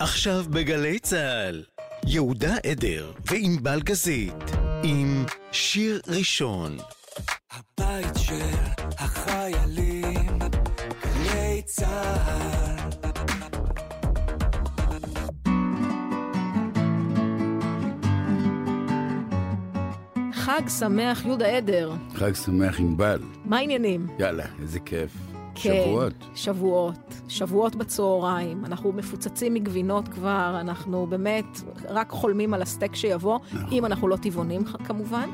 עכשיו בגלי צה"ל, יהודה עדר וענבל גזית, עם שיר ראשון. הבית של החיילים, גלי צה"ל. חג שמח יהודה עדר. חג שמח ענבל. מה העניינים? יאללה, איזה כיף. כן, שבועות. שבועות. שבועות בצהריים. אנחנו מפוצצים מגבינות כבר, אנחנו באמת רק חולמים על הסטייק שיבוא, נכון. אם אנחנו לא טבעונים כמובן.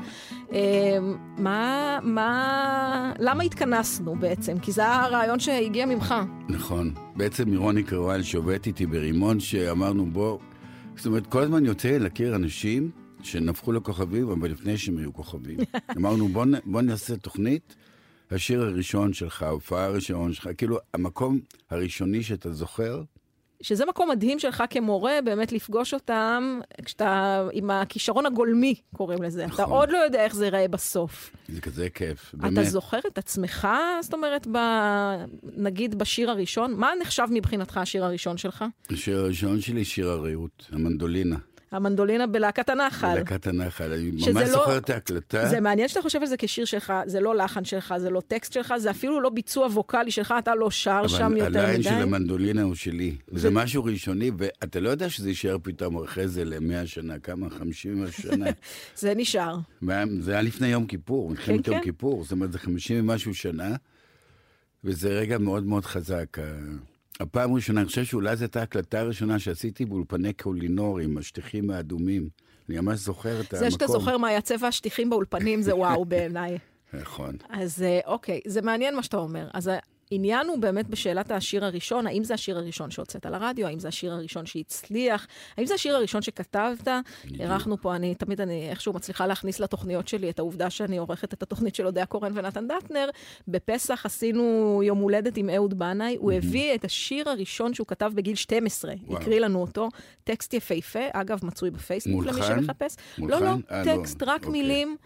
אה, מה, מה, למה התכנסנו בעצם? כי זה הרעיון שהגיע ממך. נכון. בעצם מרוני קרואל שעובדת איתי ברימון, שאמרנו בוא... זאת אומרת, כל הזמן יוצא להכיר אנשים שנהפכו לכוכבים, אבל לפני שהם היו כוכבים. אמרנו בוא, בוא נעשה תוכנית, השיר הראשון שלך, ההופעה הראשון שלך, כאילו המקום הראשוני שאתה זוכר, שזה מקום מדהים שלך כמורה, באמת לפגוש אותם, כשאתה עם הכישרון הגולמי, קוראים לזה. אתה נכון. עוד לא יודע איך זה ייראה בסוף. זה כזה כיף, אתה באמת. זוכר את עצמך, זאת אומרת, ב... נגיד בשיר הראשון? מה נחשב מבחינתך השיר הראשון שלך? השיר הראשון שלי, שיר הרעות, המנדולינה. המנדולינה בלהקת הנחל. בלהקת הנחל, אני ממש לא- זוכר את ההקלטה. זה מעניין שאתה חושב על זה כשיר שלך, זה לא לחן שלך, זה לא טקסט שלך, זה אפילו לא ביצוע ווקאלי שלך, אתה לא שר שם אבל יותר הליין של מדי. המנדולינה הוא שלי. זה- זה משהו ראשוני, ואתה לא יודע שזה יישאר פתאום אחרי זה למאה שנה, כמה? חמישים שנה. זה נשאר. זה היה לפני יום כיפור, מלחמת כן. יום כיפור, זאת אומרת, זה חמישים ומשהו שנה, וזה רגע מאוד מאוד חזק. הפעם הראשונה, אני חושב שאולי זו הייתה ההקלטה הראשונה שעשיתי באולפני קולינור עם השטיחים האדומים. אני ממש זוכר את המקום. זה שאתה זוכר מה היה צבע השטיחים באולפנים, זה וואו בעיניי. נכון. אז אה, אוקיי, זה מעניין מה שאתה אומר. אז העניין הוא באמת בשאלת השיר הראשון, האם זה השיר הראשון שהוצאת לרדיו, האם זה השיר הראשון שהצליח, האם זה השיר הראשון שכתבת. אירחנו פה, אני תמיד, אני איכשהו מצליחה להכניס לתוכניות שלי את העובדה שאני עורכת את התוכנית של אודיה קורן ונתן דטנר. בפסח עשינו יום הולדת עם אהוד בנאי, הוא הביא את השיר הראשון שהוא כתב בגיל 12, וואו. הקריא לנו אותו, טקסט יפהפה, אגב, מצוי בפייסבוק למי מולחן? שמחפש. מולחן? לא, לא, אה, לא. טקסט, רק אוקיי. מילים.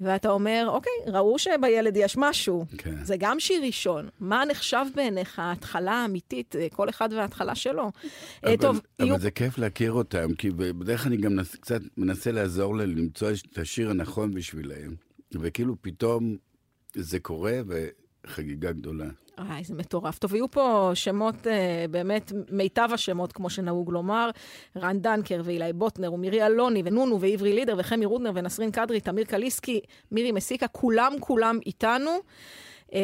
ואתה אומר, אוקיי, ראו שבילד יש משהו. כן. זה גם שיר ראשון. מה נחשב בעיניך ההתחלה האמיתית? אה, כל אחד וההתחלה שלו. אה, אבל, טוב, אבל יהיו... זה כיף להכיר אותם, כי בדרך כלל אני גם נס, קצת מנסה לעזור להם למצוא את השיר הנכון בשבילהם. וכאילו פתאום זה קורה וחגיגה גדולה. איי, זה מטורף. טוב, יהיו פה שמות, אה, באמת, מיטב השמות, כמו שנהוג לומר. רן דנקר ואילי בוטנר ומירי אלוני ונונו ועברי לידר וחמי רודנר ונסרין קדרי, תמיר קליסקי, מירי מסיקה, כולם כולם איתנו. אה,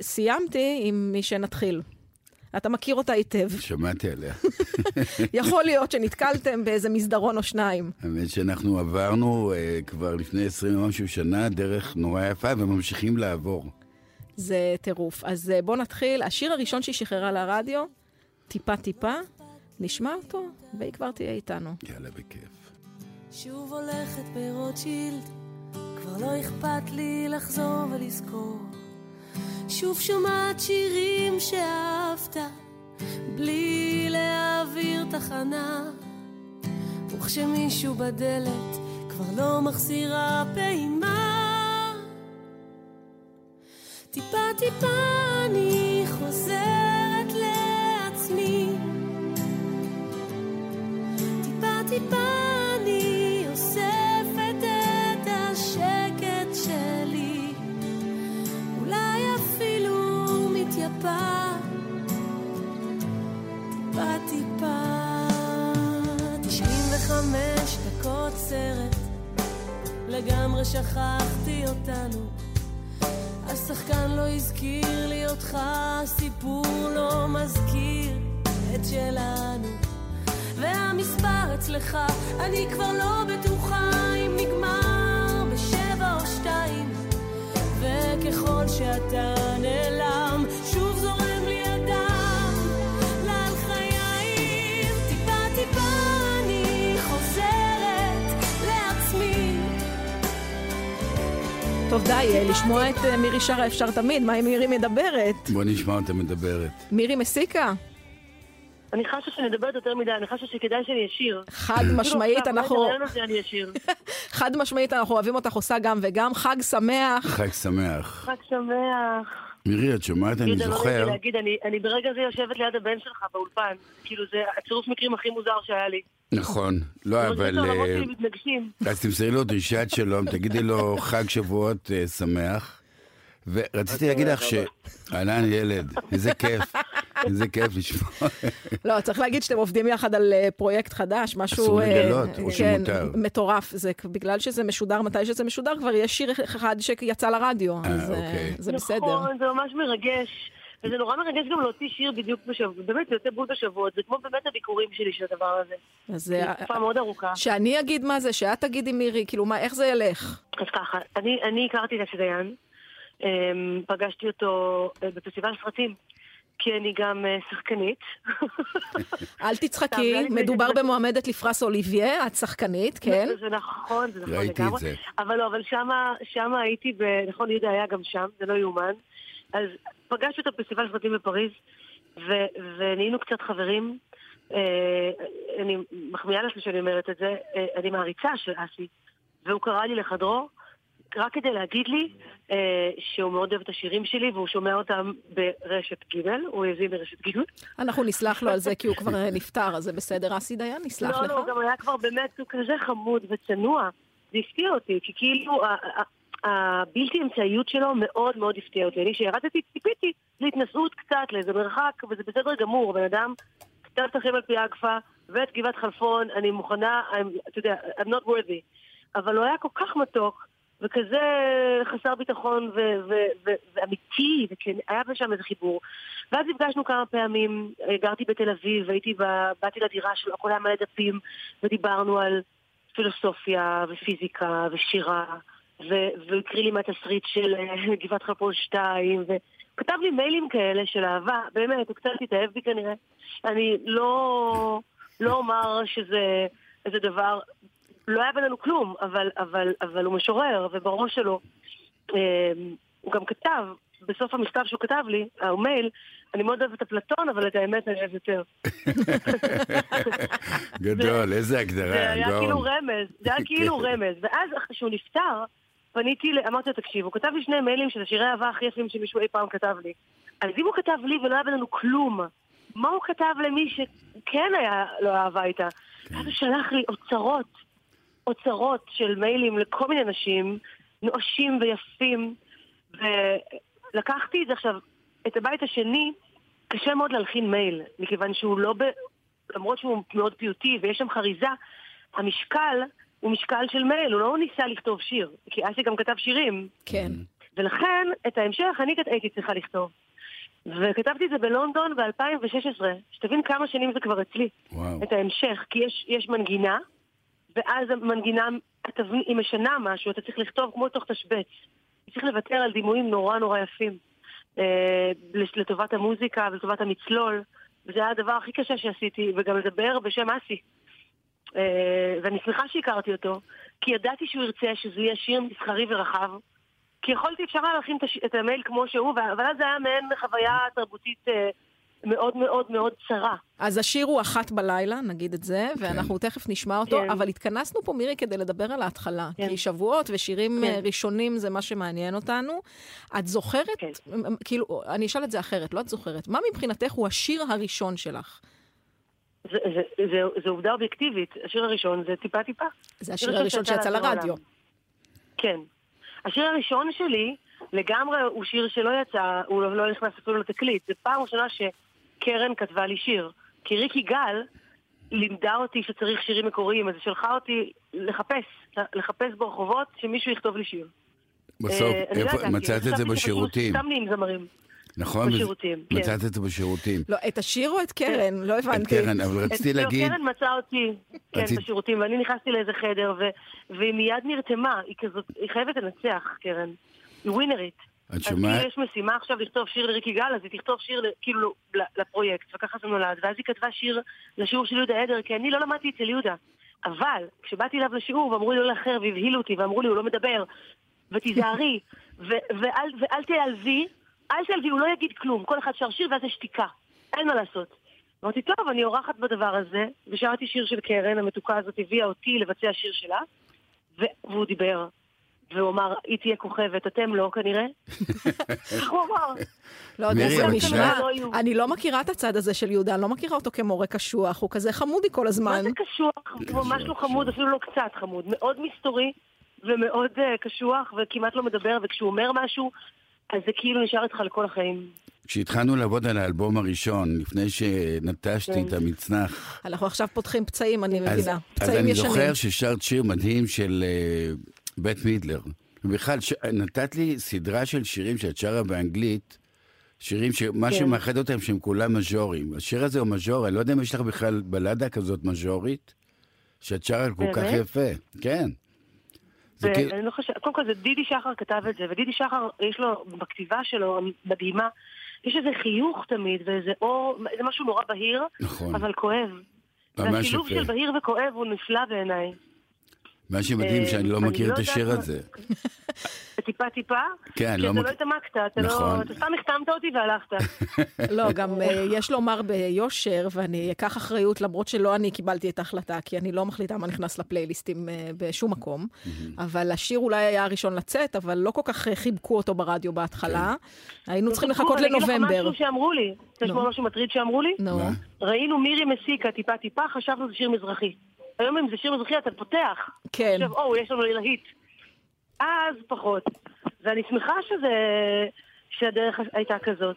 סיימתי עם מי שנתחיל. אתה מכיר אותה היטב. שמעתי עליה. יכול להיות שנתקלתם באיזה מסדרון או שניים. האמת שאנחנו עברנו אה, כבר לפני 20 ומשהו שנה דרך נורא יפה וממשיכים לעבור. זה טירוף. אז אה, בואו נתחיל. השיר הראשון שהיא שחררה לרדיו, טיפה טיפה, נשמע אותו, והיא כבר תהיה איתנו. יאללה, בכיף. שוב הולכת ברוטשילד, כבר לא אכפת לי לחזור ולזכור. שוב שומעת שירים שאהבת, בלי להעביר תחנה. וכשמישהו בדלת כבר לא מחזירה פעימה. טיפה טיפה אני חוזרת לעצמי. טיפה טיפה אני אוספת את השקט שלי, אולי אפילו מתייפה, טיפה טיפה. תשעים וחמש דקות סרט, לגמרי שכחתי אותנו. השחקן לא הזכיר לי אותך, הסיפור לא מזכיר את שלנו. והמספר אצלך, אני כבר לא בטוחה אם נגמר בשבע או שתיים. וככל שאתה נעלם, טוב, די, אה, לשמוע את אה, מירי שרה אפשר תמיד, מה אם מירי מדברת? בוא נשמע אותה מדברת. מירי מסיקה? אני חשה שאני מדברת יותר מדי, אני חשה שכדאי שאני אשיר. חד משמעית, אפילו אנחנו... חד משמעית, אנחנו אוהבים אותך עושה גם וגם. חג שמח. חג שמח. חג שמח. מירי, את שומעת? אני לא זוכר... להגיד, אני- אני ברגע זה יושבת ליד הבן שלך באולפן. כאילו, זה הצירוף מקרים הכי מוזר שהיה לי. נכון. לא, אבל... אה. אז תמסרי לו דרישת שלום, תגידי לו חג שבועות אה, שמח. ורציתי להגיד לך ש... אהלן ילד, איזה כיף, איזה כיף לשמוע. לא, צריך להגיד שאתם עובדים יחד על אה, פרויקט חדש, משהו... אסור אה, לגלות, או כן, שמותר. מטורף. זה בגלל שזה משודר, מתי שזה משודר, כבר יש שיר אחד שיצא לרדיו, אז אה, אוקיי. זה בסדר. נכון, זה ממש מרגש. וזה נורא מרגש גם להוציא שיר בדיוק בשבוע, באמת, זה יוצא בול בשבועות, זה כמו באמת הביקורים שלי של הדבר הזה. אז זו אה, תקופה מאוד ארוכה. שאני אגיד מה זה, שאת תגידי מירי, כאילו, מה, איך זה ילך? אז ככה, אני, אני הכרתי את אסי דיין, אמ, פגשתי אותו בפסטיבל סרטים, כי אני גם אה, שחקנית. אל תצחקי, מדובר במועמדת לפרס אוליביה, את שחקנית, כן? זה נכון, זה נכון ראיתי לגמרי. את זה. אבל לא, אבל שמה, הייתי. נכון, יהודה היה גם שם, זה לא יאומן. אז פגשתי אותו בפסטיבל סרטים בפריז, ו... ונהיינו קצת חברים. אה, אני מחמיאה לעצמי שאני אומרת את זה, אה, אני מעריצה של אסי, והוא קרא לי לחדרו, רק כדי להגיד לי אה, שהוא מאוד אוהב את השירים שלי, והוא שומע אותם ברשת ג', הוא האזין לרשת ג'. אנחנו נסלח לו על זה כי הוא כבר אה, נפטר, אז זה בסדר, אסי דיין, נסלח לא, לך. לא, הוא גם היה כבר באמת, הוא כזה חמוד וצנוע. זה הפתיע אותי, כי כאילו הבלתי אמצעיות שלו מאוד מאוד הפתיע אותי. אני כשירדתי ציפיתי להתנסות קצת, לאיזה מרחק, וזה בסדר גמור, בן אדם, קצת שטחים על פי אגפה, ואת גבעת חלפון, אני מוכנה, I'm- אתה יודע, I'm not worthy. אבל הוא היה כל כך מתוק, וכזה חסר ביטחון ו- ו- ו- ואמיתי, וכן, היה שם איזה חיבור. ואז נפגשנו כמה פעמים, אה, גרתי בתל אביב, הייתי ב... באתי לדירה שלו, הכל היה מלא דפים, ודיברנו על פילוסופיה ופיזיקה ושירה, ו- והוא הקריא לי מהתסריט של אה, גבעת חלפון 2, וכתב לי מיילים כאלה של אהבה, באמת, הוא קצת התאהב בי כנראה. אני לא, לא אומר שזה איזה דבר, לא היה בינינו כלום, אבל, אבל, אבל הוא משורר, ובראש שלו אה, הוא גם כתב, בסוף המכתב שהוא כתב לי, המייל, אני מאוד אוהבת את אפלטון, אבל את האמת אני אוהבת יותר. גדול, איזה זה הגדרה, היה כאילו. רמז, זה היה כאילו. רמז. ואז אחרי שהוא נפטר, פניתי, אמרתי לו, תקשיב, הוא כתב לי שני מיילים שזה שירי אהבה הכי יפים שמישהו אי פעם כתב לי. אז אם הוא כתב לי ולא היה בינינו כלום, מה הוא כתב למי שכן היה לו אהבה איתה? כן. אז הוא שלח לי אוצרות, אוצרות של מיילים לכל מיני נשים, נואשים ויפים, ולקחתי את זה עכשיו, את הבית השני, קשה מאוד להלחין מייל, מכיוון שהוא לא ב... למרות שהוא מאוד פיוטי ויש שם חריזה, המשקל הוא משקל של מייל, הוא לא ניסה לכתוב שיר, כי אסי גם כתב שירים, כן. ולכן את ההמשך אני הייתי צריכה לכתוב. וכתבתי את זה בלונדון ב-2016, שתבין כמה שנים זה כבר אצלי, וואו. את ההמשך, כי יש, יש מנגינה, ואז המנגינה, היא משנה משהו, אתה צריך לכתוב כמו תוך תשבץ. צריך לוותר על דימויים נורא נורא יפים, אה, לטובת המוזיקה ולטובת המצלול, וזה היה הדבר הכי קשה שעשיתי, וגם לדבר בשם אסי. אה, ואני שמחה שהכרתי אותו, כי ידעתי שהוא ירצה שזה יהיה שיר מסחרי ורחב, כי יכולתי, אפשר היה להכין את, המייל כמו שהוא, אבל אז זה היה מעין חוויה תרבותית אה, מאוד מאוד מאוד צרה. אז השיר הוא אחת בלילה, נגיד את זה, ואנחנו תכף נשמע אותו, כן. אבל התכנסנו פה, מירי, כדי לדבר על ההתחלה. כן. כי שבועות ושירים כן. אה, ראשונים זה מה שמעניין אותנו. את זוכרת, כן. כאילו, אני אשאל את זה אחרת, לא את זוכרת, מה מבחינתך הוא השיר הראשון שלך? זה, זה, זה, זה עובדה אובייקטיבית. השיר הראשון זה טיפה טיפה. זה השיר הראשון שיצא לרדיו. כן. השיר הראשון שלי לגמרי הוא שיר שלא יצא, הוא לא, לא נכנס אפילו לתקליט. זו פעם ראשונה שקרן כתבה לי שיר. כי ריקי גל לימדה אותי שצריך שירים מקוריים, אז היא שלחה אותי לחפש, לחפש ברחובות שמישהו יכתוב לי שיר. בסוף, אה, לא איפה, מצאת את זה בשירותים, סתם לי עם זמרים. נכון? בשירותים, כן. מצאת את זה בשירותים. לא, את השיר או את קרן? לא את הבנתי. קרן, אבל רציתי את- לא, להגיד, קרן מצאה אותי, כן, רצית- בשירותים, ואני נכנסתי לאיזה חדר, ו- והיא מיד נרתמה, היא כזאת, היא חייבת לנצח, קרן. היא ווינרית. את אז שומעת? כאילו יש משימה עכשיו לכתוב שיר לריקי גל, אז היא תכתוב שיר כאילו ל- לפרויקט, וככה זה נולד. ואז היא כתבה שיר לשיעור של יהודה עדר, כי אני לא למדתי אצל יהודה. אבל כשבאתי אליו לשיעור ואמרו לי לא לאחר והבהילו אותי ואמרו לי הוא לא מדבר ותיזהרי ו- ואל, ואל תיעלבי, אל תיעלבי, הוא לא יגיד כלום, כל אחד שר שיר ואז יש שתיקה, אין מה לעשות. אמרתי, טוב, אני אורחת בדבר הזה, ושרתי שיר של קרן, המתוקה הזאת הביאה אותי לבצע שיר שלה, והוא דיבר. והוא אמר, היא תהיה כוכבת, אתם לא כנראה. איך הוא אמר? לא יודע, זה נשמע... לא. אני לא מכירה את הצד הזה של יהודה, אני לא מכירה אותו כמורה קשוח, הוא כזה חמודי כל הזמן. מה זה קשוח? הוא ממש לא חמוד, אפילו לא קצת חמוד. מאוד מסתורי ומאוד אה, קשוח וכמעט לא מדבר, וכשהוא אומר משהו, אז זה כאילו נשאר איתך לכל החיים. כשהתחלנו לעבוד על האלבום הראשון, לפני שנטשתי כן. את המצנח, אנחנו עכשיו פותחים פצעים, אני אז, מבינה. אז פצעים אני ישנים. זוכר ששרת שיר מדהים של uh, בית מידלר. ובכלל, ש... נתת לי סדרה של שירים שאת שרה באנגלית, שירים שמה כן. שמאחד אותם שהם כולם מז'ורים. השיר הזה הוא מז'ור, אני לא יודע אם יש לך בכלל בלדה כזאת מז'ורית, שאת שרה כל כך באמת? יפה. כן. זה כאילו... ואני לא חושבת, קודם כל זה דידי שחר כתב את זה, ודידי שחר, יש לו, בכתיבה שלו, המדהימה, יש איזה חיוך תמיד, ואיזה אור, זה משהו נורא בהיר, נכון. אבל כואב. והשילוב. של בהיר וכואב הוא נפלא בעיניי. מה שמדהים אה, שאני לא אני מכיר לא את השיר הזה. טיפה טיפה, כן, כי לא אתה מכיר- לא התעמקת, אתה נכון. לא, אתה סתם החתמת אותי והלכת. לא, גם אה, יש לומר ביושר, ואני אקח אחריות, למרות שלא אני קיבלתי את ההחלטה, כי אני לא מחליטה מה נכנס לפלייליסטים אה, בשום מקום. אבל השיר אולי היה הראשון לצאת, אבל לא כל כך אה, חיבקו אותו ברדיו בהתחלה. היינו צריכים לחכות אני אגיד לנובמבר. לך משהו שאמרו לי, יש. פה משהו מטריד שאמרו לי? נו? ראינו מירי מסיקה טיפה טיפה, חשבנו שזה שיר מזרחי. היום אם זה שיר מזרחי אתה פותח. כן. עכשיו, או, יש לנו להיט. אז פחות. ואני שמחה שזה, שהדרך הייתה כזאת.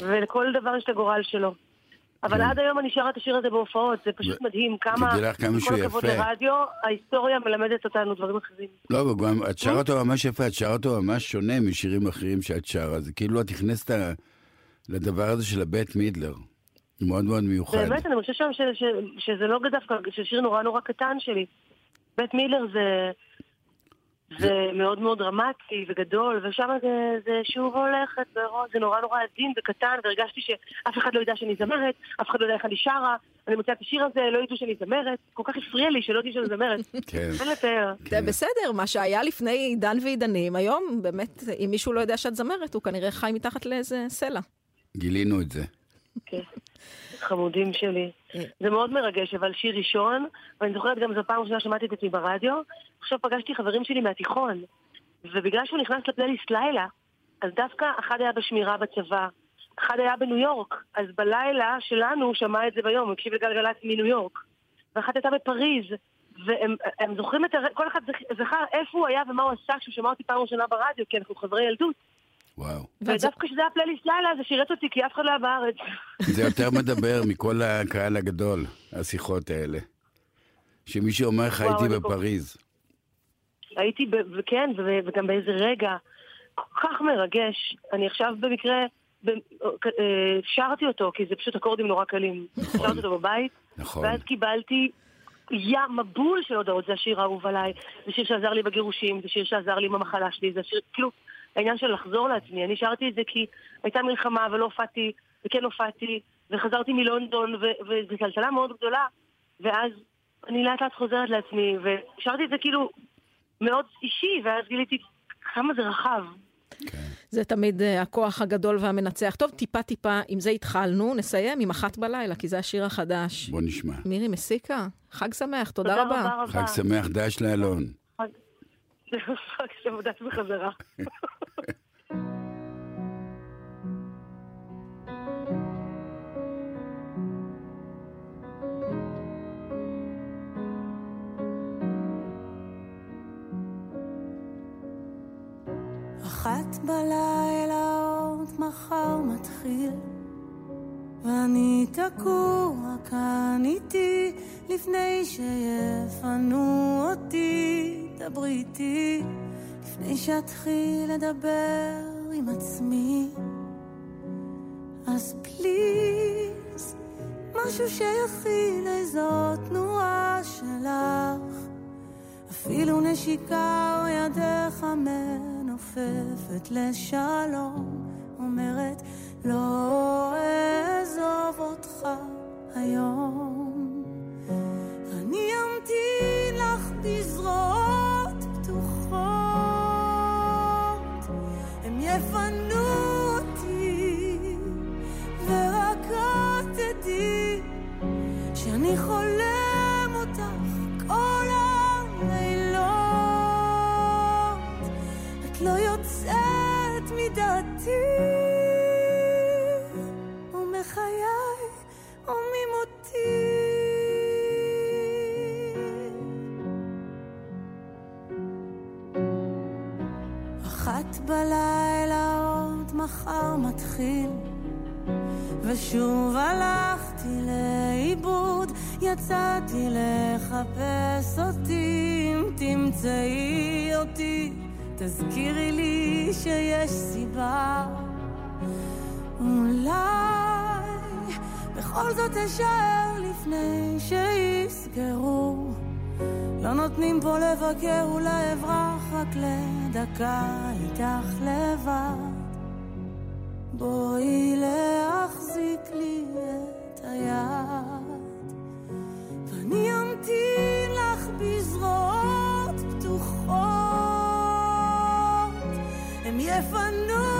ולכל דבר יש את הגורל שלו. אבל כן. עד היום אני שרה את השיר הזה בהופעות, זה פשוט מדהים כמה, תדעי לך כמה שהוא כל הכבוד יפה. לרדיו, ההיסטוריה מלמדת אותנו דברים אחרים. לא, וגם את שרה אותו ממש יפה, את שרה אותו ממש שונה משירים אחרים שאת שרה. זה כאילו את נכנסת לדבר הזה של הבית מידלר. מאוד מאוד מיוחד. באמת, אני חושבת שם ש- ש- שזה לא דווקא, ששיר נורא נורא קטן שלי. בית מילר זה... זה מאוד מאוד דרמטי וגדול, ושם זה, זה שוב הולכת, בראש, זה נורא נורא עדין וקטן, והרגשתי שאף אחד לא ידע שאני זמרת, אף אחד לא יודע איך אני שרה, אני מוצאה את השיר הזה, לא ידעו שאני זמרת, כל כך הפריע לי שלא ידעו שאני זמרת. כן. אין לתאר. זה בסדר, מה שהיה לפני עידן ועידנים, היום באמת, אם מישהו לא יודע שאת זמרת, הוא כנראה חי מתחת לאיזה סלע. גילינו את זה. כן. חמודים שלי. זה מאוד מרגש, אבל שיר ראשון, ואני זוכרת גם זו פעם ראשונה שמעתי את עצמי ברדיו, עכשיו פגשתי חברים שלי מהתיכון, ובגלל שהוא נכנס לפלייליסט לילה, אז דווקא אחד היה בשמירה בצבא, אחד היה בניו יורק, אז בלילה שלנו הוא שמע את זה ביום, הוא הקשיב לגלגלצ מניו יורק, ואחת הייתה בפריז, והם הם זוכרים את, הר... כל אחד זכ- זכר איפה הוא היה ומה הוא עשה כשהוא שמע אותי פעם ראשונה ברדיו, כי אנחנו חברי ילדות. וואו. ודווקא כשזה היה פלייליסט לילה זה שירת אותי, כי אף אחד לא היה בארץ. זה יותר מדבר מכל הקהל הגדול, השיחות האלה. שמישהו אומר לך הייתי בפריז. הייתי, ו- וגם באיזה רגע כל כך מרגש. אני עכשיו במקרה ב- אה, שרתי אותו, כי זה פשוט אקורדים נורא קלים. שרתי אותו בבית, נכון. ואז קיבלתי ים מבול של הודעות, זה השיר האהוב עליי, זה שיר שעזר לי בגירושים, זה שיר שעזר לי עם המחלה שלי, זה שיר, כאילו, העניין של לחזור לעצמי. אני שרתי את זה כי הייתה מלחמה ולא הופעתי, וכן הופעתי, וחזרתי מלונדון, וזו טלטלה מאוד גדולה, ואז אני לאט לאט חוזרת לעצמי, ושרתי את זה כאילו מאוד אישי, ואז גיליתי כמה זה רחב. זה תמיד uh, הכוח הגדול והמנצח. טוב, טיפה-טיפה, עם זה התחלנו, נסיים עם אחת בלילה, כי זה השיר החדש. בוא נשמע. מירי מסיקה, חג שמח, תודה רבה. רבה רבה. חג שמח דש לאלון. חג שמח בחזרה. אחת בלילה עוד מחר מתחיל ואני תקוע כאן איתי לפני שיפנו אותי. דברי איתי לפני שאתחיל לדבר עם עצמי. אז פליז משהו שיכיל איזו תנועה שלך. אפילו נשיקה או ידך מנופפת לשלום, אומרת לא מחר מתחיל ושוב הלכתי לאיבוד, יצאתי לחפש אותי, אם תמצאי אותי, תזכירי לי שיש סיבה. אולי בכל זאת אשאר לפני שיסגרו. לא נותנים פה לבקר, אולי אברח רק לדקה איתך לבד. בואי להחזיק לי את היד, ואני אמתין לך בזרועות פתוחות, הם יפנו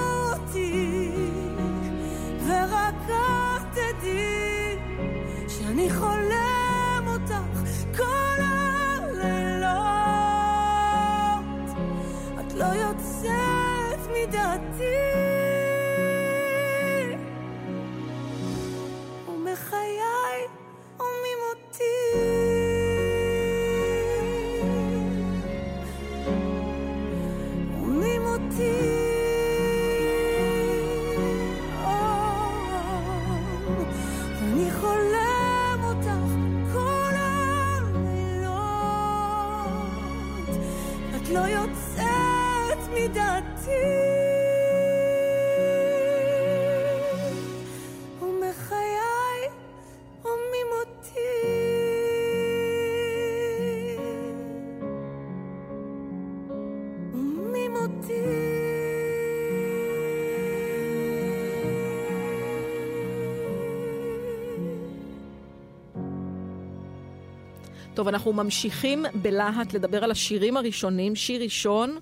טוב, אנחנו ממשיכים בלהט לדבר על השירים הראשונים. שיר ראשון,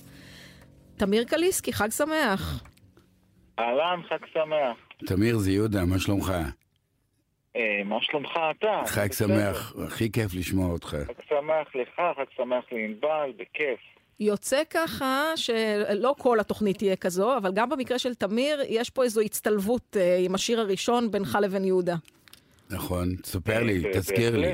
תמיר קליסקי, חג שמח. אהלן, חג שמח. תמיר, זה יהודה, מה שלומך? אה, מה שלומך אתה? חג. שמח, הכי כיף לשמוע אותך. חג שמח לך, חג שמח לענבל, בכיף. יוצא ככה שלא כל התוכנית תהיה כזו, אבל גם במקרה של תמיר, יש פה איזו הצטלבות אה, עם השיר הראשון בינך לבין יהודה. נכון, תספר לי, אה, תזכיר לי.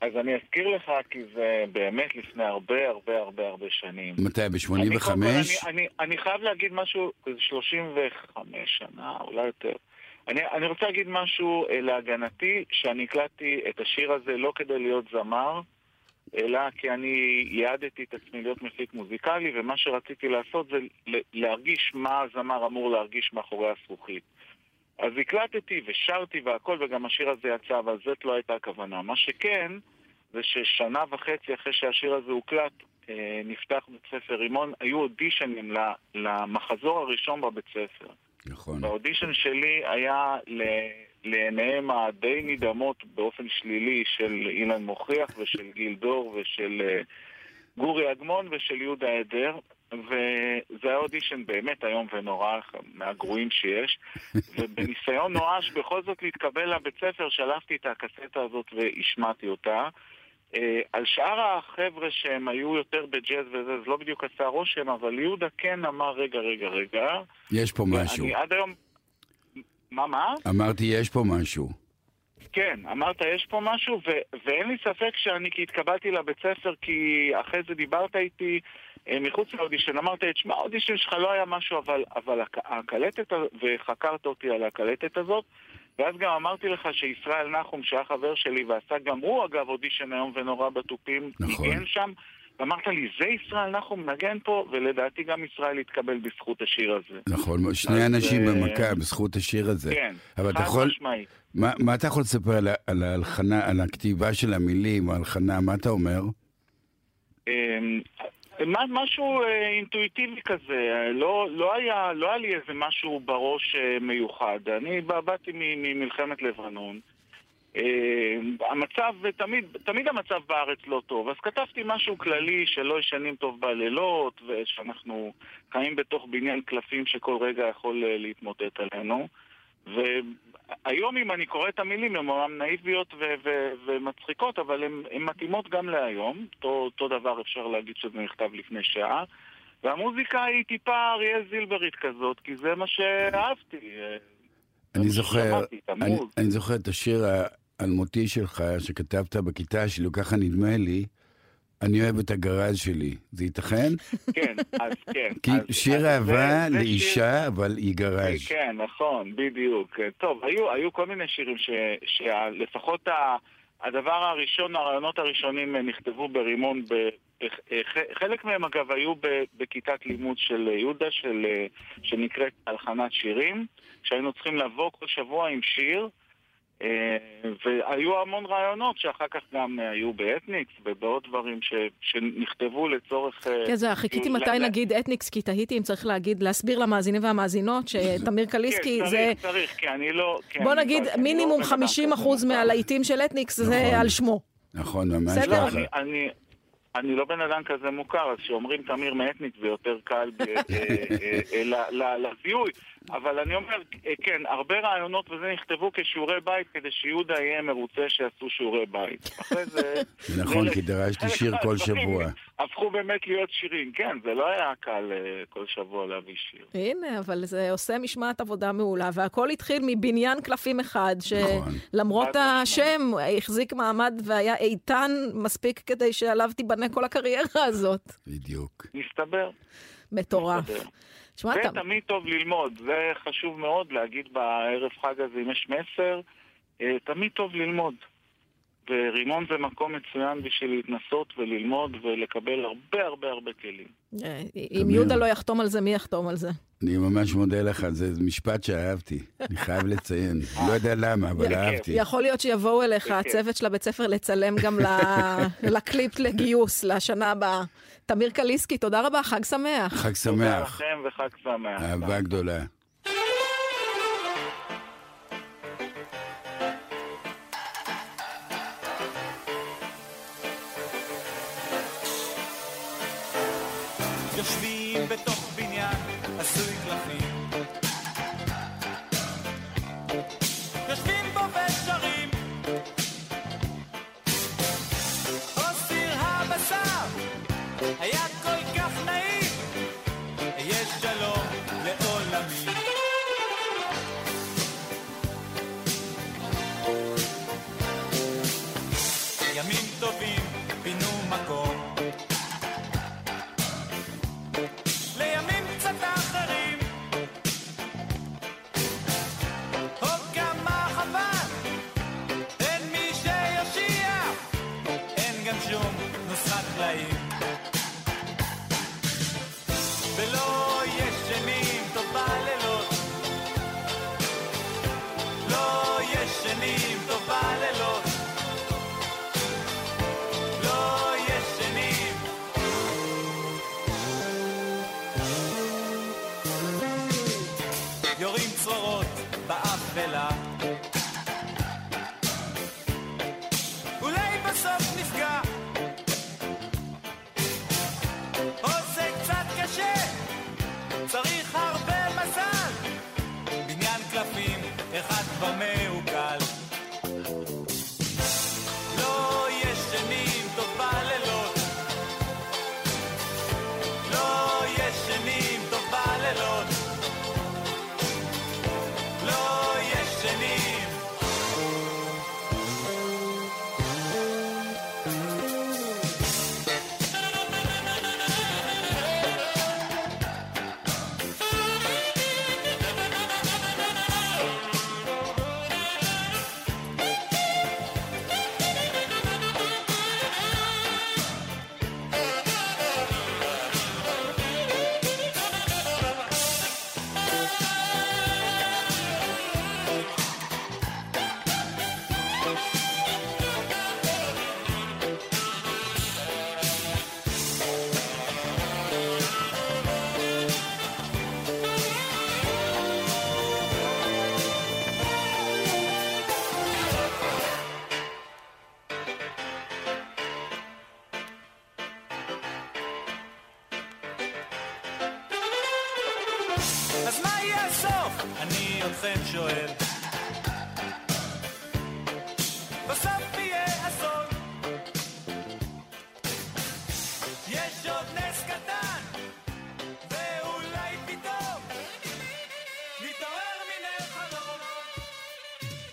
אז אני אזכיר לך, כי זה באמת לפני הרבה הרבה הרבה הרבה שנים. מתי, אני, קודם ב-85? כל, אני, אני, אני חייב להגיד משהו, זה 35 שנה, אולי יותר. אני, אני רוצה להגיד משהו אה, להגנתי, שאני הקלטתי את השיר הזה לא כדי להיות זמר, אלא כי אני ייעדתי את עצמי להיות מפיק מוזיקלי, ומה שרציתי לעשות זה להרגיש מה הזמר אמור להרגיש מאחורי הזכוכית. אז הקלטתי ושרתי והכל, וגם השיר הזה יצא, אבל זאת לא הייתה הכוונה. מה שכן, זה ששנה וחצי אחרי שהשיר הזה הוקלט, אה, נפתח בית ספר רימון, היו אודישנים למחזור הראשון בבית ספר. נכון. והאודישן שלי היה ל- לעיניהם הדי נדהמות באופן שלילי של אילן מוכיח ושל גיל דור ושל אה, גורי אגמון ושל יהודה עדר. וזה היה אודישן באמת איום ונורא, מהגרועים שיש. ובניסיון נואש בכל זאת להתקבל לבית ספר, שלפתי את הקסטה הזאת והשמעתי אותה. אה, על שאר החבר'ה שהם היו יותר בג'אז וזה, זה לא בדיוק עשה רושם, אבל יהודה כן אמר, רגע, רגע, רגע. יש פה משהו. אני עד היום... מה, מה? אמרתי, יש פה משהו. כן, אמרת יש פה משהו, ו- ואין לי ספק שאני כי התקבלתי לבית ספר, כי אחרי זה דיברת איתי מחוץ לאודישן, אמרת, תשמע, האודישן שלך לא היה משהו, אבל, אבל הק- הקלטת, וחקרת אותי על הקלטת הזאת, ואז גם אמרתי לך שישראל נחום, שהיה חבר שלי, ועשה גם הוא אגב אודישן איום ונורא בתופים, נכון. ניגן שם, ואמרת לי, זה ישראל נחום מנגן פה, ולדעתי גם ישראל התקבל בזכות השיר הזה. נכון, שני אז, אנשים אה, במכה בזכות השיר הזה. כן, חד יכול, משמעית. מה מה אתה יכול לספר על על ההלחנה, על הכתיבה של המילים, ההלחנה, מה אתה אומר? משהו אה, אינטואיטיבי כזה, לא, לא, היה, לא היה לי איזה משהו בראש אה, מיוחד. אני בא- באתי ממלחמת לבנון. אה, המצב, תמיד, תמיד המצב בארץ לא טוב, אז כתבתי משהו כללי שלא ישנים טוב בלילות, ושאנחנו חיים בתוך בניין קלפים שכל רגע יכול להתמוטט עלינו. והיום אם אני קורא את המילים, הן אומנם נאיביות ו- ו- ומצחיקות, אבל הן מתאימות גם להיום. אותו, אותו דבר אפשר להגיד שזה נכתב לפני שעה. והמוזיקה היא טיפה אריאל זילברית כזאת, כי זה מה שאהבתי. אה, אני זוכר, אני. אני זוכר את השיר האלמותי שלך, שכתבת בכיתה שלי, ככה נדמה לי, אני אוהב את הגרז שלי. זה ייתכן? כן, אז כן. כי אז- שיר אז אהבה זה- זה שיר- לאישה, אבל היא גרז. כן, נכון, בדיוק. טוב, היו, היו כל מיני שירים שלפחות ה, הדבר הראשון, הרעיונות הראשונים אה, נכתבו ברימון, ב, אה, ח- חלק מהם אגב היו ב, בכיתת לימוד של יהודה, של, אה, שנקראת הלחנת שירים, שהיינו צריכים לבוא כל שבוע עם שיר. אה, והיו המון רעיונות שאחר כך גם אה, היו באתניקס ובעוד דברים ש, שנכתבו לצורך... אה, כן, זה, חיכיתי מתי נגיד אתניקס, כי תהיתי אם צריך להגיד, להסביר למאזינים והמאזינות שתמיר קליסקי כן, זה... צריך, צריך, כי אני לא... כי בוא אני נגיד, לא- אני לא מינימום בן אדם 50 כזה אחוז מוכר. מהלהיטים של אתניקס זה נכון. על שמו. נכון, ממש בסדר. לא, ככה. אני, אני, אני לא בן אדם כזה מוכר, אז כשאומרים תמיר מאתניק זה יותר קל לזיהוי. אבל אני אומר, אה, כן, הרבה רעיונות וזה נכתבו כשיעורי בית כדי שיהודה יהיה מרוצה שיעשו שיעורי בית. אחרי זה... נכון, כי דרשתי שיר כל שבוע. הפכו באמת להיות שירים, כן, זה לא היה קל אה, כל שבוע להביא שיר. הנה, אבל זה עושה משמעת עבודה מעולה, והכל התחיל מבניין קלפים אחד, נכון. שלמרות השם החזיק מעמד והיה איתן מספיק כדי שעליו תיבנה כל הקריירה הזאת. בדיוק. מסתבר. מטורף. תשמע, אתה... ותמיד טוב ללמוד, זה חשוב מאוד להגיד בערב חג הזה, אם יש מסר, אה, תמיד טוב ללמוד. ורימון זה מקום מצוין בשביל להתנסות וללמוד ולקבל הרבה הרבה הרבה כלים. אה, אם יהודה לא יחתום על זה, מי יחתום על זה? אני ממש מודה לך, זה משפט שאהבתי. אני חייב לציין. לא יודע למה, אבל. אהבתי. יכול להיות שיבואו אליך. הצוות של הבית ספר לצלם גם לקליפ לגיוס לשנה הבאה. תמיר קליסקי, תודה רבה, חג שמח. חג תודה שמח, לכם וחג שמח. אהבה גדולה.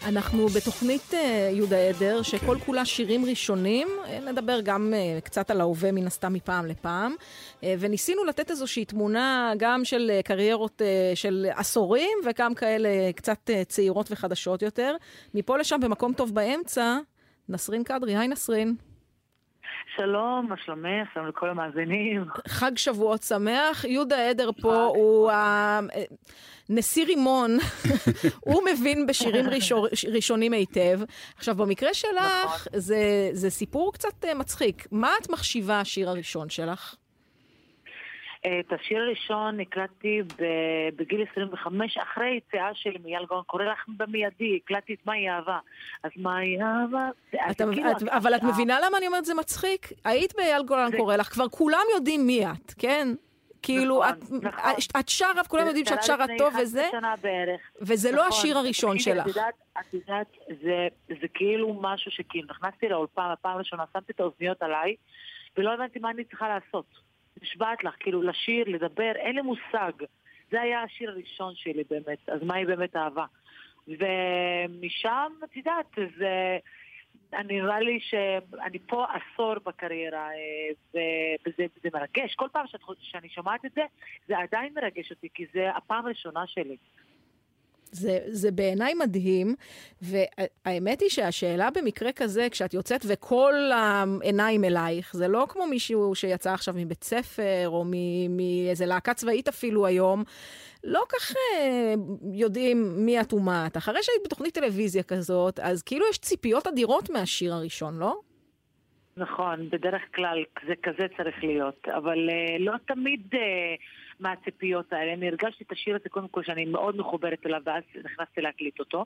אנחנו בתוכנית אה, יהודה עדר, שכל כולה שירים ראשונים. אה, נדבר גם אה, קצת על ההווה מן הסתם מפעם לפעם. וניסינו לתת איזושהי תמונה גם של קריירות של עשורים, וגם כאלה קצת צעירות וחדשות יותר. מפה לשם, במקום טוב באמצע, נסרין קדרי. היי נסרין. שלום, מה שלומך? שלום לכל המאזינים. חג שבועות שמח. יהודה עדר פה הוא ה... נשיא רימון, הוא מבין בשירים ראשון, ראשונים היטב. עכשיו, במקרה שלך, זה, זה סיפור קצת אה, מצחיק. מה את מחשיבה השיר הראשון שלך? אה, את השיר הראשון הקלטתי בגיל 25, אחרי היציאה שלי מאייל גורן קורא לך במיידי, הקלטתי את מהי אהבה. אז מהי אהבה? כאילו את, אבל את. מבינה למה אני אומרת זה מצחיק? היית באייל גולן זה- קורא לך, כבר כולם יודעים מי את, כן? כאילו, נכון, את, נכון. את שרה, וכולם יודעים שאת שרה טוב זה וזה, קרה לפני 11 שנה בערך. וזה לא נכון. השיר הראשון שלך. את יודעת, את יודעת, זה, זה כאילו משהו שכאילו, נכנסתי לאולפן, הפעם הראשונה, שמתי את האוזניות עליי, ולא הבנתי מה אני צריכה לעשות. נשבעת לך, כאילו, לשיר, לדבר, אין לי מושג. זה היה השיר הראשון שלי באמת, אז מהי באמת אהבה? ומשם, את יודעת, זה... אני נראה לי שאני פה עשור בקריירה, אה, וזה זה מרגש. כל פעם שאני שומעת את זה, זה עדיין מרגש אותי, כי זה הפעם הראשונה שלי. זה, זה בעיניי מדהים, והאמת היא שהשאלה במקרה כזה, כשאת יוצאת וכל העיניים אלייך, זה לא כמו מישהו שיצא עכשיו מבית ספר, או מאיזה להקה צבאית אפילו היום, לא כך אה, יודעים מי את ומה את. אחרי שהיית בתוכנית טלוויזיה כזאת, אז כאילו יש ציפיות אדירות מהשיר הראשון, לא? נכון, בדרך כלל זה כזה צריך להיות, אבל uh, לא תמיד uh, מהציפיות האלה. אני הרגשתי את השיר הזה קודם כל שאני מאוד מחוברת אליו, ואז נכנסתי להקליט אותו.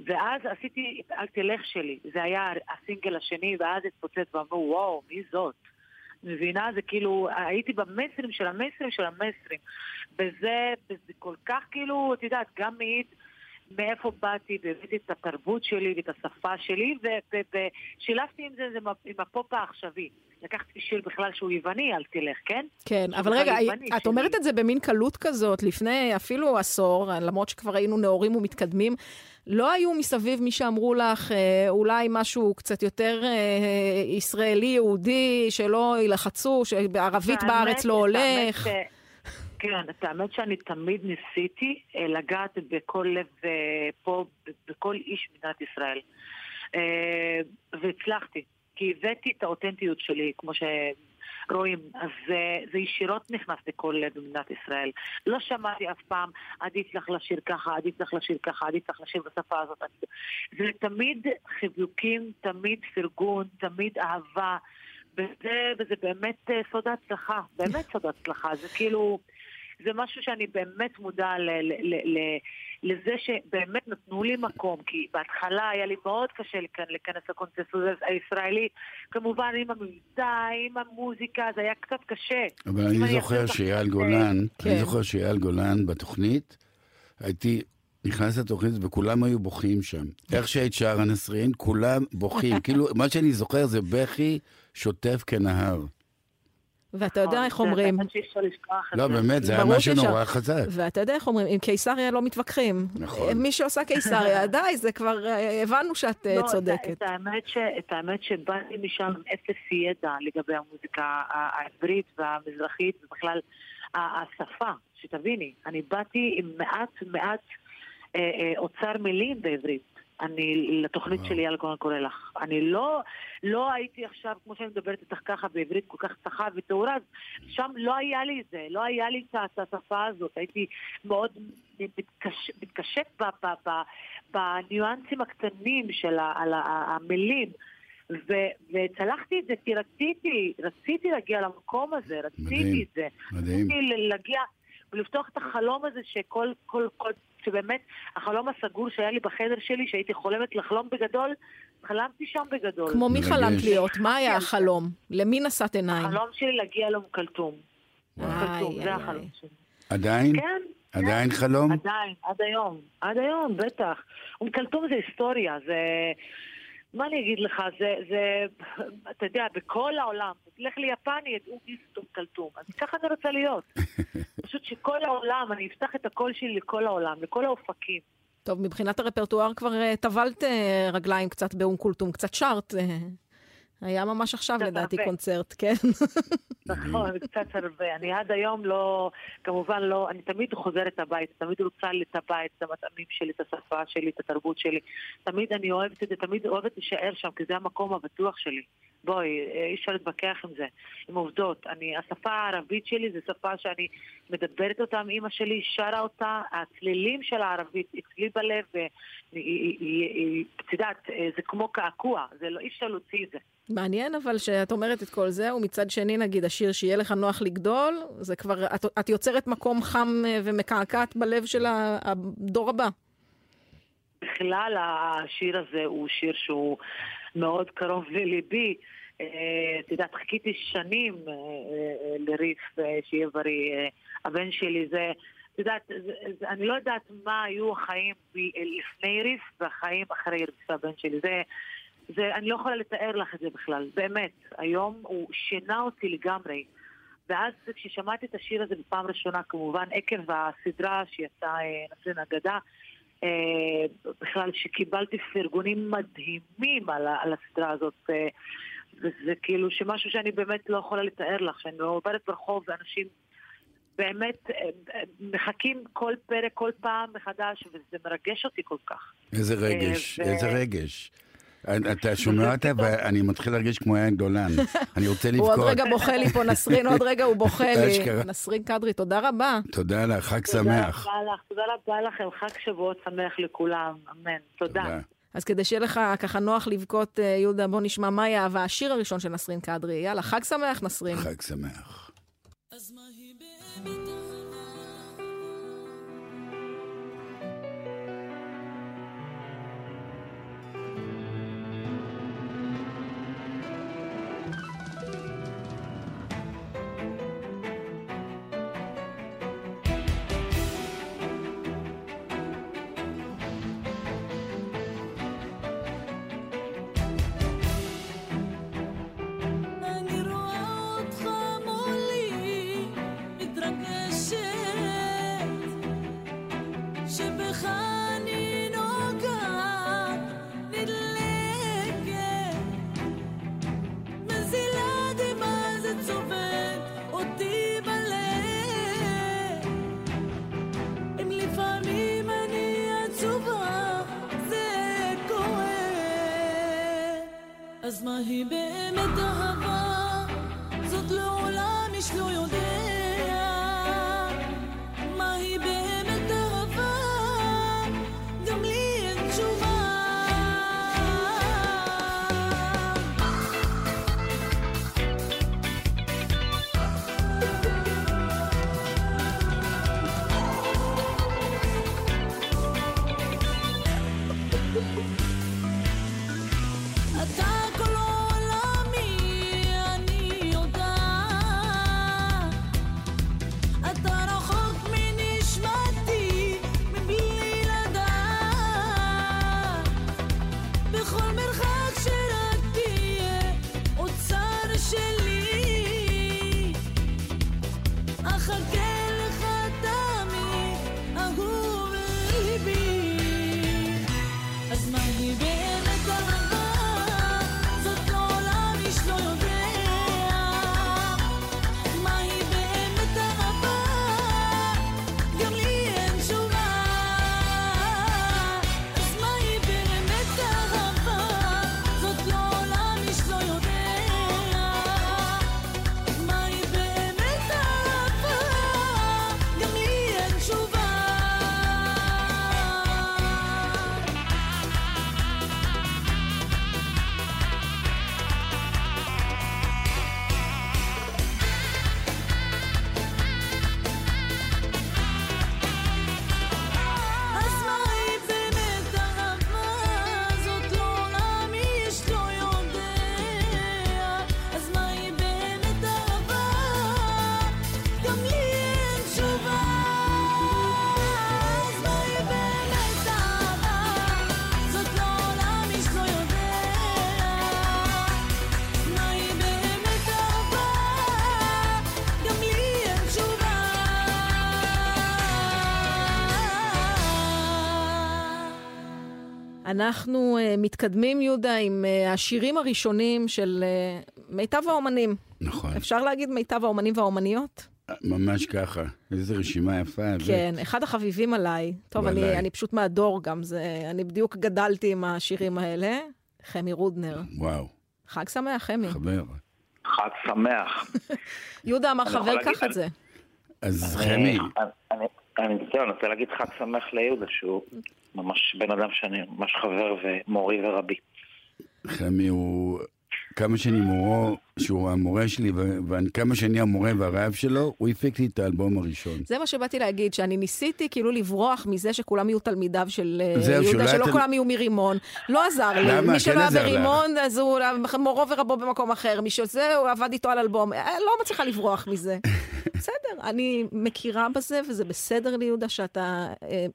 ואז עשיתי את אל תלך שלי, זה היה הסינגל השני, ואז התפוצץ ואמרו, וואו, מי זאת? מבינה? זה כאילו, הייתי במסרים של המסרים של המסרים. וזה, וזה כל כך כאילו, את יודעת, גם מעיד מאיפה באתי, והבאתי את התרבות שלי ואת השפה שלי, ושילבתי עם זה, זה עם הפופ העכשווי. לקחתי שיר בכלל שהוא יווני, אל תלך, כן? כן, אבל רגע, את שלי. אומרת את זה במין קלות כזאת, לפני אפילו עשור, למרות שכבר היינו נאורים ומתקדמים, לא היו מסביב מי שאמרו לך, אה, אולי משהו קצת יותר אה, ישראלי, יהודי, שלא ילחצו, שערבית בארץ לא האמת הולך. ש- כן, את האמת שאני תמיד ניסיתי אה, לגעת בכל לב אה, פה, בכל איש במדינת ישראל. אה, והצלחתי, כי הבאתי את האותנטיות שלי, כמו שרואים, אז אה, זה ישירות נכנס לכל לב במדינת ישראל. לא שמעתי אף פעם, עדיף לך לשיר ככה, עדיף לך לשיר ככה, עדיף לך לשיר בשפה הזאת. זה תמיד חיבוקים, תמיד פרגון, תמיד אהבה. וזה, וזה באמת סוד ההצלחה, באמת סוד ההצלחה. זה כאילו, זה משהו שאני באמת מודע ל, ל, ל, ל, לזה שבאמת נתנו לי מקום, כי בהתחלה היה לי מאוד קשה לכנ- להיכנס לקונצנזוס הישראלי, כמובן עם המבטא, עם המוזיקה, זה היה קצת קשה. אבל אני זוכר שאייל גולן, כן. אני זוכר שאייל גולן בתוכנית, הייתי נכנס לתוכנית וכולם היו בוכים שם. איך שהיית שרה נסרין, כולם בוכים. כאילו, מה שאני זוכר זה בכי שוטף כנהר. ואתה יודע איך אומרים, נכון, לשכוח את לא, זה. באמת, זה היה משהו. נורא חזק. ואתה יודע איך אומרים, עם קיסריה לא מתווכחים. נכון. מי שעושה קיסריה, די, זה כבר, אה, הבנו שאת אה, לא, צודקת. את האמת, ש, את האמת שבאתי משם עם אפס ידע לגבי המוזיקה העברית והמזרחית ובכלל השפה, שתביני, אני באתי עם מעט מעט אה, אוצר מילים בעברית. אני, לתוכנית וואו. שלי, אייל גורן קורא לך. אני לא, לא הייתי עכשיו, כמו שאני מדברת איתך ככה בעברית כל כך צחה וטהורה, שם לא היה לי זה, לא היה לי את השפה הזאת. הייתי מאוד מתקש, מתקשט ב, ב, ב, בניואנסים הקטנים של ה, על המילים. ו- וצלחתי את זה כי רציתי, רציתי להגיע למקום הזה, רציתי מדהים, את זה. מדהים. רציתי להגיע ולפתוח את החלום הזה שכל, כל, כל, שבאמת החלום הסגור שהיה לי בחדר שלי, שהייתי חולמת לחלום בגדול, חלמתי שם בגדול. כמו מי. חלמת להיות? מה היה כן. החלום? למי נשאת עיניים? החלום שלי להגיע לאום כלתום. זה. החלום שלי. עדיין? כן. עדיין חלום? עדיין, עד היום. עד היום, בטח. אום כלתום זה היסטוריה, זה... מה אני אגיד לך, זה, זה, אתה יודע, בכל העולם, תלך ליפן, ידעו מי אום כלתום. אז ככה אני רוצה להיות. פשוט שכל העולם, אני אפתח את הקול שלי לכל העולם, לכל האופקים. טוב, מבחינת הרפרטואר כבר אה, טבלת אה, רגליים קצת באום כולתום, קצת שרת. אה, היה ממש עכשיו, לדעתי, הרבה. קונצרט, כן. נכון, קצת הרבה. אני עד היום לא, כמובן לא, אני תמיד חוזרת הביתה, תמיד רוצה לטבע את המטעמים שלי, את השפה שלי, את התרבות שלי. תמיד אני אוהבת את זה, תמיד אוהבת להישאר שם, כי זה המקום הבטוח שלי. בואי, אה, אי אפשר להתווכח עם זה, עם עובדות. אני, השפה הערבית שלי זו שפה שאני מדברת אותה עם אימא שלי, שרה אותה, הצלילים של הערבית אצלי בלב, והיא- היא- היא- היא- את יודעת, אה, זה כמו קעקוע, זה לא, אי אפשר להוציא את זה. מעניין אבל שאת אומרת את כל זה, ומצד שני, נגיד, השיר שיהיה לך נוח לגדול, זה כבר, את, את יוצרת מקום חם אה, ומקעקעת בלב של הדור הבא. בכלל השיר הזה הוא שיר שהוא מאוד קרוב לליבי. אה, את יודעת, חיכיתי שנים אה, לריף שיהיה בריא. הבן שלי זה, את יודעת, אני לא יודעת מה היו החיים לפני ריף והחיים אחרי ריף הבן שלי. זה, זה, אני לא יכולה לתאר לך את זה בכלל, באמת. היום הוא שינה אותי לגמרי. ואז כששמעתי את השיר הזה בפעם ראשונה, כמובן עקב הסדרה שיצאה אה, נסרין אגדה, אה, בכלל שקיבלתי פרגונים מדהימים על, על הסדרה הזאת. אה, וזה כאילו שמשהו שאני באמת לא יכולה לתאר לך, שאני עוברת ברחוב ואנשים באמת אה, אה, מחכים כל פרק, כל פעם מחדש, וזה מרגש אותי כל כך. איזה רגש, ו- איזה רגש. אתה שומע אותה ואני מתחיל להרגיש כמו יין גולן. אני רוצה הוא עוד לבכות. רגע בוכה לי פה, נסרין, עוד רגע הוא בוכה לי. נסרין קדרי, תודה רבה. תודה לך, חג תודה שמח. רבה לך, תודה רבה לכם, חג שבועות שמח לכולם, אמן. תודה. אז כדי שיהיה לך ככה נוח לבכות, אה, יהודה, בוא נשמע מה היה אהבה, השיר הראשון של נסרין קדרי. יאללה, חג שמח, נסרין. חג שמח. אז אנחנו uh, מתקדמים, יהודה, עם uh, השירים הראשונים של uh, מיטב האומנים. נכון, אפשר להגיד מיטב האומנים והאומניות? ממש ככה. איזו רשימה יפה. כן, אחד החביבים עליי. טוב, אני, ועליי. אני פשוט מהדור גם, זה, אני בדיוק גדלתי עם השירים האלה. חמי רודנר. וואו, חג שמח, חמי. חבר. חג שמח. יהודה אמר, אני חבר, קח את זה. אז חמי, אני- רוצה להגיד חג שמח ליהודה, שהוא ממש בן אדם שאני ממש חבר ומורי ורבי. חמי הוא כמה שאני מורו, שהוא המורה שלי, וכמה שאני המורה והרעב שלו, הוא הפיק לי את האלבום הראשון. זה מה שבאתי להגיד, שאני ניסיתי כאילו לברוח מזה שכולם יהיו תלמידיו של אה, יהודה, לא שלא כולם יהיו מרימון. לא עזר לי. מי כן שלא היה. ברימון, אז הוא מורו ורבו במקום אחר. מי שזה, הוא עבד איתו על אלבום. אה, לא מצליחה לברוח מזה. בסדר, אני מכירה בזה, וזה בסדר לי, יהודה, שאתה אה,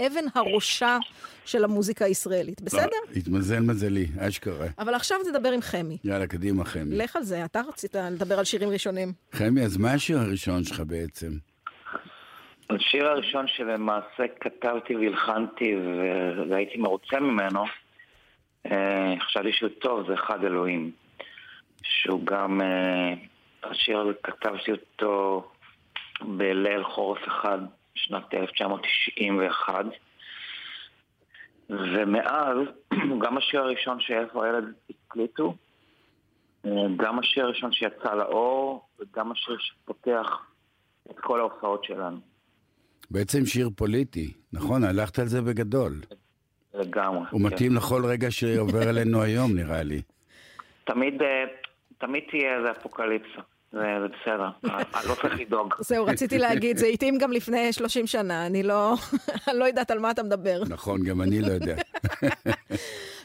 אבן הראשה של המוזיקה הישראלית. בסדר? לא, התמזל מזלי, אשכרה. אבל עכשיו תדבר עם חמי. יאללה, קדימה, חמי. לך על זה, אתה רצית לדבר על שירים ראשונים. חמי, אז מה השיר הראשון שלך בעצם? השיר הראשון שלמעשה כתבתי והלחנתי והייתי מרוצה ממנו, אה, חשבתי שהוא טוב, זה אחד אלוהים. שהוא גם, אה, השיר הזה כתבתי אותו בליל חורף אחד, שנת 1991. ומאז, גם השיר הראשון שאיפה הילד הקליטו, אה, גם השיר הראשון שיצא לאור, וגם השיר שפותח את כל ההופעות שלנו. בעצם שיר פוליטי, נכון? הלכת על זה בגדול. לגמרי. הוא כן. מתאים לכל רגע שעובר עלינו היום, נראה לי. תמיד, אה, תמיד תהיה איזה אפוקליפסה. זה, בסדר, אה, לא צריך לדאוג. זהו, רציתי להגיד, זה התאים גם לפני 30 שנה, אני לא, אני לא יודעת על מה אתה מדבר. נכון, גם אני לא יודע.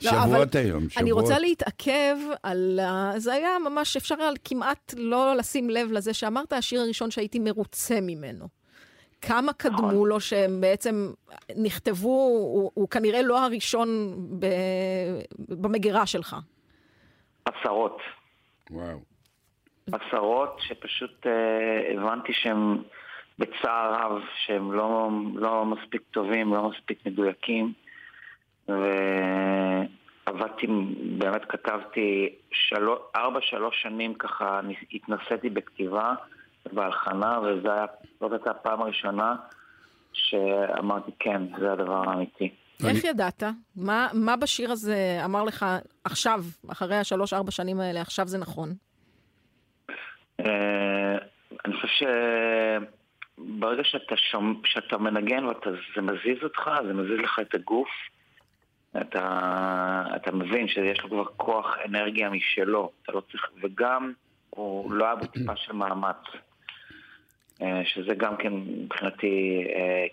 לא, שבועות היום, שבועות. אני רוצה להתעכב על... ה- זה היה ממש, אפשר כמעט לא לשים לב לזה שאמרת השיר הראשון שהייתי מרוצה ממנו. כמה קדמו נכון. לו שהם בעצם נכתבו, הוא, הוא כנראה לא הראשון ב, במגירה שלך. עשרות. וואו. עשרות שפשוט אה, הבנתי שהם בצער רב, שהם לא, לא מספיק טובים, לא מספיק מדויקים. ועבדתי, באמת כתבתי שלוש, ארבע, שלוש שנים ככה, התנסיתי בכתיבה ובהלחנה, וזו היה, זאת הייתה הפעם הראשונה שאמרתי, כן, זה הדבר האמיתי. איך ידעת? מה, מה בשיר הזה אמר לך עכשיו, אחרי השלוש-ארבע שנים האלה, עכשיו זה נכון? אה, אני חושב שברגע שאתה, שומע, שאתה מנגן וזה מזיז אותך, זה מזיז לך את הגוף, אתה, אתה מבין שיש לו כבר כוח אנרגיה משלו, אתה לא צריך, וגם הוא לא היה בו טיפה של מאמץ. אה, שזה גם כן מבחינתי אה,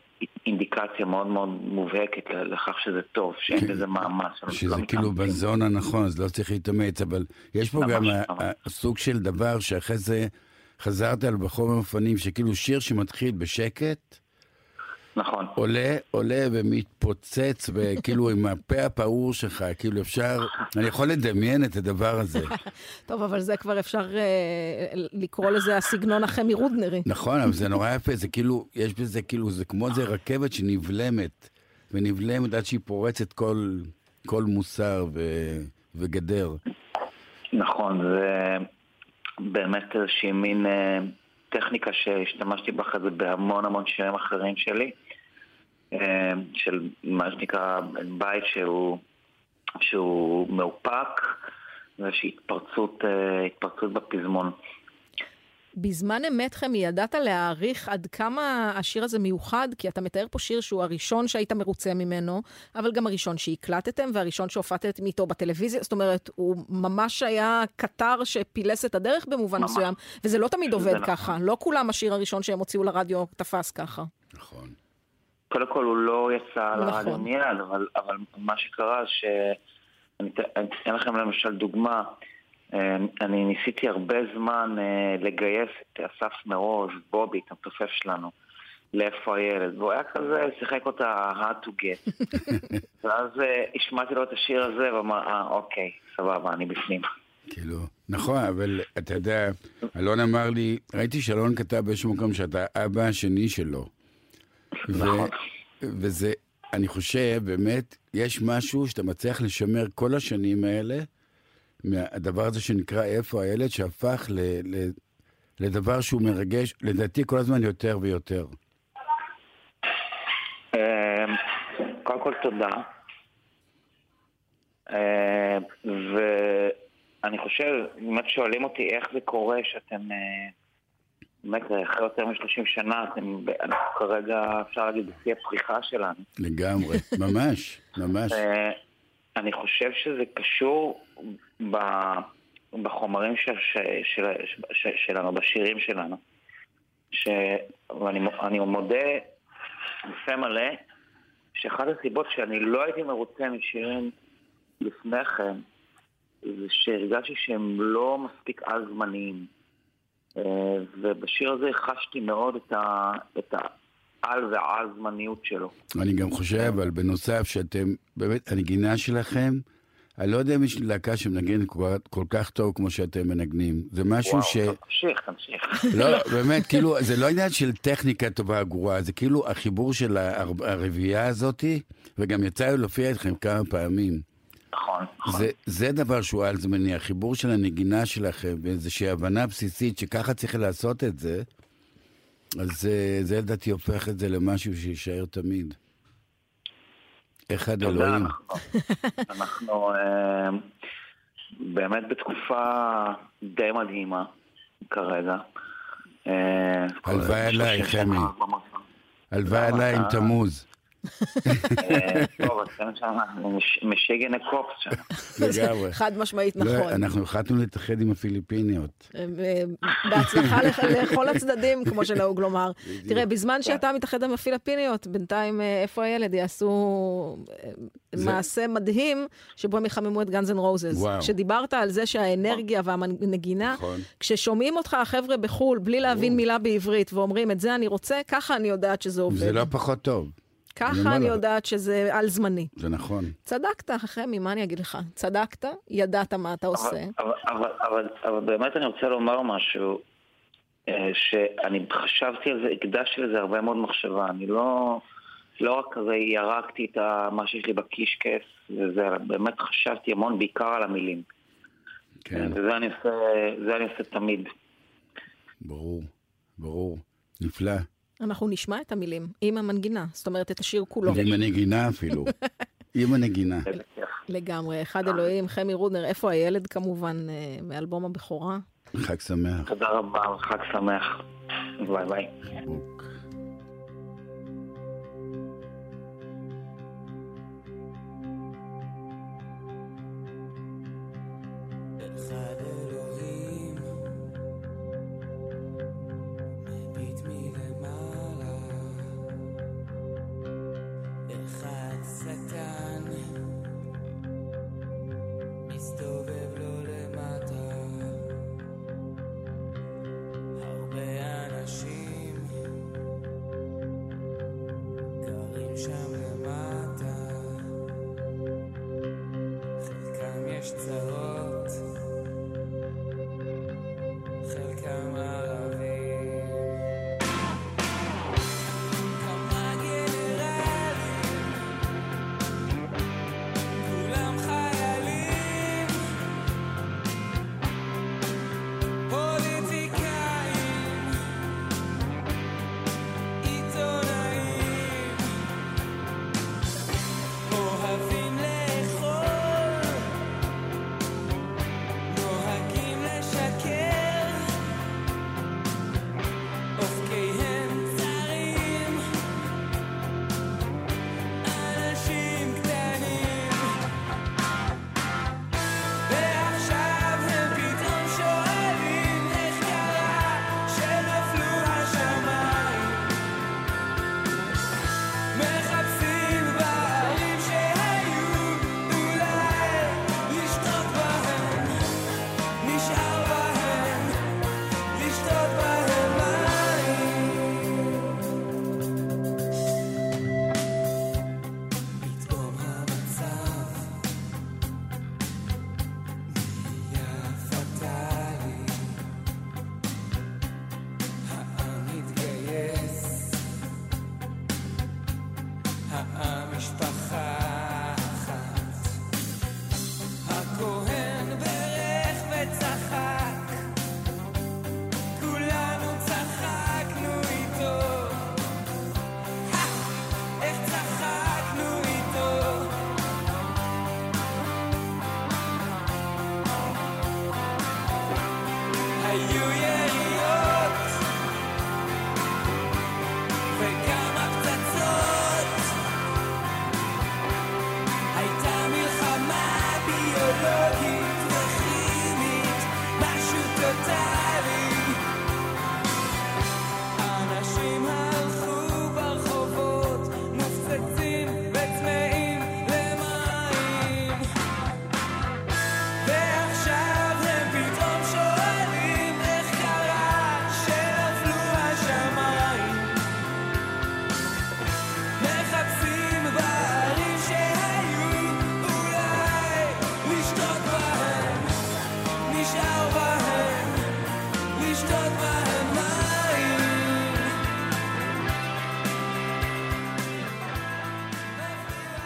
אינדיקציה מאוד מאוד מובהקת לכך שזה טוב, שאין בזה מאמץ. שזה כאילו מתאמצים. בזון הנכון, אז לא צריך להתאמץ, אבל יש פה גם ממש. ה- ה- סוג של דבר שאחרי זה חזרת על בחור מפנים, שכאילו שיר שמתחיל בשקט, נכון. עולה, עולה ומתפוצץ, וכאילו עם הפה הפעור שלך, כאילו אפשר, אני יכול לדמיין את הדבר הזה. טוב, אבל זה כבר אפשר אה, לקרוא לזה הסגנון החמי רודנרי. נכון, אבל זה נורא יפה, זה כאילו, יש בזה כאילו, זה כמו איזה רכבת שנבלמת, ונבלמת עד שהיא פורצת כל, כל מוסר ו, וגדר. נכון, זה באמת איזושהי מין אה, טכניקה שהשתמשתי בה אחרי זה בהמון המון שירים אחרים שלי, של מה שנקרא בית שהוא, שהוא מאופק, ואיזושהי התפרצות, אה, התפרצות בפזמון. בזמן אמת, חמי, ידעת להעריך עד כמה השיר הזה מיוחד? כי אתה מתאר פה שיר שהוא הראשון שהיית מרוצה ממנו, אבל גם הראשון שהקלטתם והראשון שהופעתם איתו בטלוויזיה. זאת אומרת, הוא ממש היה קטר שפילס את הדרך במובן ממש. מסוים, וזה לא תמיד עובד נכון. ככה. לא כולם השיר הראשון שהם הוציאו לרדיו תפס ככה. נכון. קודם כל הוא לא יצא נכון. לרדיו מיד, אבל, אבל מה שקרה ש... אני אתן- לכם למשל דוגמה. אה, אני ניסיתי הרבה זמן אה, לגייס את אסף מרוז, בובי, את המתופף שלנו, לאיפה הילד, והוא היה כזה, שיחק אותה hard to get. ואז אה, השמעתי לו את השיר הזה, ואמר, אה, אוקיי, סבבה, אני בפנים. כאילו, נכון, אבל אתה יודע, אלון אמר לי, ראיתי שאלון כתב באיזשהו מקום שאתה אבא השני שלו. נכון. וזה, אני חושב, באמת, יש משהו שאתה מצליח לשמר כל השנים האלה, מהדבר הזה שנקרא איפה הילד, שהפך ל, ל, לדבר שהוא מרגש, לדעתי כל הזמן יותר ויותר. אמ, קודם כל תודה. אמ, ואני חושב, באמת שואלים אותי איך זה קורה שאתם, אה, באמת אחרי יותר מ-30 שנה, אתם, אנחנו כרגע, אפשר להגיד, בשיא הפריחה שלנו. לגמרי, ממש, ממש. אה, אני חושב שזה קשור ב- בחומרים של, של, של, של, שלנו, בשירים שלנו. ש... ואני אני מודה בפה מלא שאחת הסיבות שאני לא הייתי מרוצה משירים לפני כן זה שהרגשתי שהם לא מספיק על-זמניים. אה, ובשיר הזה חשתי מאוד את, ה... את העל והעל-זמניות שלו. אני גם חושב, אבל בנוסף, שאתם, באמת, הנגינה שלכם, אני לא יודע אם יש להקה שמנגנת כל, כל כך טוב כמו שאתם מנגנים. זה משהו וואו, ש... תמשיך, תמשיך. לא, באמת, כאילו, זה לא עניין של טכניקה טובה או גרועה, זה כאילו החיבור של הר- הרביעייה הזאתי, וגם יצא לי להופיע איתכם כמה פעמים. נכון, נכון. זה, זה דבר שהוא על-זמני, החיבור של הנגינה שלכם, ואיזושהי הבנה בסיסית שככה צריך לעשות את זה, אז אה, זה לדעתי הופך את זה למשהו שיישאר תמיד. אחד אלוהים. אנחנו- אנחנו אה, באמת בתקופה די מדהימה כרגע. אה, הלוואי עליי, 30 שנה חמי. הלוואי עליי עם תמוז. אה, טוב, אתם שם, משיגן. לגמרי. חד משמעית לא, נכון. אנחנו החלטנו להתאחד עם הפיליפיניות. אה, בהצלחה לח- לכל הצדדים, כמו שנהוג לומר. תראה, בזמן שאתה מתאחד עם הפיליפיניות, בינתיים אה, איפה הילד יעשו אה, מעשה מדהים, שבו הם יחממו את Guns N' Roses. וואו. כשדיברת על זה שהאנרגיה והנגינה, נכון. כששומעים אותך החבר'ה בחו"ל, בלי להבין מילה בעברית, ואומרים, את זה אני רוצה, ככה אני יודעת שזה עובד. זה לא פחות טוב. ככה אני לך. יודעת שזה על זמני. זה נכון. צדקת, חמי, מה אני אגיד לך? צדקת, ידעת מה אתה עושה. אבל, אבל, אבל, אבל באמת אני רוצה לומר משהו, אה, שאני חשבתי על זה, הקדשתי לזה הרבה מאוד מחשבה. אני לא, לא רק כזה ירקתי את מה שיש לי בקישקעס, וזה, באמת חשבתי המון בעיקר על המילים. כן, וזה אני עושה, זה אני עושה תמיד. ברור, ברור. נפלא. אנחנו נשמע את המילים עם המנגינה, זאת אומרת, את השיר כולו. ועם הנגינה אפילו. עם הנגינה. לגמרי. אחד אלוהים, חמי רודנר, איפה הילד כמובן, אה, מאלבום הבכורה. חג שמח. תודה רבה, חג שמח. ביי ביי.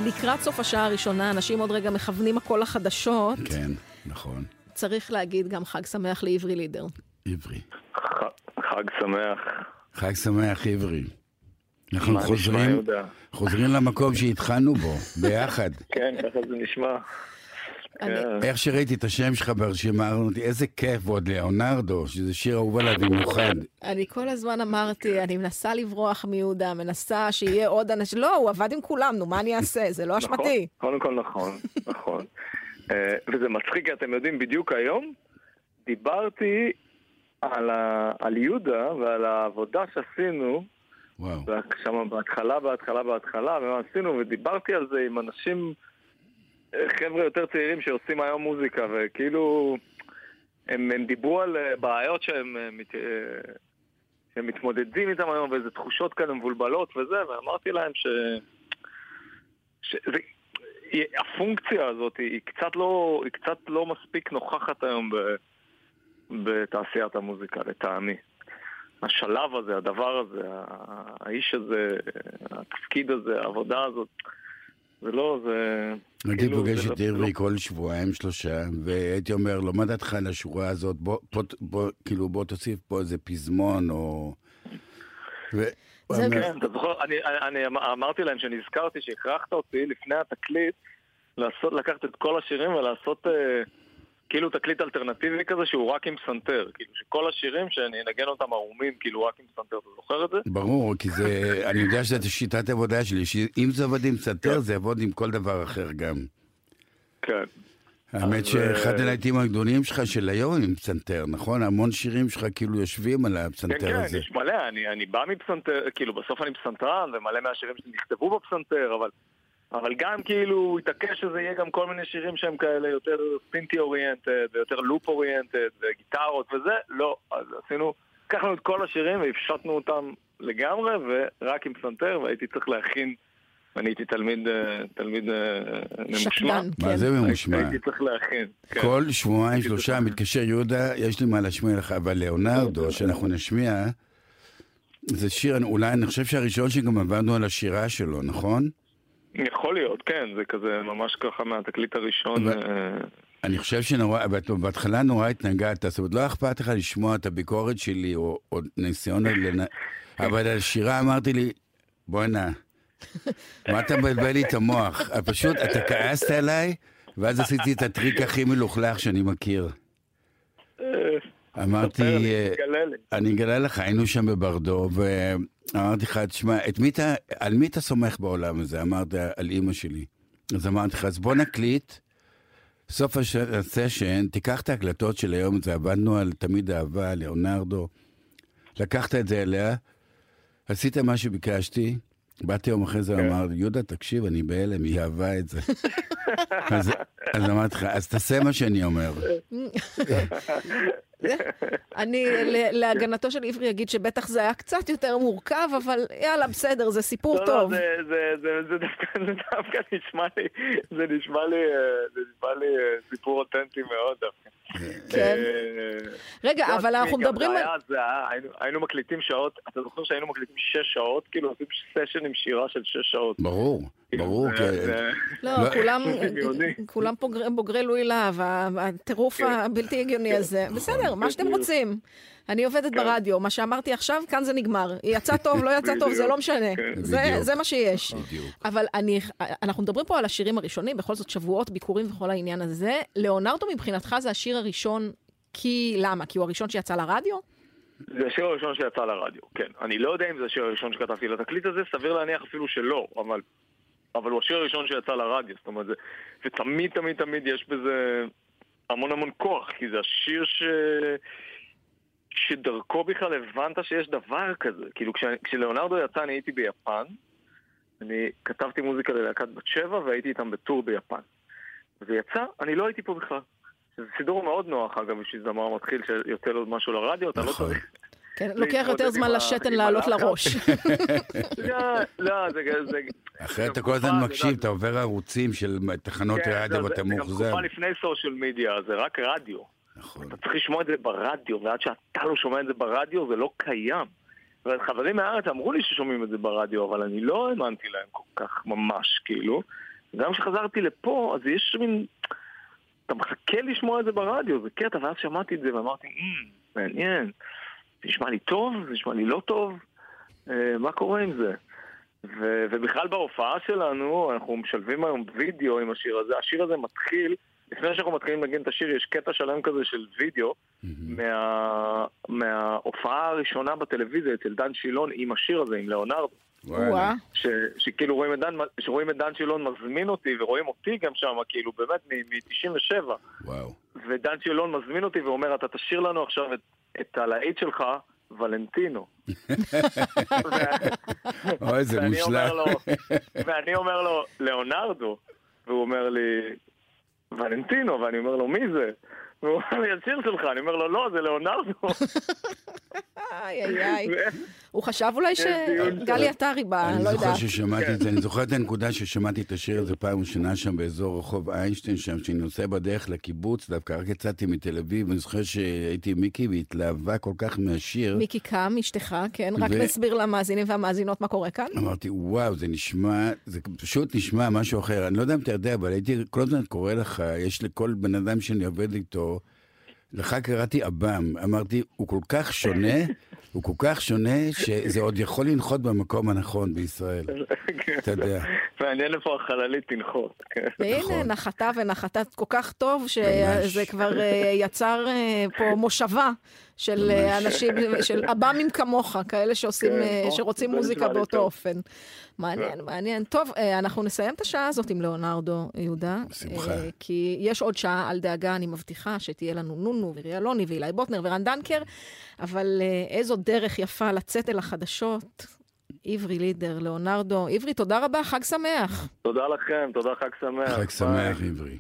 לקראת סוף השעה הראשונה, אנשים עוד רגע מכוונים הכל לחדשות. כן, נכון. צריך להגיד גם חג שמח לעברי לידר. עברי. חג שמח. חג שמח עברי. אנחנו חוזרים? חוזרים למקום שהתחלנו בו, ביחד. כן, ככה זה נשמע. כן. איך שראיתי את השם שלך ברשימה, אמרתי, איזה כיף, ועוד ליאונרדו, שזה שיר אהוב עליו במיוחד. אני כל הזמן אמרתי, אני מנסה לברוח מיהודה, מנסה שיהיה עוד אנשים. לא, הוא עבד עם כולם, נו, מה אני אעשה? זה לא נכון, אשמתי. קודם כל נכון, נכון. אה, וזה מצחיק, כי אתם יודעים, בדיוק היום דיברתי על, ה... על יהודה ועל העבודה שעשינו, וואו. שם בהתחלה, בהתחלה, בהתחלה, ומה עשינו, ודיברתי על זה עם אנשים, חבר'ה יותר צעירים שעושים היום מוזיקה, וכאילו, הם, הם דיברו על אה, בעיות שהם, אה, מת... אה, שהם מתמודדים איתם היום, ואיזה תחושות כאלה מבולבלות וזה, ואמרתי להם ש... שזה... הפונקציה הזאת היא קצת לא, היא קצת לא מספיק נוכחת היום ב, בתעשיית המוזיקה, לטעמי. השלב הזה, הדבר הזה, האיש הזה, התפקיד הזה, העבודה הזאת, זה לא, זה... הייתי כאילו, פוגש את לא- לא- כל שבועיים, שלושה, והייתי אומר לו, מה דעתך על השורה הזאת? בוא, בוא, בוא, כאילו, בוא תוסיף פה איזה פזמון, או... ו... כן, אתה זוכר, אני, אני אמ- אמרתי להם שנזכרתי שהכרחת אותי לפני התקליט לעשות, לקחת את כל השירים ולעשות אה, כאילו תקליט אלטרנטיבי כזה שהוא רק עם פסנתר. כאילו שכל השירים שאני אנגן אותם ערומים כאילו רק עם פסנתר, אתה זוכר את זה? ברור, כי זה, אני יודע שזו שיטת עבודה שלי, שאם זה עובד עם פסנתר, זה יעבוד עם כל דבר אחר גם. כן. האמת שאחד אה, הלהיטים הגדולים שלך של היום עם פסנתר, נכון? המון שירים שלך כאילו יושבים על כן, הפסנתר כן, הזה. יש מלא, אני, אני בא מפסנתר, כאילו בסוף אני פסנתרן ומלא מהשירים שלי נכתבו בפסנתר, אבל, אבל גם כאילו הוא התעקש שזה יהיה גם כל מיני שירים שהם כאלה יותר סינטי אוריינטד ויותר לופ אוריינטד וגיטרות וזה, לא, אז עשינו, לקחנו את כל השירים והפשטנו אותם לגמרי ורק עם פסנתר והייתי צריך להכין, ואני הייתי תלמיד, אה, תלמיד אה, ממושמע. שקדן, מה כן. זה ממושמע? הייתי צריך להכין. כן. כל שבועיים, שלושה, מתקשר יהודה, יש לי מה להשמיע לך, אבל ליאונרדו, שאנחנו נשמיע, זה שיר, אולי, אני חושב שהראשון שגם עבדנו על השירה שלו, נכון? יכול להיות, כן, זה כזה ממש ככה מהתקליט הראשון. אה, אני חושב שנורא, בהתחלה נורא התנגדת, זאת אומרת, לא אכפת לך לשמוע את הביקורת שלי, או, או ניסיון, לנ... אבל על שירה אמרתי לי, בואנה, מה אתה מבלבל לי את המוח? פשוט, אתה כעסת עליי, ואז עשיתי את הטריק הכי מלוכלך שאני מכיר. אמרתי. אני אגלה לך, היינו שם בברדו, ואמרתי לך, תשמע, את מי אתה, על מי אתה סומך בעולם הזה? אמרת, על אימא שלי. אז אמרתי לך, אז בוא נקליט, סוף הסשן, תיקח את ההקלטות של היום הזה, עבדנו על תמיד אהבה, ליאונרדו, לקחת את זה אליה, עשית מה שביקשתי, באתי יום אחרי זה, אמר, יהודה, תקשיב, אני בהלם, היא אהבה את זה. אז, אז אמרתי לך, אז תעשה מה שאני אומר. אני ל- להגנתו של עברי אגיד שבטח זה היה קצת יותר מורכב, אבל יאללה, בסדר, זה סיפור לא, טוב. לא, זה- זה- זה- זה דווקא נשמע לי, זה נשמע לי, אה, אה, סיפור אותנטי מאוד דווקא. כן. אה, רגע, לא, אבל אנחנו מדברים היינו מקליטים שעות, אתה זוכר שהיינו מקליטים שש שעות? כאילו עושים סשן עם שירה של שש שעות. ברור, ברור. זה- לא, כולם, בוגרי, לואי להב, הטירוף כן. הבלתי הגיוני הזה. בסדר, מה שאתם. רוצים. אני עובדת ברדיו, מה שאמרתי עכשיו, כאן זה נגמר. יצא טוב, לא יצא טוב, זה לא משנה. כן. זה- מה שיש. אבל אני, אנחנו מדברים פה על השירים הראשונים, בכל זאת שבועות, ביקורים וכל העניין הזה. ליאונרדו מבחינתך זה השיר הראשון כי, למה? כי הוא הראשון שיצא לרדיו? זה השיר הראשון שיצא לרדיו, כן. אני לא יודע אם זה השיר הראשון שכתבתי לתקליט הזה, סביר להניח אפילו שלא, אבל, אבל הוא השיר הראשון שיצא לרדיו, זאת אומרת, זה, ותמיד תמיד תמיד יש בזה המון המון כוח, כי זה השיר ש... שדרכו בכלל הבנת שיש דבר כזה. כאילו, כש, כשלאונרדו יצא אני הייתי ביפן, אני כתבתי מוזיקה ללהקת בת שבע והייתי איתם בטור ביפן. וזה יצא, אני לא הייתי פה בכלל. זה סידור מאוד נוח, אגב, בשביל זמר מתחיל שיוצא לו משהו לרדיו, אתה לא נכון. צריך... כן, לוקח יותר זמן לשתן לעלות. לראש. לא, לא, זה... זה אחרת אתה כל הזמן מקשיב, אתה עובר ערוצים של תחנות כן, רדיו ואתה זה גם מאוכזב. תקופה לפני סושיאל מדיה, זה רק רדיו. נכון. אתה צריך לשמוע את זה ברדיו, ועד שאתה לא שומע את זה ברדיו, זה לא קיים. וחברים מהארץ אמרו לי ששומעים את זה ברדיו, אבל אני לא האמנתי להם כל כך ממש, כאילו. גם כשחזרתי לפה, אז יש מין... אתה מחכה לשמוע את זה ברדיו, זה קטע, ואז שמעתי את זה ואמרתי, "אמ, מעניין, זה נשמע לי טוב, זה נשמע לי לא טוב, אה, מה קורה עם זה? ו- ובכלל בהופעה שלנו, אנחנו משלבים היום וידאו עם השיר הזה, השיר הזה מתחיל, לפני שאנחנו מתחילים לנגן את השיר, יש קטע שלם כזה של וידאו, מה, מההופעה הראשונה בטלוויזיה אצל דן שילון עם השיר הזה, עם ליאונרדו. וואה. ש, שכאילו רואים את, דן, שרואים את דן שילון מזמין אותי, ורואים אותי גם שם, כאילו באמת מ-97. וואו. ודן שילון מזמין אותי ואומר, אתה תשאיר לנו עכשיו את, את הלהיט שלך, ולנטינו. אוי, זה מושלם. ואני אומר לו, ליאונרדו. והוא אומר לי, ולנטינו, ואני אומר לו, מי זה? והוא אומר לי, השיר שלך, אני אומר לו, לא, זה ליאונרדו. איי, איי, איי. הוא חשב אולי שגלי עטרי בא, אני לא זוכר יודעת. ששמעתי את זה, אני זוכר את הנקודה ששמעתי את השיר הזה פעם ראשונה שם באזור רחוב איינשטיין שם, שאני נוסע בדרך לקיבוץ, דווקא רק יצאתי מתל אביב, ואני זוכר שהייתי עם מיקי והתלהבה כל כך מהשיר. מיקי קם, אשתך, כן? רק נסביר למאזינים והמאזינות מה קורה כאן. אמרתי, וואו, זה נשמע, זה פשוט נשמע משהו אחר. אני לא יודע אם אתה יודע, אבל הייתי כל הזמן קורא לך, יש לכל בן אדם שאני עובד איתו, לך קראתי עב"ם. אמרתי, הוא כל כך שונה, הוא כל כך שונה, שזה עוד יכול לנחות במקום הנכון בישראל. אתה יודע. מעניין איפה החללית תנחות. והנה, נחתה ונחתה כל כך טוב. שזה כבר אה, יצר אה, פה מושבה של אה, אנשים, של עב"מים כמוך, כאלה שעושים, כן, אה, או, שרוצים מוזיקה באותו. אופן. מעניין, מעניין. טוב, אה, אנחנו נסיים את השעה הזאת עם ליאונרדו, יהודה. בשמחה. אה, כי יש עוד שעה, אל דאגה, אני מבטיחה שתהיה לנו נונו ורי אלוני ואילי בוטנר ורן דנקר, אבל אה, איזו דרך יפה לצאת אל החדשות. עברי לידר, ליאונרדו. עברי, תודה רבה, חג שמח. תודה לכם, תודה, חג שמח. חג. שמח, עברי.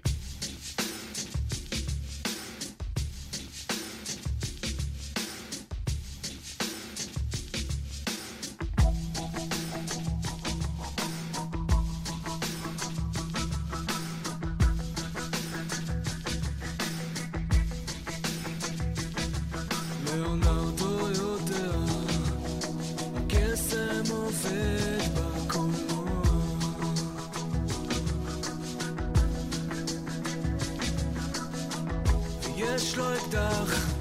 יש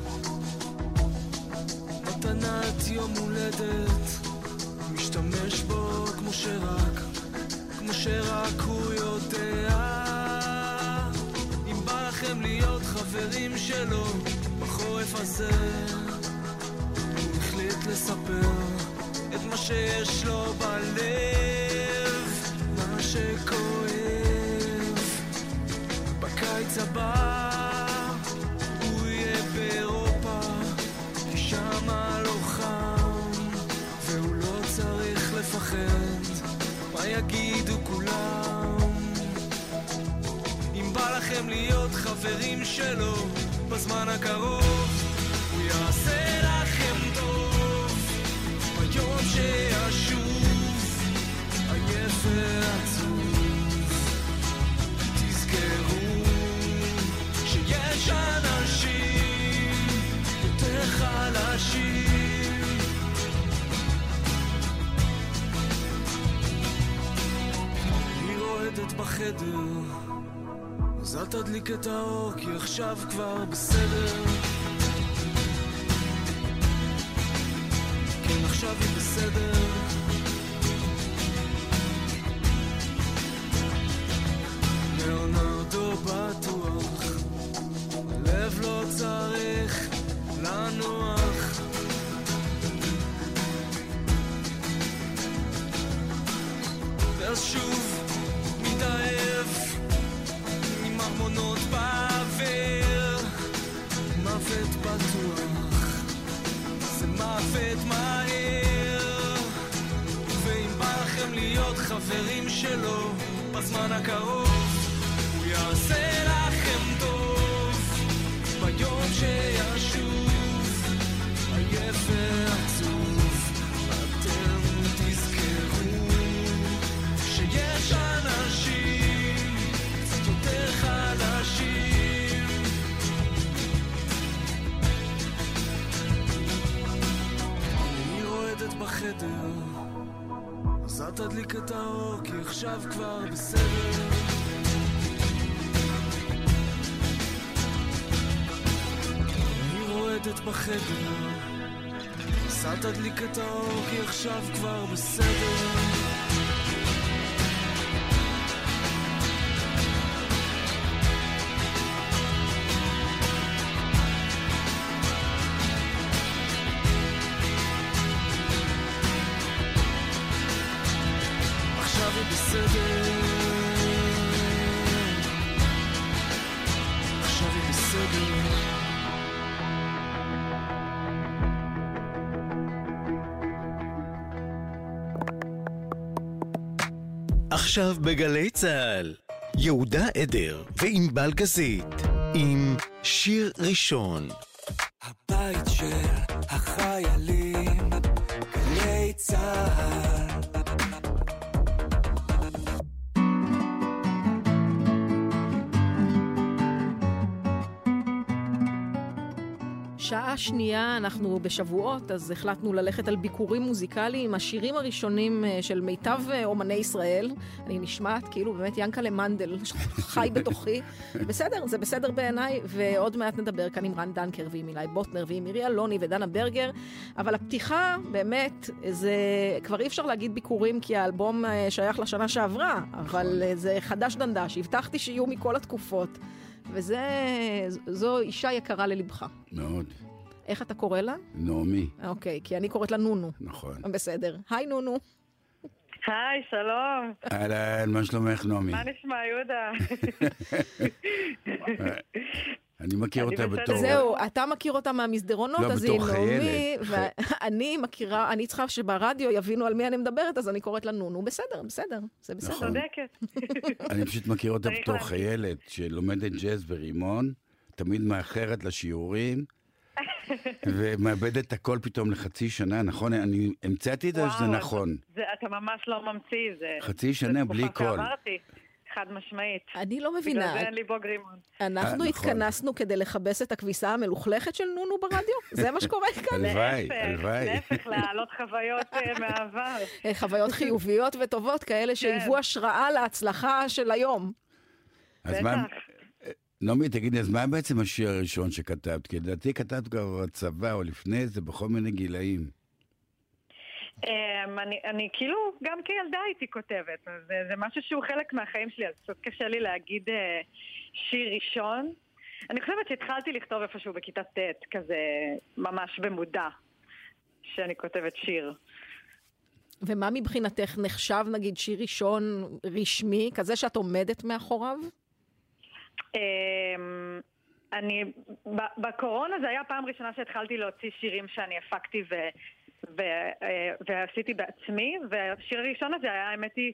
שלו בזמן הקרוב, תדליק את האור, כי עכשיו כבר בסדר. עכשיו בגלי צה"ל, יהודה עדר וענבל גזית, עם שיר ראשון. הבית של החיילים, גלי צה"ל. שעה שנייה, אנחנו בשבועות, אז החלטנו ללכת על ביקורים מוזיקליים, השירים הראשונים אה, של מיטב אה, אומני ישראל. אני נשמעת כאילו באמת ינקלה מנדל, חי בתוכי. בסדר, זה בסדר בעיניי, ועוד מעט נדבר כאן עם רן דנקר ועם אילי בוטנר ועם מירי אלוני ודנה ברגר. אבל הפתיחה, באמת, זה כבר אי אפשר להגיד ביקורים, כי האלבום אה, שייך לשנה שעברה, אבל אה, זה חדש דנדש, הבטחתי שיהיו מכל התקופות. וזו אישה יקרה ללבך. מאוד. איך אתה קורא לה? נעמי, אוקיי, כי אני קוראת לה נונו. נכון. בסדר. היי נונו. היי, שלום. אהלן, מה שלומך, נעמי? מה נשמע, יהודה? אני מכיר אותה. בתור... זהו, אתה מכיר אותה מהמסדרונות, לא, אז היא נעמי. ואני מכירה, אני צריכה שברדיו יבינו על מי אני מדברת, אז אני קוראת לה נונו. בסדר, בסדר, זה בסדר. נכון. צודקת. אני פשוט מכיר אותה בתור. חיילת שלומדת ג'אז ברימון, תמיד מאחרת לשיעורים, ומאבדת את הכל פתאום לחצי שנה, נכון? אני המצאתי את זה שזה נכון. זה, אתה ממש לא ממציא, זה... חצי שנה זה בלי קול. חד משמעית. אני לא בגלל מבינה, זה אין לי בוג רימון. אנחנו אה, נכון. התכנסנו כדי לכבס את הכביסה המלוכלכת של נונו ברדיו? זה מה שקורה כאן? הלוואי, הלוואי. להפך, להעלות חוויות אה, מהעבר. אה, חוויות חיוביות וטובות, כן. כאלה שהיוו השראה להצלחה של היום. אז מה... נעמי, תגידי, אז מה בעצם השיר הראשון שכתבת? כי לדעתי כתבת כבר בצבא או לפני זה, בכל מיני גילאים. אמ, אני, אני כאילו, גם כילדה הייתי כותבת, אז זה, זה משהו שהוא חלק מהחיים שלי, אז קצת קשה לי להגיד אה, שיר ראשון. אני חושבת שהתחלתי לכתוב איפשהו בכיתה ט', כזה ממש במודע, שאני כותבת שיר. ומה מבחינתך נחשב, נגיד, שיר ראשון רשמי, כזה שאת עומדת מאחוריו? אמ, אני, בקורונה זה היה הפעם הראשונה שהתחלתי להוציא שירים שאני הפקתי ו, ו, אה, ועשיתי בעצמי, והשיר הראשון הזה היה, האמת היא,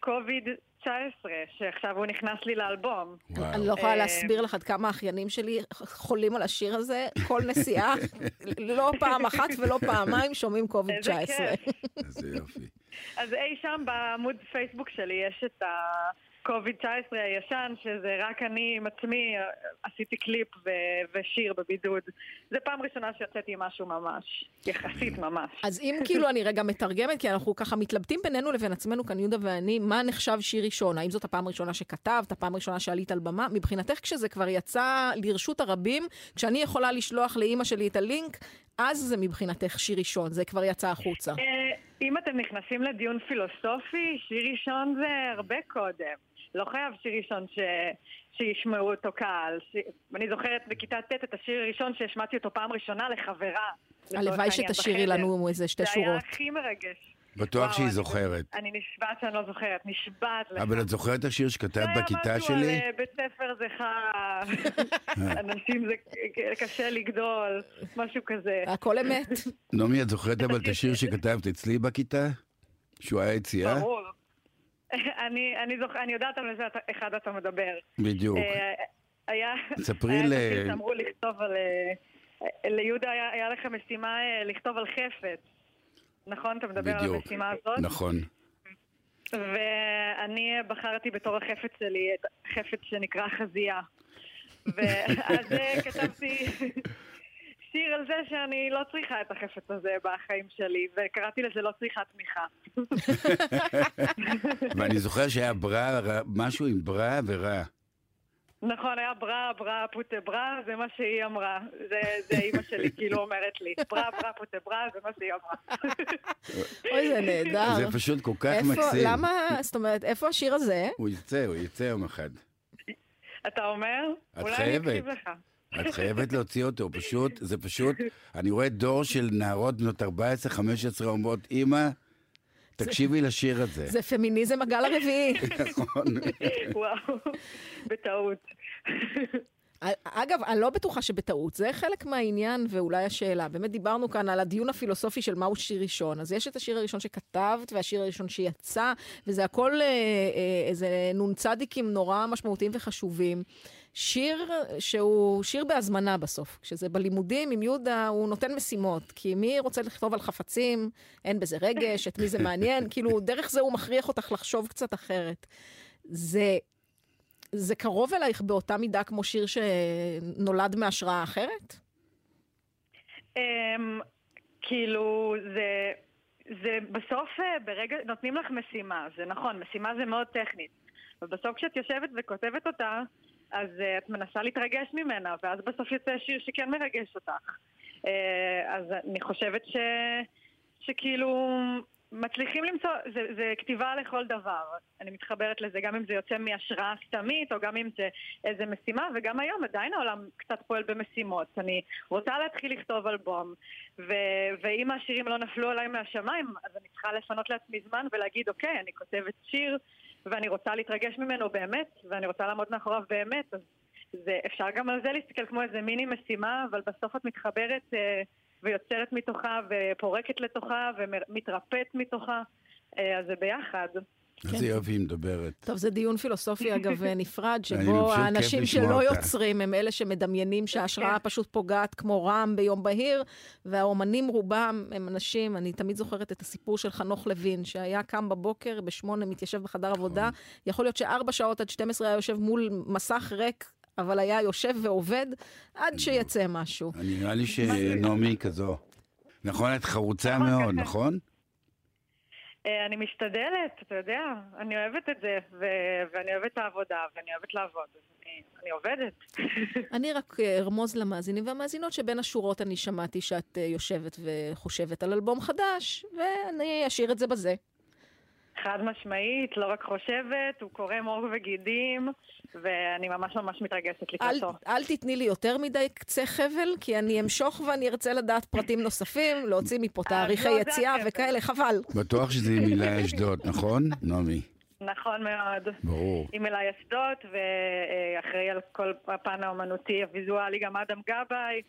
קוביד 19, שעכשיו הוא נכנס לי לאלבום. וואו. אני לא יכולה אה, להסביר לך עד כמה האחיינים שלי חולים על השיר הזה. כל נסיעה, לא פעם אחת ולא פעמיים שומעים קוביד איזה 19. כיף. איזה יופי. אז אי שם בעמוד פייסבוק שלי יש את ה-COVID 19 הישן, שזה רק אני עם עצמי עשיתי קליפ ו- ושיר בבידוד. זה פעם ראשונה שיוצאתי עם משהו ממש, יחסית ממש. אז אם כאילו אני רגע מתרגמת, כי אנחנו ככה מתלבטים בינינו לבין עצמנו כאן, יהודה ואני, מה נחשב שיר ראשון? האם זאת הפעם הראשונה שכתבת, הפעם הראשונה שעלית על במה? מבחינתך, כשזה כבר יצא לרשות הרבים, כשאני יכולה לשלוח לאימא שלי את הלינק, אז זה מבחינתך שיר ראשון, זה כבר יצא החוצה. אם אתם נכנסים לדיון פילוסופי, שיר ראשון זה הרבה קודם. לא חייב שיר ראשון ש... שישמעו אותו קהל. ש... אני זוכרת בכיתה ט' את השיר הראשון שהשמעתי אותו פעם ראשונה לחברה. הלוואי שתשאירי. לנו איזה שתי זה היה שורות. הכי מרגש. בטוח שהיא אני- זוכרת. אני נשבעת שאני לא זוכרת, נשבעת לך. אבל את זוכרת את השיר שכתבת זה היה בכיתה משהו שלי? על, אה, בית ספר זה חרא, אנשים זה קשה לגדול, משהו כזה. הכל אמת. נעמי, את זוכרת אבל את השיר שכתבת אצלי בכיתה? שהוא היה יציאה? ברור. אני, אני, זוכ... אני יודעת על איזה אחד אתה מדבר. בדיוק. אה, היה... ספרי ל- שאמרו לכתוב על... אה, ליהודה היה, היה לך משימה לכתוב על חפץ. נכון? אתה מדבר על בדיוק. המשימה הזאת? נכון. ואני בחרתי בתור החפץ שלי את חפץ שנקרא חזייה. ואז אה, כתבתי שיר על זה שאני לא צריכה את החפץ הזה בחיים שלי, וקראתי לזה לא צריכה תמיכה. ואני זוכר שהיה ברא, רע- משהו עם ברא ורע. נכון, היה ברא, ברא, פוטה ברא, זה מה שהיא אמרה. זה, זה אימא שלי כאילו אומרת לי. ברא, ברא, פוטה ברא, זה מה שהיא אמרה. אוי, זה נהדר. זה פשוט כל כך איפה, מקסים. למה, זאת אומרת, איפה השיר הזה? הוא יצא, הוא יצא יום אחד. אתה אומר? את אולי חייבת. אני אקשיב לך. את חייבת להוציא אותו, פשוט, זה פשוט, אני רואה דור של נערות בנות 14-15 אומרות, אמא, תקשיבי לשיר הזה. זה פמיניזם הגל הרביעי. נכון. וואו, בטעות. אגב, אני לא בטוחה שבטעות, זה חלק מהעניין ואולי השאלה. באמת דיברנו כאן על הדיון הפילוסופי של מהו שיר ראשון. אז יש את השיר הראשון שכתבת והשיר הראשון שיצא, וזה הכל אה, אה, איזה נ"צדיקים נורא משמעותיים וחשובים. שיר שהוא שיר בהזמנה בסוף. כשזה בלימודים עם יהודה, הוא נותן משימות. כי מי רוצה לכתוב על חפצים, אין בזה רגש, את מי זה מעניין, כאילו, דרך זה הוא מכריח אותך לחשוב קצת אחרת. זה זה קרוב אלייך באותה מידה כמו שיר שנולד מהשראה אחרת? אמ, כאילו, זה, זה בסוף אה, ברגע, נותנים לך משימה, זה נכון, משימה זה מאוד טכנית. אבל בסוף כשאת יושבת וכותבת אותה, אז uh, את מנסה להתרגש ממנה, ואז בסוף יוצא שיר שכן מרגש אותך. Uh, אז אני חושבת ש, שכאילו מצליחים למצוא, זה, זה כתיבה לכל דבר. אני מתחברת לזה, גם אם זה יוצא מהשראה סתמית, או גם אם זה איזה משימה, וגם היום עדיין העולם קצת פועל במשימות. אני רוצה להתחיל לכתוב אלבום, ו- ואם השירים לא נפלו עליי מהשמיים, אז אני צריכה לפנות לעצמי זמן ולהגיד, אוקיי, אני כותבת שיר, ואני רוצה להתרגש ממנו באמת, ואני רוצה לעמוד מאחוריו באמת, אז זה, אפשר גם על זה להסתכל כמו איזה מיני משימה, אבל בסוף את מתחברת אה, ויוצרת מתוכה, ופורקת לתוכה, ומתרפאת מתוכה, אה, אז זה ביחד. איזה יופי היא מדברת. טוב, זה דיון פילוסופי, אגב, נפרד, שבו האנשים שלא אותה. יוצרים הם אלה שמדמיינים שההשראה פשוט פוגעת כמו רעם ביום בהיר, והאומנים רובם הם אנשים, אני תמיד זוכרת את הסיפור של חנוך לוין, שהיה קם בבוקר, בשמונה מתיישב בחדר עבודה, יכול להיות שארבע שעות עד 12 היה יושב מול מסך ריק. אבל היה יושב ועובד עד שיצא משהו. אני נראה לי שנעמי כזו. נכון, את חרוצה מאוד, נכון? אה, אני משתדלת, אתה יודע, אני אוהבת את זה, ו- ואני אוהבת את העבודה, ואני אוהבת לעבוד, אני, אני עובדת. אני רק אה, ארמוז למאזינים והמאזינות שבין השורות אני שמעתי שאת אה, יושבת וחושבת על אלבום חדש, ואני אשאיר את זה בזה. חד משמעית, לא רק חושבת, הוא קורא מור וגידים, ואני ממש ממש מתרגשת אל, לקראתו. אל תתני לי יותר מדי קצה חבל, כי אני אמשוך ואני ארצה לדעת פרטים נוספים, להוציא מפה תאריכי לא, יציאה. וכאלה, חבל. בטוח שזה עם הילה אשדוד, נכון, נעמי? נכון מאוד. ברור. עם אלי אסדות, ואחראי על כל הפן האומנותי הוויזואלי, גם אדם גבאי.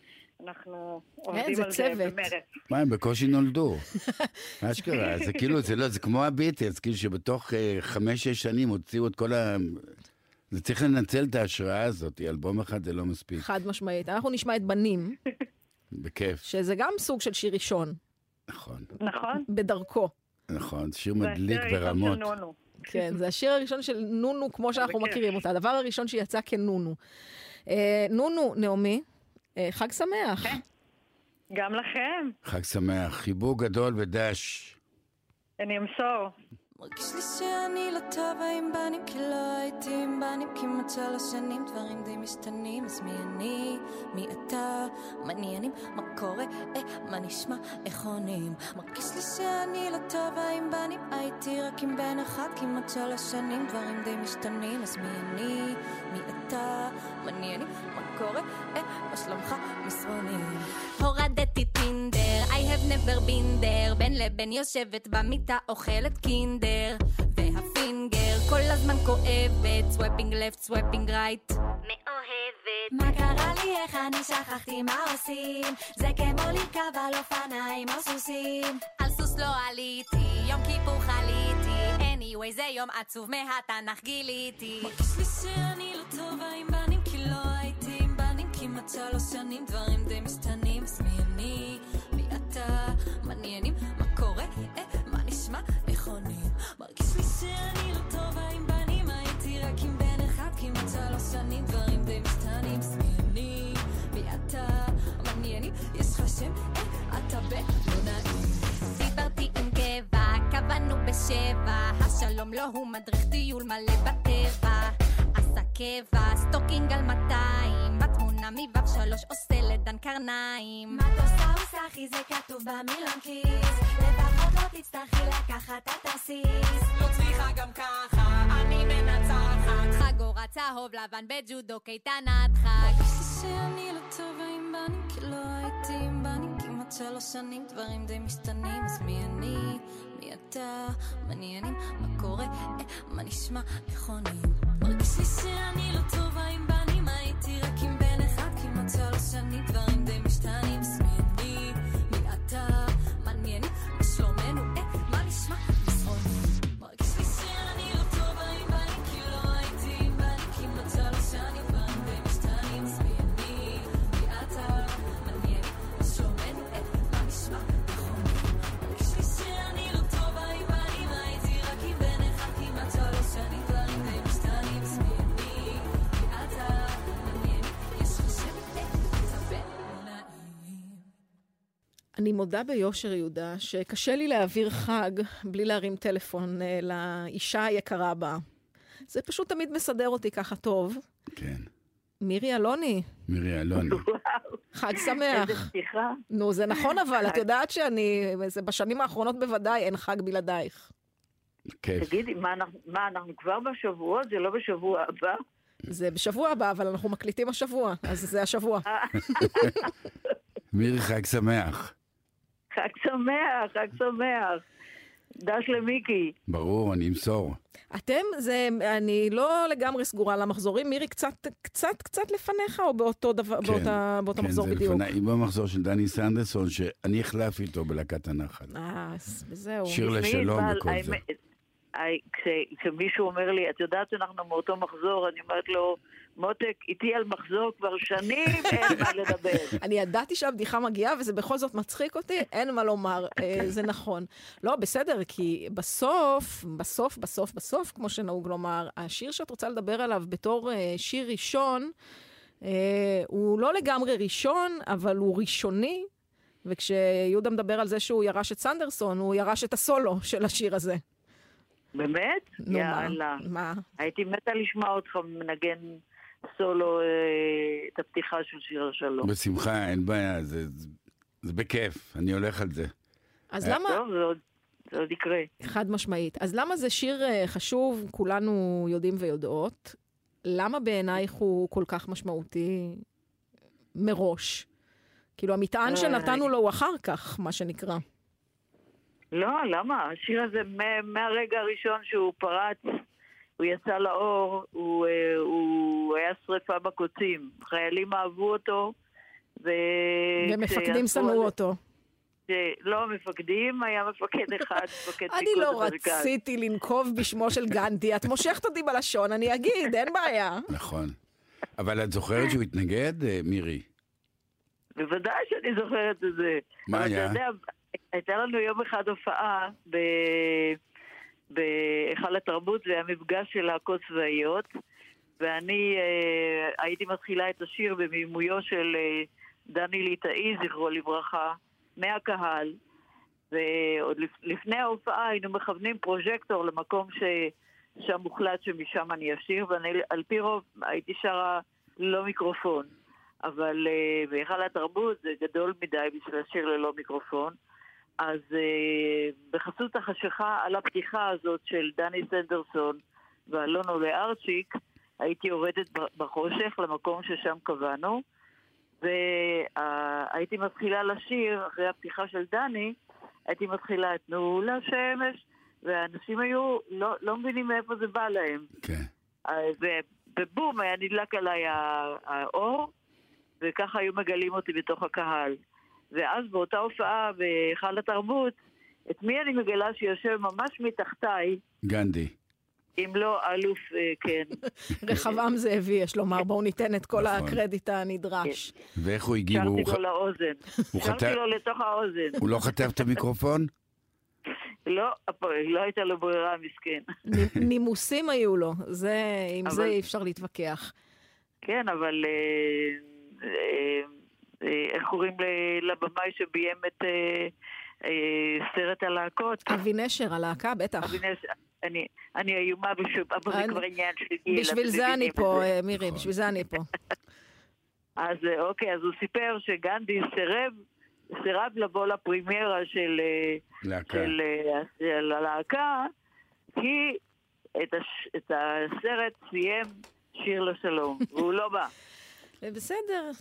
אנחנו עובדים זה על זה. במרץ. מה, הם בקושי נולדו. אשכרה, זה כאילו, זה לא, זה כמו הביטלס, כאילו שבתוך אה, חמש-שש שנים הוציאו את כל ה... זה צריך לנצל את ההשראה הזאת, אלבום אחד זה לא מספיק. חד משמעית. אנחנו נשמע את בנים, בכיף, שזה גם סוג של שיר ראשון, נכון, נכון? בדרכו. נכון, שיר מדליק ברמות. כן, זה השיר הראשון של נונו, כמו שאנחנו. מכירים אותה. הדבר הראשון שיצא כנונו. אה, נונו, נעמי, חג שמח. גם לכם, חג שמח, חיבוק גדול ודש. אני אמסור. מרגיש לי שאני לא טובה עם בנים כי לא הייתי עם בנים כמעט שלוש שנים דברים די משתנים אז מי אני? מי אתה? מעניינים? מה קורה? אה, מה נשמע? איך עונים? מרגיש לי שאני לא טובה עם בנים הייתי רק עם בן אחד כמעט שלוש שנים דברים די משתנים אז מי אני? מי אתה? מעניינים? מה קורה? אה, שלומך? מסרונים הורדתי טינדר, I have never been there. בין לבין יושבת במיטה, אוכלת קינדר. וה finger כל הזמן כואבת, swiping left, swiping right. מאוהבת. מה קרה לי, איך אני שכחתי מה עושים? זה כמו לרכב על אופניים או סוסים. על סוס לא עליתי, יום כיפור חליתי. anyway, זה יום עצוב מהתנ"ך גיליתי. מרגיש לי שאני לא טובה עם בנים בנים כמעט שלוש שנים דברים די משתנים אז מי אני? מי אתה? מעניינים? מה קורה? אה, מה נשמע? איך עונים? מרגיש לי שאני לא טובה עם בנים הייתי רק עם בן אחד כמעט שלוש שנים דברים די משתנים אז מי אני? מי אתה? מעניינים? יש לך שם? אה, אתה בן? לא נעים דיברתי עם גבע, קבענו בשבע. השלום לא הוא מדריך טיול מלא בטבע. עשה קבע, סטוקינג על 200. בתמונה מבב שלוש עושה לדן קרניים. מה את עושה עושה אחי זה כתוב במילון כיס לפחות לא תצטרכי לקחת את הסיס לא צריכה גם ככה, אני מנצחת. חגורה צהוב לבן בג'ודו קייטנת חג. שאני לא טובה עם כי לא הייתי עם בנים כמעט שלוש שנים דברים די משתנים אז מי אני? מי אתה? מעניינים? מה קורה? אה, מה נשמע? איך עונים? מרגיש לי שאני לא טובה עם בנים הייתי רק עם בן אחד כמעט שלוש שנים דברים אני מודה ביושר, יהודה, שקשה לי להעביר חג בלי להרים טלפון אה, לאישה היקרה בה. זה פשוט תמיד מסדר אותי ככה טוב. כן. מירי אלוני, מירי אלוני. חג שמח. איזה פתיחה. נו, זה נכון אבל, את יודעת שאני, זה בשנים האחרונות בוודאי אין חג בלעדייך. כיף. תגידי, מה אנחנו, מה, אנחנו כבר בשבועות? זה לא בשבוע הבא? זה בשבוע הבא, אבל אנחנו מקליטים השבוע, אז זה השבוע. מירי, חג שמח. חג שמח, חג שמח. דש למיקי. ברור, אני אמסור. אתם, זה, אני לא לגמרי סגורה על המחזורים. מירי קצת, קצת, קצת לפניך, או באותו דבר, באותה, באותו מחזור כן, בדיוק? זה לפניי, היא במחזור של דני סנדרסון, שאני החלף איתו בלהקת הנחל. אה, אז זהו. שיר לשלום אבל וכל זה. כשמישהו אומר לי, את יודעת שאנחנו מאותו מחזור, אני אומרת לו, מותק, איתי על מחזור כבר שנים, אין מה לדבר. אני ידעתי שהבדיחה מגיעה, וזה בכל זאת מצחיק אותי, אין מה לומר, אה, זה נכון. לא, בסדר, כי בסוף, בסוף, בסוף, בסוף, כמו שנהוג לומר, השיר שאת רוצה לדבר עליו בתור אה, שיר ראשון, אה, הוא לא לגמרי ראשון, אבל הוא ראשוני, וכשיהודה מדבר על זה שהוא ירש את סנדרסון, הוא ירש את הסולו של השיר הזה. באמת? נו? יאללה. מה? הייתי מתה לשמוע אותך מנגן סולו אה, את הפתיחה של שיר השלום. בשמחה, אין בעיה, זה, זה, זה בכיף, אני הולך על זה. אז אה, למה... טוב, זה עוד, זה עוד יקרה. חד משמעית. אז למה זה שיר אה, חשוב, כולנו יודעים ויודעות? למה בעינייך הוא כל כך משמעותי מראש? כאילו, המטען שנתנו לו הוא אחר כך, מה שנקרא. לא, למה? השיר הזה מה- מהרגע הראשון שהוא פרץ, הוא יצא לאור, הוא, אה, הוא היה שריפה בקוצים. חיילים אהבו אותו, ו... ומפקדים שנאו אותו. ש- לא מפקדים, היה מפקד אחד, מפקד אני פיקוד לא המרכז. רציתי לנקוב בשמו של גנדי, את מושכת אותי בלשון, אני אגיד, אין בעיה. נכון. אבל את זוכרת שהוא התנגד, אה, מירי? בוודאי שאני זוכרת את זה. מה היה? אתה יודע, הייתה לנו יום אחד הופעה ב... בהיכל התרבות, זה היה מפגש של להקות צבאיות, ואני אה, הייתי מתחילה את השיר במימויו של אה, דני ליטאי, זכרו לברכה, מהקהל, ועוד לפ, לפני ההופעה היינו מכוונים פרוז'קטור למקום ש... שם הוחלט שמשם אני אשיר, ואני על פי רוב הייתי שרה ללא מיקרופון. אבל uh, בהיכל התרבות זה גדול מדי בשביל לשיר ללא מיקרופון. אז uh, בחסות החשיכה על הפתיחה הזאת של דני סנדרסון ואלונו לארצ'יק, הייתי יורדת בחושך למקום ששם קבענו, והייתי מתחילה לשיר, אחרי הפתיחה של דני, הייתי מתחילה את תנו לשמש, והאנשים היו לא, לא מבינים מאיפה זה בא להם. כן. אה, ובום, היה נדלק עליי האור, וככה היו מגלים אותי בתוך הקהל. ואז באותה הופעה בהיכל התרבות, את מי אני מגלה שיושב ממש מתחתיי, גנדי. אם לא אלוף, אה, כן. רחבעם זאבי, יש לומר, בואו ניתן את כל נכון. הקרדיט הנדרש. ואיך הוא הגיב? הוא שרתי לו לאוזן. הוא שרתי לו לתוך האוזן. הוא לא חטף את המיקרופון? לא, לא הייתה לו ברירה, מסכן. נימוסים היו לו, זה, עם זה אי אפשר להתווכח. כן, אבל אה, אה, איך קוראים לבמאי שביים את אה, אה, סרט הלהקות? אבי נשר, הלהקה, בטח. אבי נשר. אני, אני איומה בשוק, אבל זה כבר עניין של גיל. בשביל אתם זה אני פה. אה, מירי, בשביל זה אני פה. אז אה, אוקיי, אז הוא סיפר שגנדי סירב, סירב לבוא לפרימיירה של, אה, אה, של הלהקה, כי את, הש, את הסרט סיים שיר לשלום, והוא לא בא. בסדר,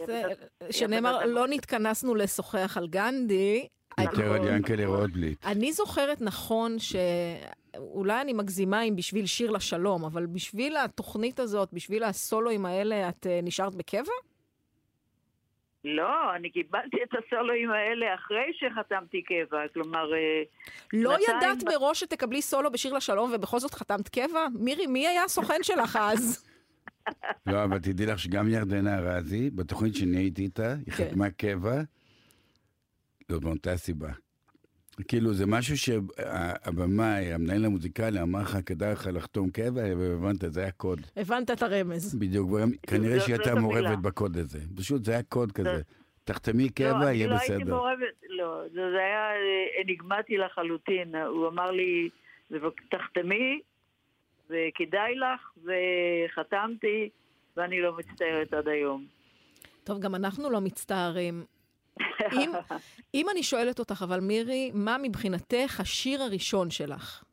שנאמר. לא נתכנסנו לשוחח על גנדי. יותר על ינקלה רוטבליט. אני זוכרת נכון שאולי אני מגזימה עם בשביל שיר לשלום, אבל בשביל התוכנית הזאת, בשביל הסולואים האלה, את אה, נשארת בקבע? לא, אני קיבלתי את הסולואים האלה אחרי שחתמתי קבע, כלומר... אה, לא ידעת מראש שתקבלי סולו בשיר לשלום ובכל זאת חתמת קבע? מירי, מי היה הסוכן שלך אז? לא, אבל תדעי לך שגם ירדנה ארזי, בתוכנית שאני הייתי איתה, היא כן. חתמה קבע, לא, מאותה סיבה. כאילו, זה משהו שהבמאי, המנהל המוזיקלי, אמר לך, כדאי לך לחתום קבע, והבנת, זה היה קוד. הבנת את הרמז. בדיוק, כנראה זאת- שהיא זאת הייתה. מעורבת בקוד הזה. פשוט זה היה קוד כזה. זאת- תחתמי לא, קבע, יהיה לא הייתי בסדר. מעורבת, לא, זה היה אה, אניגמטי לחלוטין. הוא אמר לי, "בבק- תחתמי, וכדאי לך, וחתמתי, ואני לא מצטערת עד היום. טוב, גם אנחנו לא מצטערים. אם, אם אני שואלת אותך, אבל מירי, מה מבחינתך השיר הראשון שלך?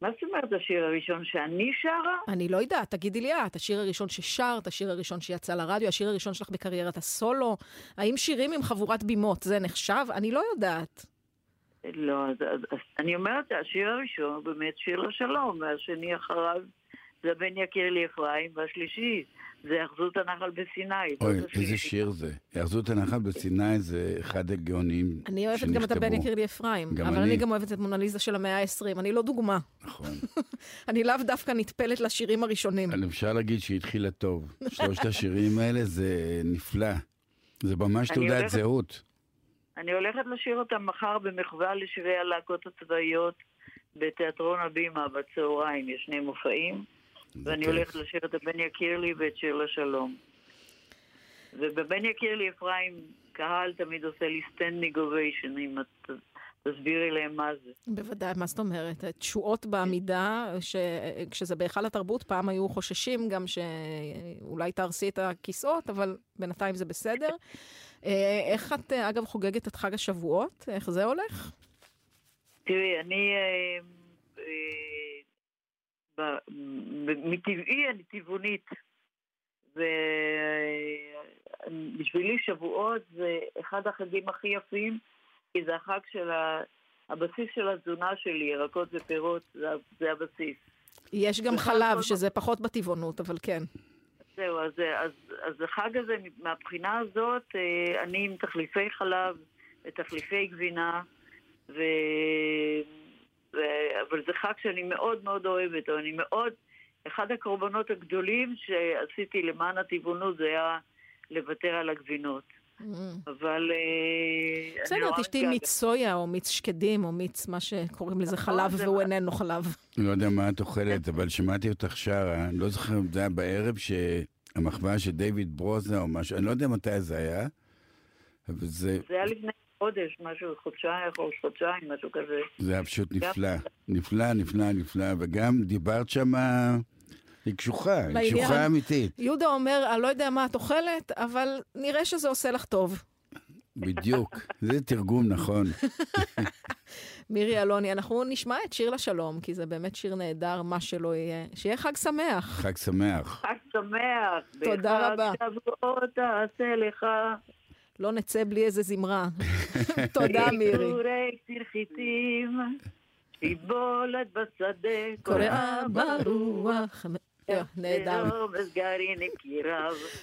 מה זאת אומרת השיר הראשון שאני שרה? אני לא יודעת, תגידי לי את, השיר הראשון ששרת, השיר הראשון שיצא לרדיו, השיר הראשון שלך בקריירת הסולו, האם שירים עם חבורת בימות זה נחשב? אני לא יודעת. לא, אז, אז, אז אני אומרת, השיר הראשון הוא באמת שיר לשלום, והשני אחריו זה בן יקיר לי אפרים, והשלישי זה היאחזות הנחל בסיני. אוי. איזה שיר זה. היאחזות הנחל בסיני זה אחד הגאונים אני אוהבת גם את הבן יקיר לי אפרים, גם אבל אני. אני גם אוהבת את מונליזה של המאה ה-20, אני לא דוגמה. נכון. אני לאו דווקא נטפלת לשירים הראשונים. אבל אפשר להגיד שהיא התחילה טוב. שלושת השירים האלה זה נפלא. זה ממש אני תעודת זהות. אני הולכת לשיר אותם מחר במחווה לשירי הלהקות הצבאיות בתיאטרון הבימה בצהריים, יש שני מופעים, ואני. הולכת לשיר את הבן יקיר לי ואת שיר לשלום. ובבן יקיר לי אפרים, קהל תמיד עושה לי standing ovation, אם את תסבירי להם מה זה. בוודאי, מה זאת אומרת? תשואות בעמידה, שכשזה בהיכל התרבות, פעם היו חוששים גם שאולי תהרסי את הכיסאות, אבל בינתיים זה בסדר. אה, איך את, אה, אגב, חוגגת את חג השבועות? איך זה הולך? תראי, אני... אה, מטבעי אני טבעונית. ובשבילי שבועות זה אחד החגים הכי יפים, כי זה החג של ה... הבסיס של התזונה שלי, ירקות ופירות, זה, זה הבסיס. יש גם חלב, שזה פחות בטבעונות, אבל כן. זהו, אז, אז, אז החג הזה, מהבחינה הזאת, אה, אני עם תחליפי חלב ותחליפי גבינה, ו... ו... אבל זה חג שאני מאוד מאוד אוהבת, או אני מאוד... אחד הקורבנות הגדולים שעשיתי למען הטבעונות זה היה לוותר על הגבינות. אבל... אה, בסדר, נורא תשתי. מיץ סויה, או מיץ שקדים, או מיץ, מה שקוראים לזה נכון, חלב, והוא איננו חלב. לא יודע מה את אוכלת, אבל שמעתי אותך שרה, אני לא זוכר אם זה היה בערב שהמחווה של דיוויד ברוזה או משהו, אני לא יודע מתי זה היה, אבל זה, זה היה לפני חודש, משהו, חודשיים, או חודשיים, משהו כזה. זה היה פשוט נפלא. נפלא, נפלא, נפלא, וגם דיברת שמה, היא קשוחה, היא קשוחה אמיתית. יהודה אומר, אני לא יודע מה את אוכלת, אבל נראה שזה עושה לך טוב. בדיוק, זה תרגום נכון. מירי אלוני, אנחנו נשמע את שיר לשלום, כי זה באמת שיר נהדר, מה שלא יהיה. שיהיה חג שמח. חג שמח. חג שמח. תודה רבה. בחג שבועות תעשה לך. לא נצא בלי איזה זמרה. תודה, מירי. קיצורי תרחיצים, שיבולת בשדה, קוראה ברוח. אה, נהדר.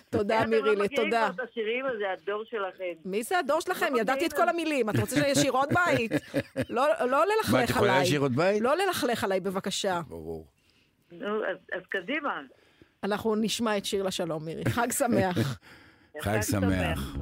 תודה, מירילי, תודה. אתם לא מכירים את השירים הזה, הדור שלכם. מי זה הדור שלכם? ידעתי את כל המילים. את רוצה שיהיה שירות בית? לא ללכלך עליי. מה, את יכולה שירות בית? לא ללכלך עליי, בבקשה. ברור. נו, אז קדימה. אנחנו נשמע את שיר לשלום, מירי. חג שמח. חג שמח.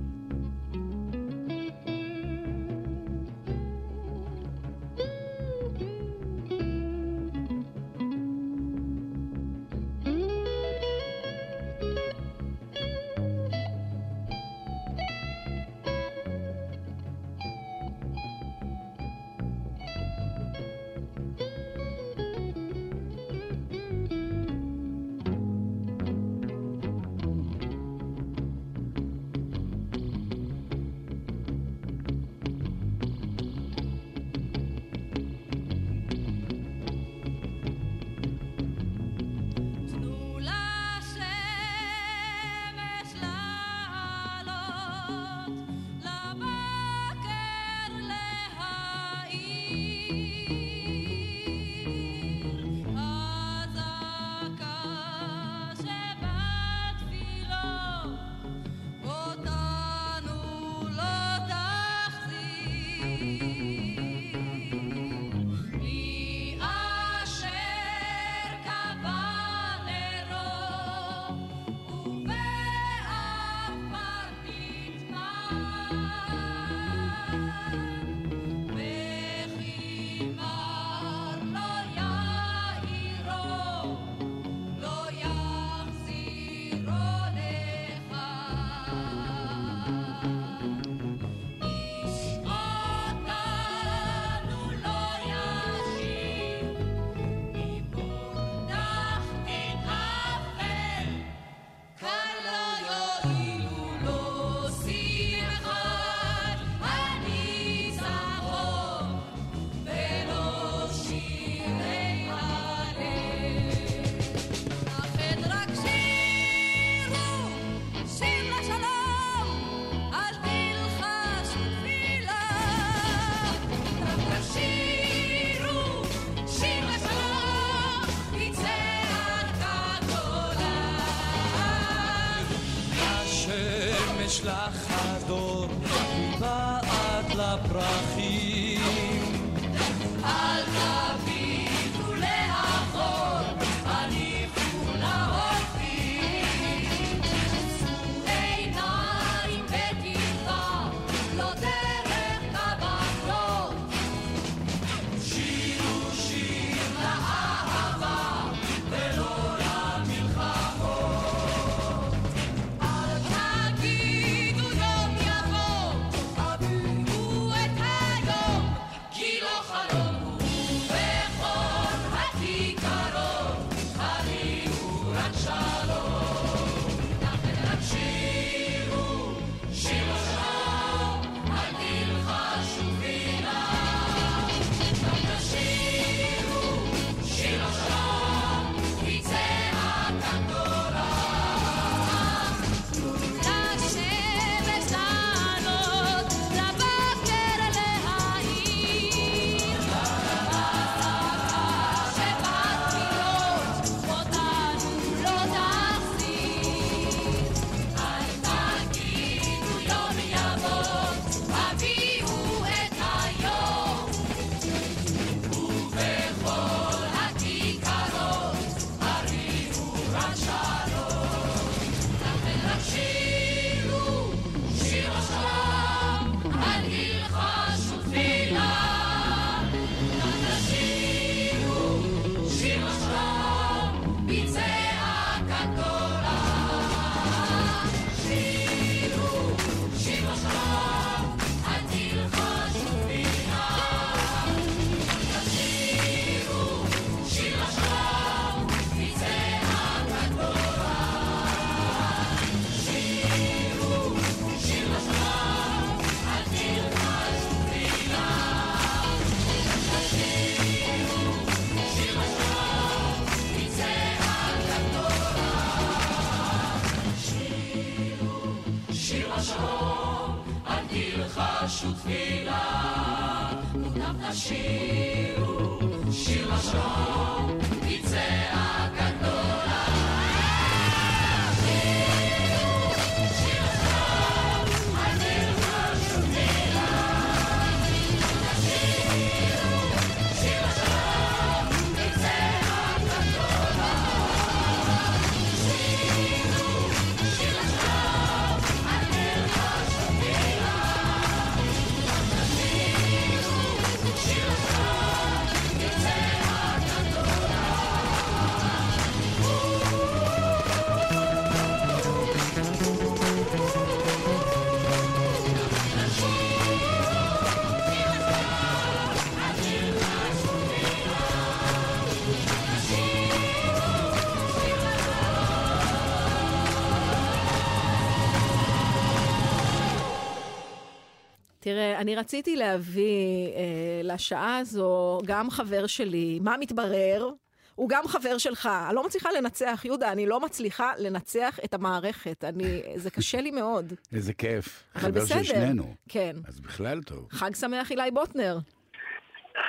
תראה, אני רציתי להביא אה, לשעה הזו גם חבר שלי. מה מתברר? הוא גם חבר שלך. אני לא מצליחה לנצח, יהודה, אני לא מצליחה לנצח את המערכת. אני, זה קשה לי מאוד. איזה כיף. אבל חבר בסדר. של שנינו. כן. אז בכלל טוב. חג שמח, אילי בוטנר.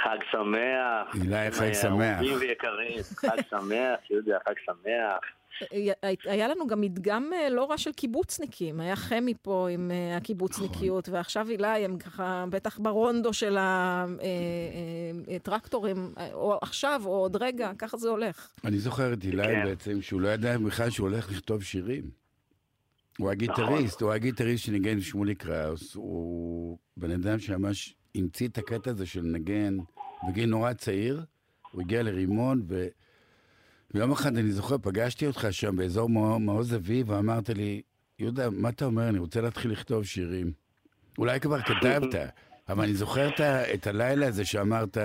חג שמח. אילי, חג שמח. אהובים ויקרים, חג שמח, יהודה, חג שמח. אה, היה לנו גם מדגם אה, לא רע של קיבוצניקים. היה חמי פה עם אה, הקיבוצניקיות, ועכשיו אילי הם ככה בטח ברונדו של הטרקטורים, או עכשיו או עוד רגע, ככה זה הולך. אני זוכר את אילי כן. בעצם, שהוא לא ידע בכלל שהוא הולך לכתוב שירים. הוא הגיטריסט, הוא הגיטריסט שניגן עם שמולי קראוס. הוא בן אדם שממש המציא את הקטע הזה של נגן בגיל נורא צעיר. הוא הגיע לרימון, ו... ויום אחד אני זוכר, פגשתי אותך שם באזור מעוז- אביב, ואמרת לי, יהודה, מה אתה אומר? אני רוצה להתחיל לכתוב שירים. אולי כבר כתבת, אבל אני זוכר את הלילה הזה שאמרת,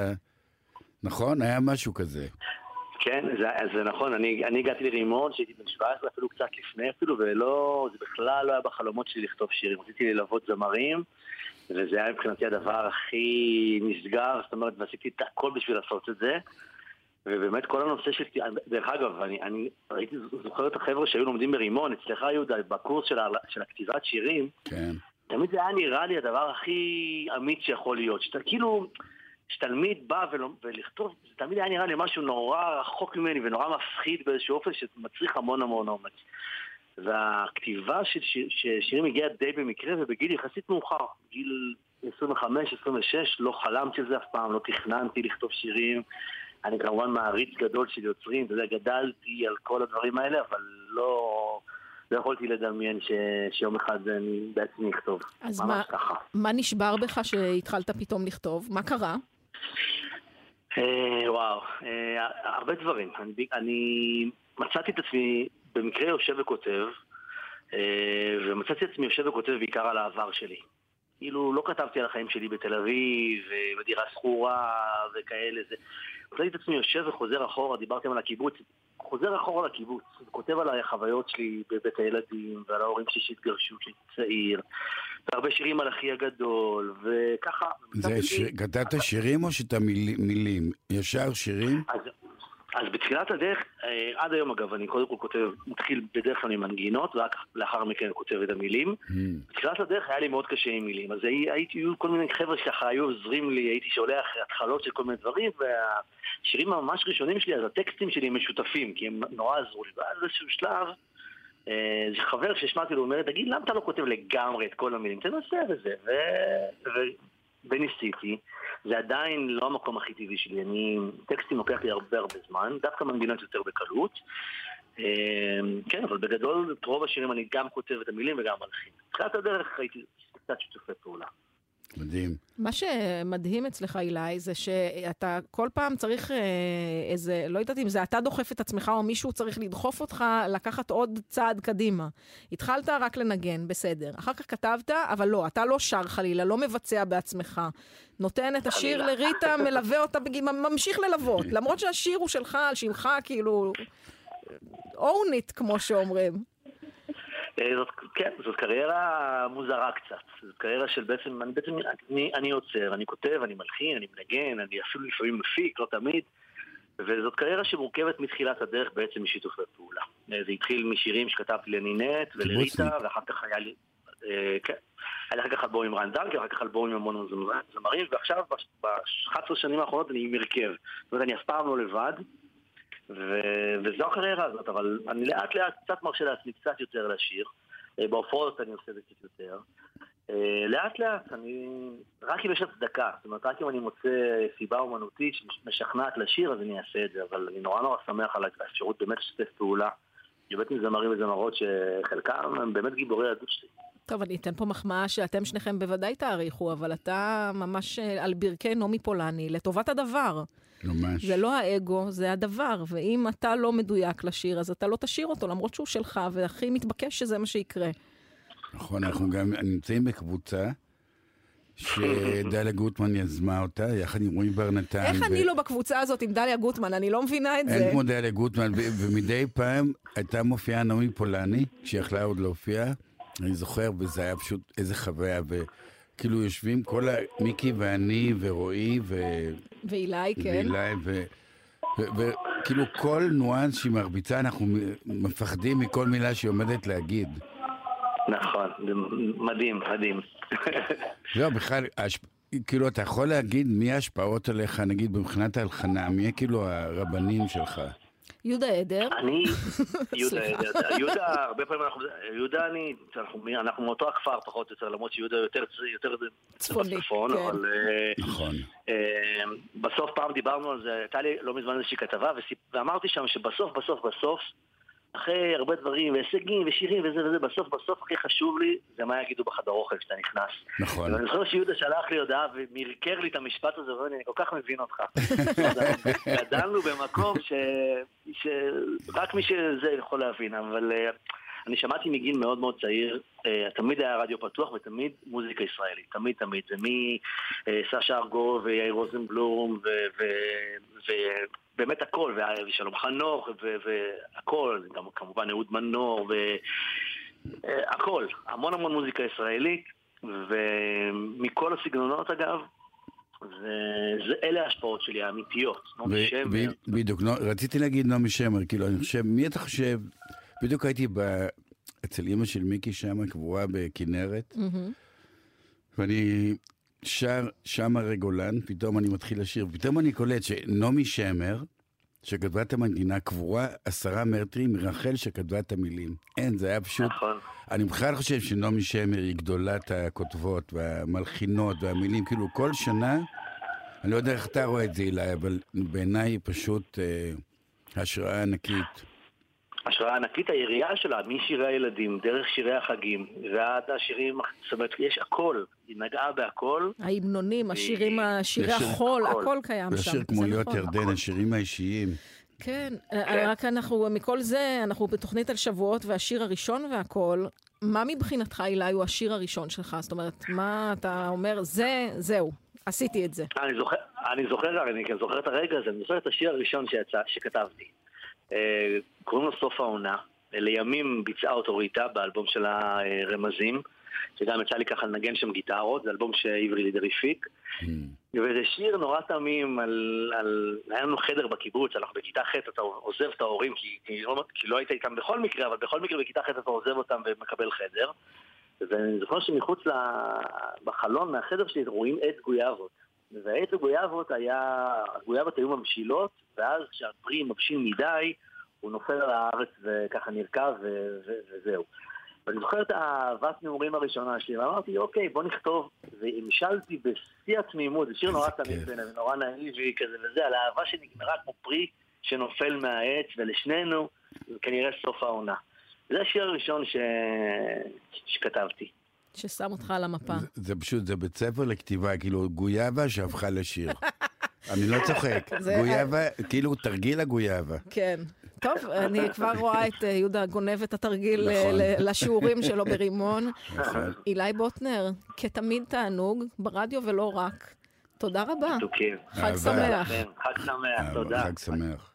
נכון? היה משהו כזה. כן, זה, זה נכון, אני, אני הגעתי לרימון שהייתי בן 17, אפילו קצת לפני אפילו, ולא, זה בכלל לא היה בחלומות שלי לכתוב שירים. רציתי ללוות זמרים, וזה היה מבחינתי הדבר הכי נסגר, זאת אומרת, ועשיתי את הכל בשביל לעשות את זה. ובאמת כל הנושא של... דרך אגב, אני, אני ראיתי, זוכר את החבר'ה שהיו לומדים ברימון, אצלך יהודה, בקורס של, ה- של הכתיבת שירים, כן. תמיד זה היה נראה לי הדבר הכי אמיץ שיכול להיות. שאתה כאילו, שתלמיד בא ולא, ולכתוב, זה תמיד היה נראה לי משהו נורא רחוק ממני ונורא מפחיד באיזשהו אופן שמצריך המון המון אומץ. והכתיבה של שיר, שירים הגיעה די במקרה ובגיל יחסית מאוחר, גיל 25-26, לא חלמתי על זה אף פעם, לא תכננתי לכתוב שירים. אני כמובן מעריץ גדול של יוצרים, אתה יודע, גדלתי על כל הדברים האלה, אבל לא, לא יכולתי לדמיין ש, שיום אחד אני בעצמי אכתוב. אז מה, ככה. מה נשבר בך שהתחלת פתאום לכתוב? מה קרה? אה, וואו, אה, הרבה דברים. אני, אני מצאתי את עצמי במקרה יושב וכותב, אה, ומצאתי את עצמי יושב וכותב בעיקר על העבר שלי. כאילו, לא כתבתי על החיים שלי בתל אביב, אה, בדירה שכורה וכאלה. זה... מצאתי את עצמי יושב וחוזר אחורה, דיברתם על הקיבוץ, חוזר אחורה לקיבוץ, וכותב על החוויות שלי בבית הילדים, ועל ההורים שלי שהתגרשו כשהייתי צעיר, והרבה שירים על אחי הגדול, וככה... זה ש... כתבת שירים או שאתה מיל... מילים? ישר שירים? אז, אז בתחילת הדרך, אה, עד היום אגב, אני קודם כל כותב, מתחיל בדרך כלל עם מנגינות, ורק לאחר מכן כותב את המילים. Hmm. בתחילת הדרך היה לי מאוד קשה עם מילים, אז הי- הייתי, היו כל מיני חבר'ה שככה היו עוזרים לי, הייתי שולח התחלות של כל מיני דברים, והשירים הממש ראשונים שלי, אז הטקסטים שלי הם משותפים, כי הם נורא עזרו לי. ואז באיזשהו שלב, אה, איזה חבר שהשמעתי לו אומר, תגיד, למה אתה לא כותב לגמרי את כל המילים? תנסה וזה. ו- ו- וניסיתי. זה עדיין לא המקום הכי טבעי שלי, אני, טקסטים לוקח לי הרבה הרבה זמן, דווקא מנגינות יותר בקלות. אה, כן, אבל בגדול, את רוב השירים אני גם כותב את המילים וגם מלחין. בתחילת הדרך הייתי קצת שיתופי פעולה. מדהים. מה שמדהים אצלך, אילי, זה שאתה כל פעם צריך אה, איזה, לא יודעת אם זה אתה דוחף את עצמך או מישהו צריך לדחוף אותך לקחת עוד צעד קדימה. התחלת רק לנגן, בסדר. אחר כך כתבת, אבל לא, אתה לא שר חלילה, לא מבצע בעצמך. נותן את השיר. לריטה, מלווה אותה, ממשיך ללוות. למרות שהשיר הוא שלך, על שמך, כאילו, own it, כמו שאומרים. אה, זאת, כן, זאת קריירה מוזרה קצת. זאת קריירה של בעצם, אני בעצם, אני, אני יוצר, אני כותב, אני מלחין, אני מנגן, אני אפילו לפעמים מפיק, לא תמיד. וזאת קריירה שמורכבת מתחילת הדרך בעצם משיתופי פעולה. אה, זה התחיל משירים שכתבתי לנינט ולריטה. ואחר כך היה לי... אה, אה, כן. היה לי אחר כך אלבום עם רן דנקר, אחר כך אלבום עם המון זמ- זמרים, ועכשיו ב-11 שנים האחרונות אני עם הרכב. זאת אומרת, אני אף פעם לא לבד, ו- וזו הקריירה הזאת, אבל אני לאט לאט קצת מרשה לעצמי קצת יותר לשיר. אה, בהופעות אני עושה את זה קצת יותר. אה, לאט לאט, אני... רק אם יש הצדקה, זאת אומרת, רק אם אני מוצא סיבה אומנותית שמשכנעת לשיר, אז אני אעשה את זה, אבל אני נורא נורא שמח על האפשרות באמת לשתף פעולה. באמת עם זמרים וזמרות שחלקם הם באמת גיבורי הילדות שלי. טוב, אני אתן פה מחמאה שאתם שניכם בוודאי תעריכו, אבל אתה ממש אה, על ברכי נעמי פולני, לטובת הדבר. ממש. זה לא האגו, זה הדבר, ואם אתה לא מדויק לשיר, אז אתה לא תשאיר אותו, למרות שהוא שלך, והכי מתבקש שזה מה שיקרה. נכון, אנחנו גם נמצאים בקבוצה שדליה גוטמן יזמה אותה, יחד עם רועי בר נתן. איך ו- אני לא בקבוצה הזאת עם דליה גוטמן? אני לא מבינה את זה. אין כמו דליה גוטמן, ו- ומדי פעם הייתה מופיעה נעמי פולני, שיכלה עוד להופיע, אני זוכר, וזה היה פשוט איזה חוויה, וכאילו יושבים כל ה... מיקי ואני ורועי ו... ואילי, כן. ואילי, ו... ו- וכאילו כל ניואנס שהיא מרביצה, אנחנו מפחדים מכל מילה שהיא עומדת להגיד. נכון, זה מדהים, מדהים. לא, בכלל, ההשפ... כאילו, אתה יכול להגיד מי ההשפעות עליך, נגיד, מבחינת ההלחנה, מי כאילו הרבנים שלך? יהודה עדר. אני, יהודה, סליחה. יהודה, הרבה פעמים אנחנו, יהודה אני, אנחנו, אנחנו מאותו הכפר פחות או יותר, למרות שיהודה יותר, יותר צפוני, בצפון, כן. אבל אה, נכון. אה, בסוף פעם דיברנו על זה, הייתה לי לא מזמן איזושהי כתבה, ואמרתי שם שבסוף, בסוף, בסוף, אחרי הרבה דברים, והישגים, ושירים וזה וזה, בסוף, בסוף הכי חשוב לי, זה מה יגידו בחדר אוכל כשאתה נכנס. נכון. ואני זוכר שיהודה שלח לי הודעה ומרקר לי את המשפט הזה, ואומר לי, אני כל כך מבין אותך. גדלנו במקום ש... שרק מי שזה יכול להבין, אבל אה, אני שמעתי מגיל מאוד מאוד צעיר, אה, תמיד היה רדיו פתוח ותמיד מוזיקה ישראלית, תמיד תמיד. זה מסשה ארגוב ויאיר רוזנבלום ו- ו- ובאמת הכל, ושלום חנוך והכל, גם כמובן אהוד מנור והכל, המון המון מוזיקה ישראלית, ומכל הסגנונות אגב, וזה, אלה ההשפעות שלי האמיתיות. נעמי שמר, בדיוק, רציתי להגיד נעמי שמר, כאילו, אני חושב, מי אתה חושב, בדיוק הייתי ב- אצל אימא של מיקי שמה, קבורה בכנרת, מהמם. ואני שר שמה רגולן, פתאום אני מתחיל לשיר, ופתאום אני קולט שנעמי שמר, שכתבה את המנגינה, קבורה עשרה מטרים מרחל שכתבה את המילים. אין, זה היה פשוט... נכון. אני בכלל חושב שנעמי שמר היא גדולת הכותבות והמלחינות והמילים, כאילו כל שנה, אני לא יודע איך אתה רואה את זה, אילי, אבל בעיניי היא פשוט אה, השראה ענקית. השראה ענקית, היריעה שלה, משירי הילדים, דרך שירי החגים, ועד השירים, זאת אומרת, יש הכל, היא נגעה בהכל. ההמנונים, השירים, שירי החול, הכל. קיים שם. זה כמו להיות נכון. ירדן, השירים האישיים. כן, רק אנחנו, מכל זה, אנחנו בתוכנית על שבועות והשיר הראשון והכל. מה מבחינתך, אילי, הוא השיר הראשון שלך? זאת אומרת, מה אתה אומר, זה, זהו, עשיתי את זה. אני זוכר, אני זוכר, אני זוכר את הרגע הזה, אני זוכר את השיר הראשון שיצא, שכתבתי. אה, קוראים לו סוף העונה, לימים ביצעה אותו ריטה באלבום שלה אה, רמזים, שגם יצא לי ככה לנגן שם גיטרות, זה אלבום שעברי לידר הפיק. וזה שיר נורא תמים על, על... היה לנו חדר בקיבוץ, אנחנו בכיתה ח' אתה עוזב את ההורים כי, כי, לא, כי לא היית איתם בכל מקרה, אבל בכל מקרה בכיתה ח' אתה עוזב אותם ומקבל חדר. ואני זוכר שמחוץ ל... בחלון מהחדר שלי רואים עץ גויאבות. והעץ הגויאבות היה, הגויאבות היו מבשילות, ואז כשהפרי מבשיל מדי, הוא נופל על הארץ וככה נרקב ו- ו- וזהו. ואני זוכר את האהבת נעורים הראשונה שלי, ואמרתי, אוקיי, בוא נכתוב, והמשלתי בשיא התמימות, זה שיר נורא תמיד בעיניי, נורא נאיבי כזה וזה, על אהבה שנגמרה כמו פרי שנופל מהעץ, ולשנינו כנראה סוף העונה. זה השיר הראשון ש... שכתבתי. ששם אותך על המפה. זה פשוט, זה בית ספר לכתיבה, כאילו גויאבה שהפכה לשיר. אני לא צוחק. גויאבה, כאילו תרגיל הגויאבה. כן. טוב, אני כבר רואה את אה, יהודה גונב את התרגיל אה, נכון. ל- לשיעורים שלו ברימון. נכון. אילי בוטנר, כתמיד תענוג, ברדיו ולא רק. תודה רבה. מתוקים. חג. שמח. כן, חג שמח, תודה. חג שמח.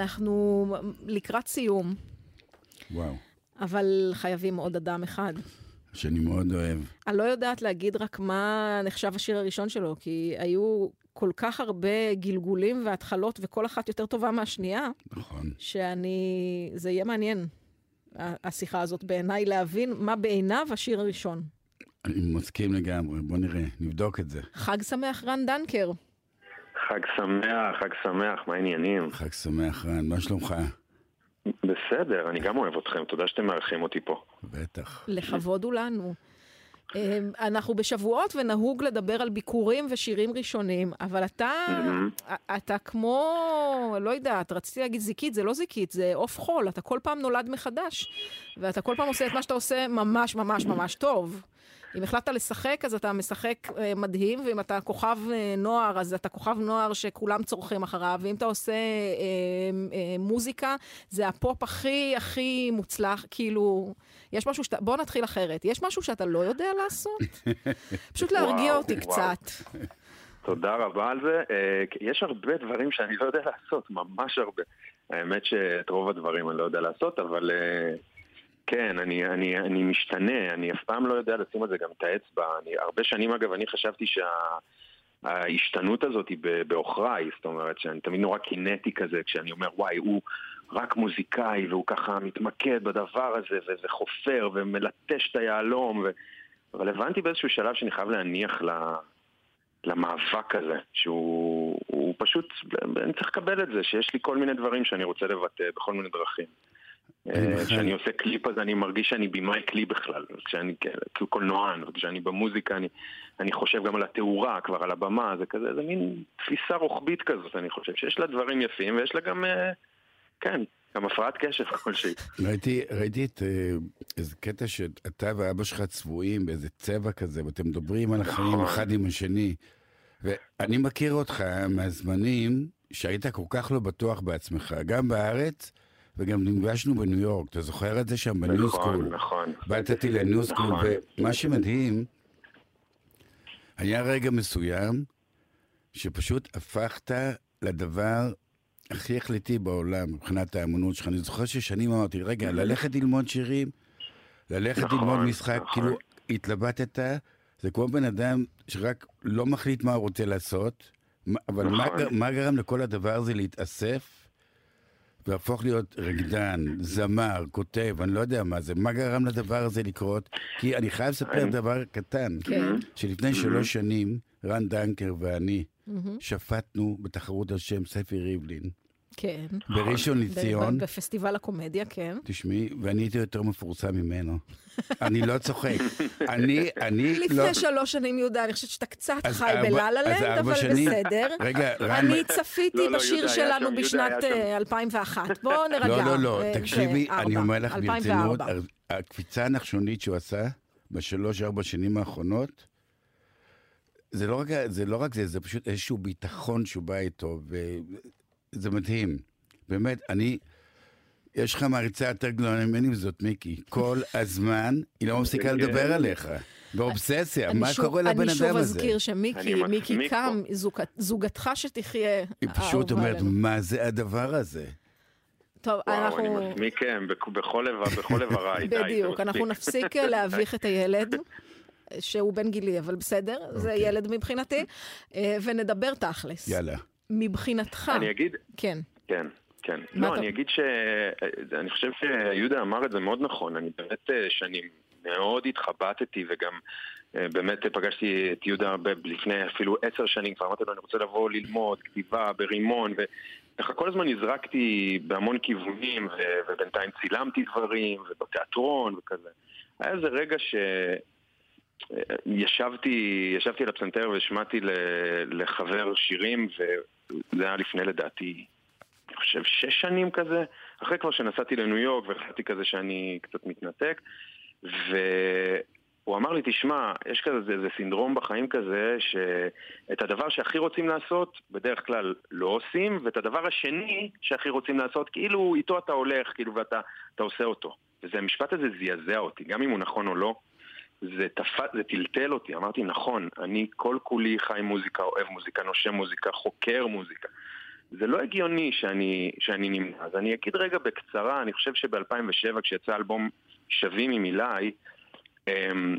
אנחנו לקראת סיום, וואו, אבל חייבים עוד אדם אחד. שאני מאוד אוהב. אני לא יודעת להגיד רק מה נחשב השיר הראשון שלו, כי היו כל כך הרבה גלגולים והתחלות, וכל אחת יותר טובה מהשנייה, נכון. שאני... זה יהיה מעניין, השיחה הזאת בעיניי, להבין מה בעיניו השיר הראשון. אני מסכים לגמרי, בוא נראה, נבדוק את זה. חג שמח, רן דנקר. חג שמח, חג שמח, מה העניינים? חג שמח, רן, מה שלומך? בסדר, אני גם אוהב אתכם, תודה שאתם מארחים אותי פה. בטח. לכבוד הוא לנו. אמ, אנחנו בשבועות ונהוג לדבר על ביקורים ושירים ראשונים, אבל אתה, אתה כמו, לא יודעת, רציתי להגיד זיקית, זה לא זיקית, זה עוף חול, אתה כל פעם נולד מחדש, ואתה כל פעם עושה את מה שאתה עושה ממש ממש ממש טוב. אם החלטת לשחק, אז אתה משחק אה, מדהים, ואם אתה כוכב אה, נוער, אז אתה כוכב נוער שכולם צורכים אחריו, ואם אתה עושה אה, אה, מוזיקה, זה הפופ הכי הכי מוצלח, כאילו, יש משהו שאתה, בוא נתחיל אחרת, יש משהו שאתה לא יודע לעשות? פשוט להרגיע וואו, אותי וואו. קצת. תודה רבה על זה. אה, יש הרבה דברים שאני לא יודע לעשות, ממש הרבה. האמת שאת רוב הדברים אני לא יודע לעשות, אבל אה, כן, אני, אני, אני משתנה, אני אף פעם לא יודע לשים על זה גם את האצבע. אני, הרבה שנים אגב, אני חשבתי שההשתנות הזאת היא בעוכריי, זאת אומרת שאני תמיד נורא קינטי כזה, כשאני אומר, וואי, הוא רק מוזיקאי והוא ככה מתמקד בדבר הזה ו- וחופר ומלטש את היהלום, ו... אבל הבנתי באיזשהו שלב שאני חייב להניח ל... למאבק הזה, שהוא הוא פשוט, אני צריך לקבל את זה, שיש לי כל מיני דברים שאני רוצה לבטא בכל מיני דרכים. אה, כשאני עושה קליפ אז אני מרגיש שאני במאי קליפ בכלל, כשאני כאילו קולנוען, וכשאני במוזיקה אני, אני חושב גם על התאורה כבר, על הבמה, זה כזה, זה מין תפיסה רוחבית כזאת, אני חושב שיש לה דברים יפים ויש לה גם, אה, כן, גם הפרעת קשב כלשהי. ראיתי, ראיתי את אה, איזה קטע שאתה ואבא שלך צבועים באיזה צבע כזה, ואתם מדברים על החיים נכון. אחד עם השני. ואני מכיר אותך מהזמנים שהיית כל כך לא בטוח בעצמך, גם בארץ וגם נפגשנו בניו יורק. אתה זוכר את זה שם בניו נכון, סקול? נכון. באת איתי לניו סקול, נכון. ומה שמדהים, היה רגע מסוים שפשוט הפכת לדבר הכי החלטי בעולם מבחינת האמנות שלך. אני זוכר ששנים אמרתי, רגע, ללכת ללמוד שירים, ללכת נכון, ללמוד משחק, נכון. כאילו התלבטת, זה כמו בן אדם שרק לא מחליט מה הוא רוצה לעשות, מה- אבל מה, נכון. גר- מה גרם לכל הדבר הזה להתאסף והפוך להיות רקדן, זמר, כותב, אני לא יודע מה זה, מה גרם לדבר הזה לקרות? כי אני חייב לספר דבר קטן, כן. שלפני Mhm. שלוש שנים, רן דנקר ואני מהמם. שפטנו בתחרות על שם ספי ריבלין. כן. בראשון לציון. בפסטיבל הקומדיה, כן. תשמעי, ואני הייתי יותר מפורסם ממנו. אני לא צוחק. אני, אני לא... לפני שלוש שנים, יהודה, אני חושבת שאתה קצת חי ארבע- בלה-לה אז לנד, ארבע אבל. בסדר. רגע, רן... אני צפיתי לא, לא, בשיר שלנו בשנת היה שם. אה, 2001. בואו נירגע. לא, לא, לא, אה, תקשיבי, זה אני. אומר לך 2004. ברצינות, הקפיצה הנחשונית שהוא עשה בשלוש-ארבע שנים האחרונות, זה לא, רק, זה לא רק זה, זה פשוט איזשהו ביטחון שהוא בא איתו, וזה מדהים. באמת, אני... יש לך מעריצה יותר גדולה ממני וזאת מיקי. כל הזמן היא לא מפסיקה לדבר עליך. באובססיה, אני מה שוב- קורה לבן אדם אני הזה? שוב אזכיר שמיקי, אני מיקי קם, זוג- זוגתך שתחיה. היא פשוט אומרת. מה זה הדבר הזה? טוב, וואו, אני אנחנו... מסמיק כן, בכ- בכל איבר- בכל איבריי, די, זה בדיוק, אנחנו. נפסיק אה, להביך את הילד. שהוא בן גילי, אבל בסדר, זה אוקיי. ילד מבחינתי, אה, ונדבר תכלס. יאללה. מבחינתך, אני אגיד, כן, כן, כן. לא, אתה- אני אגיד ש... אני חושב שיהודה אמר את זה מאוד נכון. אני באמת אה, שנים מאוד התחבטתי וגם אה, באמת פגשתי את יהודה לפני אפילו עשר שנים, כבר אמרתי לו אני רוצה לבוא ללמוד כתיבה ברימון וככה כל הזמן נזרקתי בהמון כיוונים ו- ובינתיים צילמתי דברים ובתיאטרון וכזה. היה איזה רגע ש... ישבתי, ישבתי על הפסנתר והשמעתי לחבר שירים וזה היה לפני לדעתי אני חושב שש שנים כזה, אחרי כבר שנסעתי לניו יורק והחלטתי כזה שאני קצת מתנתק, והוא אמר לי, תשמע, יש כזה איזה סינדרום בחיים כזה, שאת הדבר שהכי רוצים לעשות, בדרך כלל לא עושים, ואת הדבר השני שהכי רוצים לעשות, כאילו איתו אתה הולך, כאילו, ואתה אתה עושה אותו. וזה, המשפט הזה זעזע אותי, גם אם הוא נכון או לא. זה, תפ... זה טלטל אותי, אמרתי נכון, אני כל כולי חי מוזיקה, אוהב מוזיקה, נושם מוזיקה, חוקר מוזיקה. זה לא הגיוני שאני, שאני נמנע. אז אני אגיד רגע בקצרה, אני חושב שב-2007 כשיצא אלבום שווים עם אילי, אמ,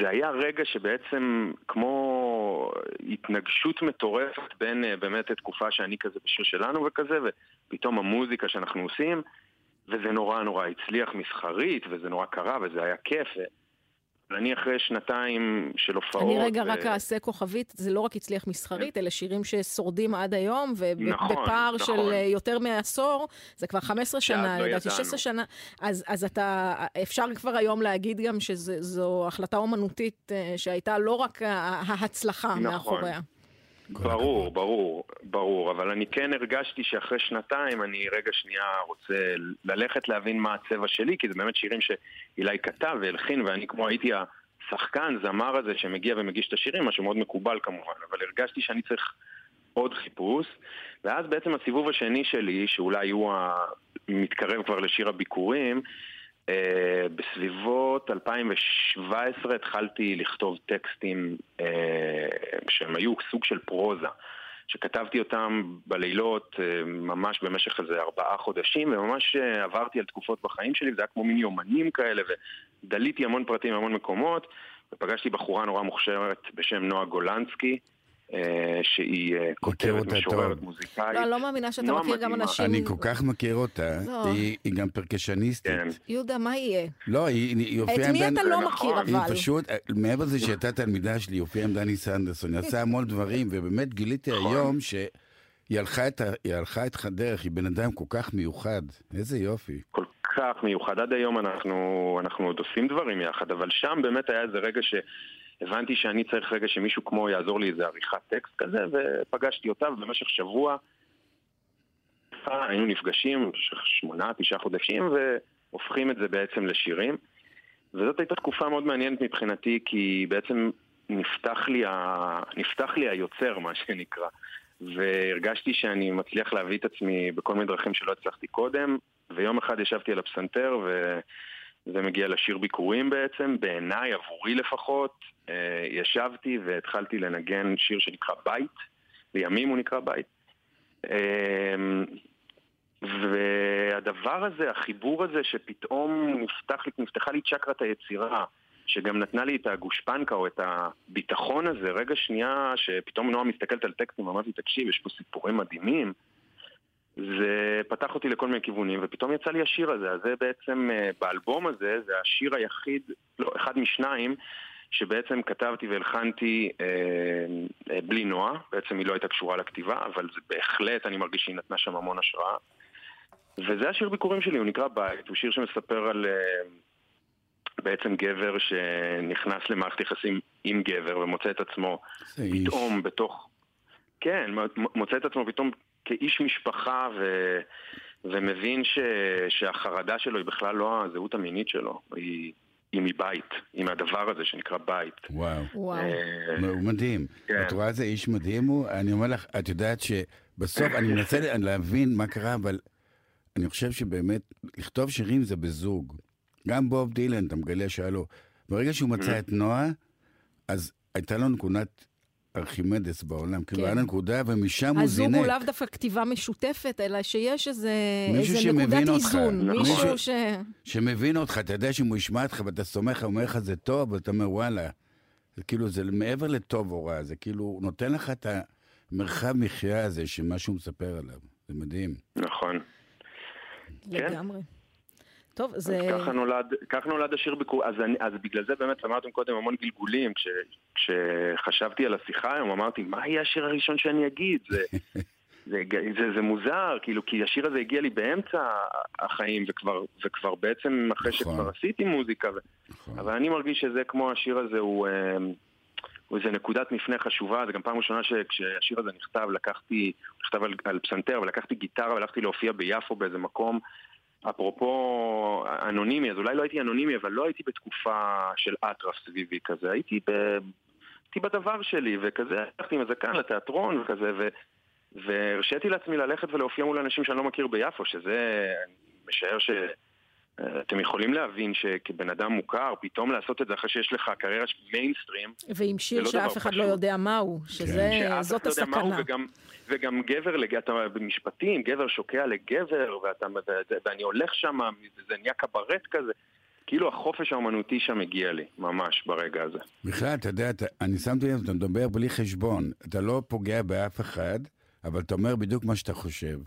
זה היה רגע שבעצם כמו התנגשות מטורפת בין אה, באמת תקופה שאני כזה בשיר שלנו וכזה, ופתאום המוזיקה שאנחנו עושים, וזה נורא נורא הצליח מסחרית, וזה נורא קרה, וזה היה כיף. אני אחרי שנתיים של הופעות... אני רגע ו- רק אעשה כוכבית, זה לא רק הצליח מסחרית, אלה שירים ששורדים עד היום, נכון, ובפער של נכון. אה, יותר מעשור, זה כבר 15 שאז שנה, לא לדעתי ידענו. 16 שנה, אז אז אתה, אפשר כבר היום להגיד גם שזו החלטה אומנותית אה, שהייתה לא רק ההצלחה נכון. מאחוריה. ברור, ברור, ברור, אבל אני כן הרגשתי שאחרי שנתיים אני רגע שנייה רוצה ללכת להבין מה הצבע שלי, כי זה באמת שירים שאילי כתב והלחין, ואני כמו הייתי השחקן, זמר הזה שמגיע ומגיש את השירים, משהו מאוד מקובל כמובן, אבל הרגשתי שאני צריך עוד חיפוש, ואז בעצם הסיבוב השני שלי, שאולי הוא המתקרב כבר לשיר הביקורים, Uh, בסביבות 2017 התחלתי לכתוב טקסטים uh, שהם היו סוג של פרוזה, שכתבתי אותם בלילות uh, ממש במשך איזה ארבעה חודשים, וממש uh, עברתי על תקופות בחיים שלי, זה היה כמו מין יומנים כאלה, ודליתי המון פרטים מהמון מקומות, ופגשתי בחורה נורא מוכשרת בשם נועה גולנסקי, שהיא uh, כותבת, משוררת. מוזיקאית. לא, אני לא מאמינה שאתה נועה מכיר גם. אנשים... אני כל כך מכיר אותה, לא. היא היא גם פרקשניסטית. כן. יהודה, מה יהיה? לא, היא היא הופיעה את מי דן... אתה לא. מכיר, היא אבל? פשוט, מעבר לזה שהייתה תלמידה שלי, היא הופיעה עם דני סנדרסון, היא עשה המון דברים, ובאמת גיליתי נכון. היום שהיא הלכה את ה- היא הלכה את הדרך, היא בן אדם כל כך מיוחד. איזה יופי. כל כך מיוחד. עד היום אנחנו, אנחנו עוד עושים דברים יחד, אבל שם באמת היה איזה רגע שהבנתי שאני צריך רגע שמישהו כמו יעזור לי איזה עריכת טקסט כזה, ופגשתי אותה, ובמשך שבוע היינו נפגשים שמונה, תשעה חודשים, והופכים את זה בעצם לשירים. וזאת הייתה תקופה מאוד מעניינת מבחינתי, כי בעצם נפתח לי, ה... נפתח לי היוצר, מה שנקרא. והרגשתי שאני מצליח להביא את עצמי בכל מיני דרכים שלא הצלחתי קודם, ויום אחד ישבתי על הפסנתר, וזה מגיע לשיר ביקורים בעצם, בעיניי, עבורי לפחות, ישבתי והתחלתי לנגן שיר שנקרא בית, לימים הוא נקרא בית. אה, והדבר הזה, החיבור הזה שפתאום נפתח, נפתחה לי צ'קרת היצירה, שגם נתנה לי את הגושפנקה או את הביטחון הזה, רגע שנייה שפתאום נועה מסתכלת על טקסטים ואמרתי, תקשיב, יש פה סיפורים מדהימים, זה פתח אותי לכל מיני כיוונים, ופתאום יצא לי השיר הזה. אז זה בעצם, אה, באלבום הזה, זה השיר היחיד, לא, אחד משניים, שבעצם כתבתי והלחנתי אה, אה, בלי נועה, בעצם היא לא הייתה קשורה לכתיבה, אבל זה בהחלט, אני מרגיש שהיא נתנה שם המון השראה. וזה השיר ביקורים שלי, הוא נקרא בית, הוא שיר שמספר על אה, בעצם גבר שנכנס למערכת יחסים עם גבר ומוצא את עצמו זה איש. פתאום בתוך... כן, מוצא את עצמו פתאום כאיש משפחה ו... ומבין ש... שהחרדה שלו היא בכלל לא הזהות המינית שלו, היא, היא מבית, היא מהדבר הזה שנקרא בית. וואו. וואו. אה, הוא מדהים. כן. את רואה איזה איש מדהים הוא? אני אומר לך, את יודעת שבסוף, אני מנסה להבין מה קרה, אבל אני חושב שבאמת, לכתוב שירים זה בזוג. גם בוב דילן, אתה מגלה שהיה לו... ברגע שהוא מצא את נועה, אז הייתה לו נקודת ארכימדס בעולם. כאילו, כן. היה לו נקודה, ומשם הוא הזוג זינק. הוא לאו דווקא כתיבה משותפת, אלא שיש איזה, איזה נקודת. איזון. מישהו ש... שמבין אותך, אתה יודע שאם הוא ישמע אותך ואתה סומך, הוא אומר לך זה טוב, ואתה אומר וואלה. זה כאילו, זה מעבר לטוב או רע, זה כאילו, הוא נותן לך את המרחב מחיה הזה שמה שהוא מספר עליו. זה מדהים. נכון. כן. לגמרי. טוב, זה... אז ככה נולד, כך נולד השיר ביקור, אז, אני, אז בגלל זה באמת אמרתם קודם המון גלגולים, כש, כשחשבתי על השיחה היום אמרתי, מה יהיה השיר הראשון שאני אגיד? זה, זה, זה, זה מוזר, כאילו, כי השיר הזה הגיע לי באמצע החיים, וכבר, וכבר בעצם אחרי נכון. שכבר עשיתי מוזיקה, ו... אבל אני מרגיש שזה כמו השיר הזה הוא... אה, הוא איזה נקודת מפנה חשובה, זה גם פעם ראשונה שכשהשיר הזה נכתב, לקחתי, נכתב על, על פסנתר, ולקחתי גיטרה והלכתי להופיע ביפו באיזה מקום, אפרופו אנונימי, אז אולי לא הייתי אנונימי, אבל לא הייתי בתקופה של אטרף סביבי כזה, הייתי, ב, הייתי בדבר שלי, וכזה, הלכתי עם הזקן לתיאטרון וכזה, ו, והרשיתי לעצמי ללכת ולהופיע מול אנשים שאני לא מכיר ביפו, שזה, אני משער ש... אתם יכולים להבין שכבן אדם מוכר, פתאום לעשות את זה אחרי שיש לך קריירה של מיינסטרים, ועם שיר שאף אחד לא. יודע מהו, שזה, שאף זאת אחד לא יודע מהו, הסכנה. וגם, וגם גבר, לג- אתה במשפטים, גבר שוקע לגבר, ואני הולך שם, זה נהיה קברט כזה. כאילו החופש האומנותי שם הגיע לי, ממש, ברגע הזה. בכלל, אתה יודע, אתה, אני שמתי לב, אתה מדבר בלי חשבון. אתה לא פוגע באף אחד, אבל אתה אומר בדיוק מה שאתה חושב.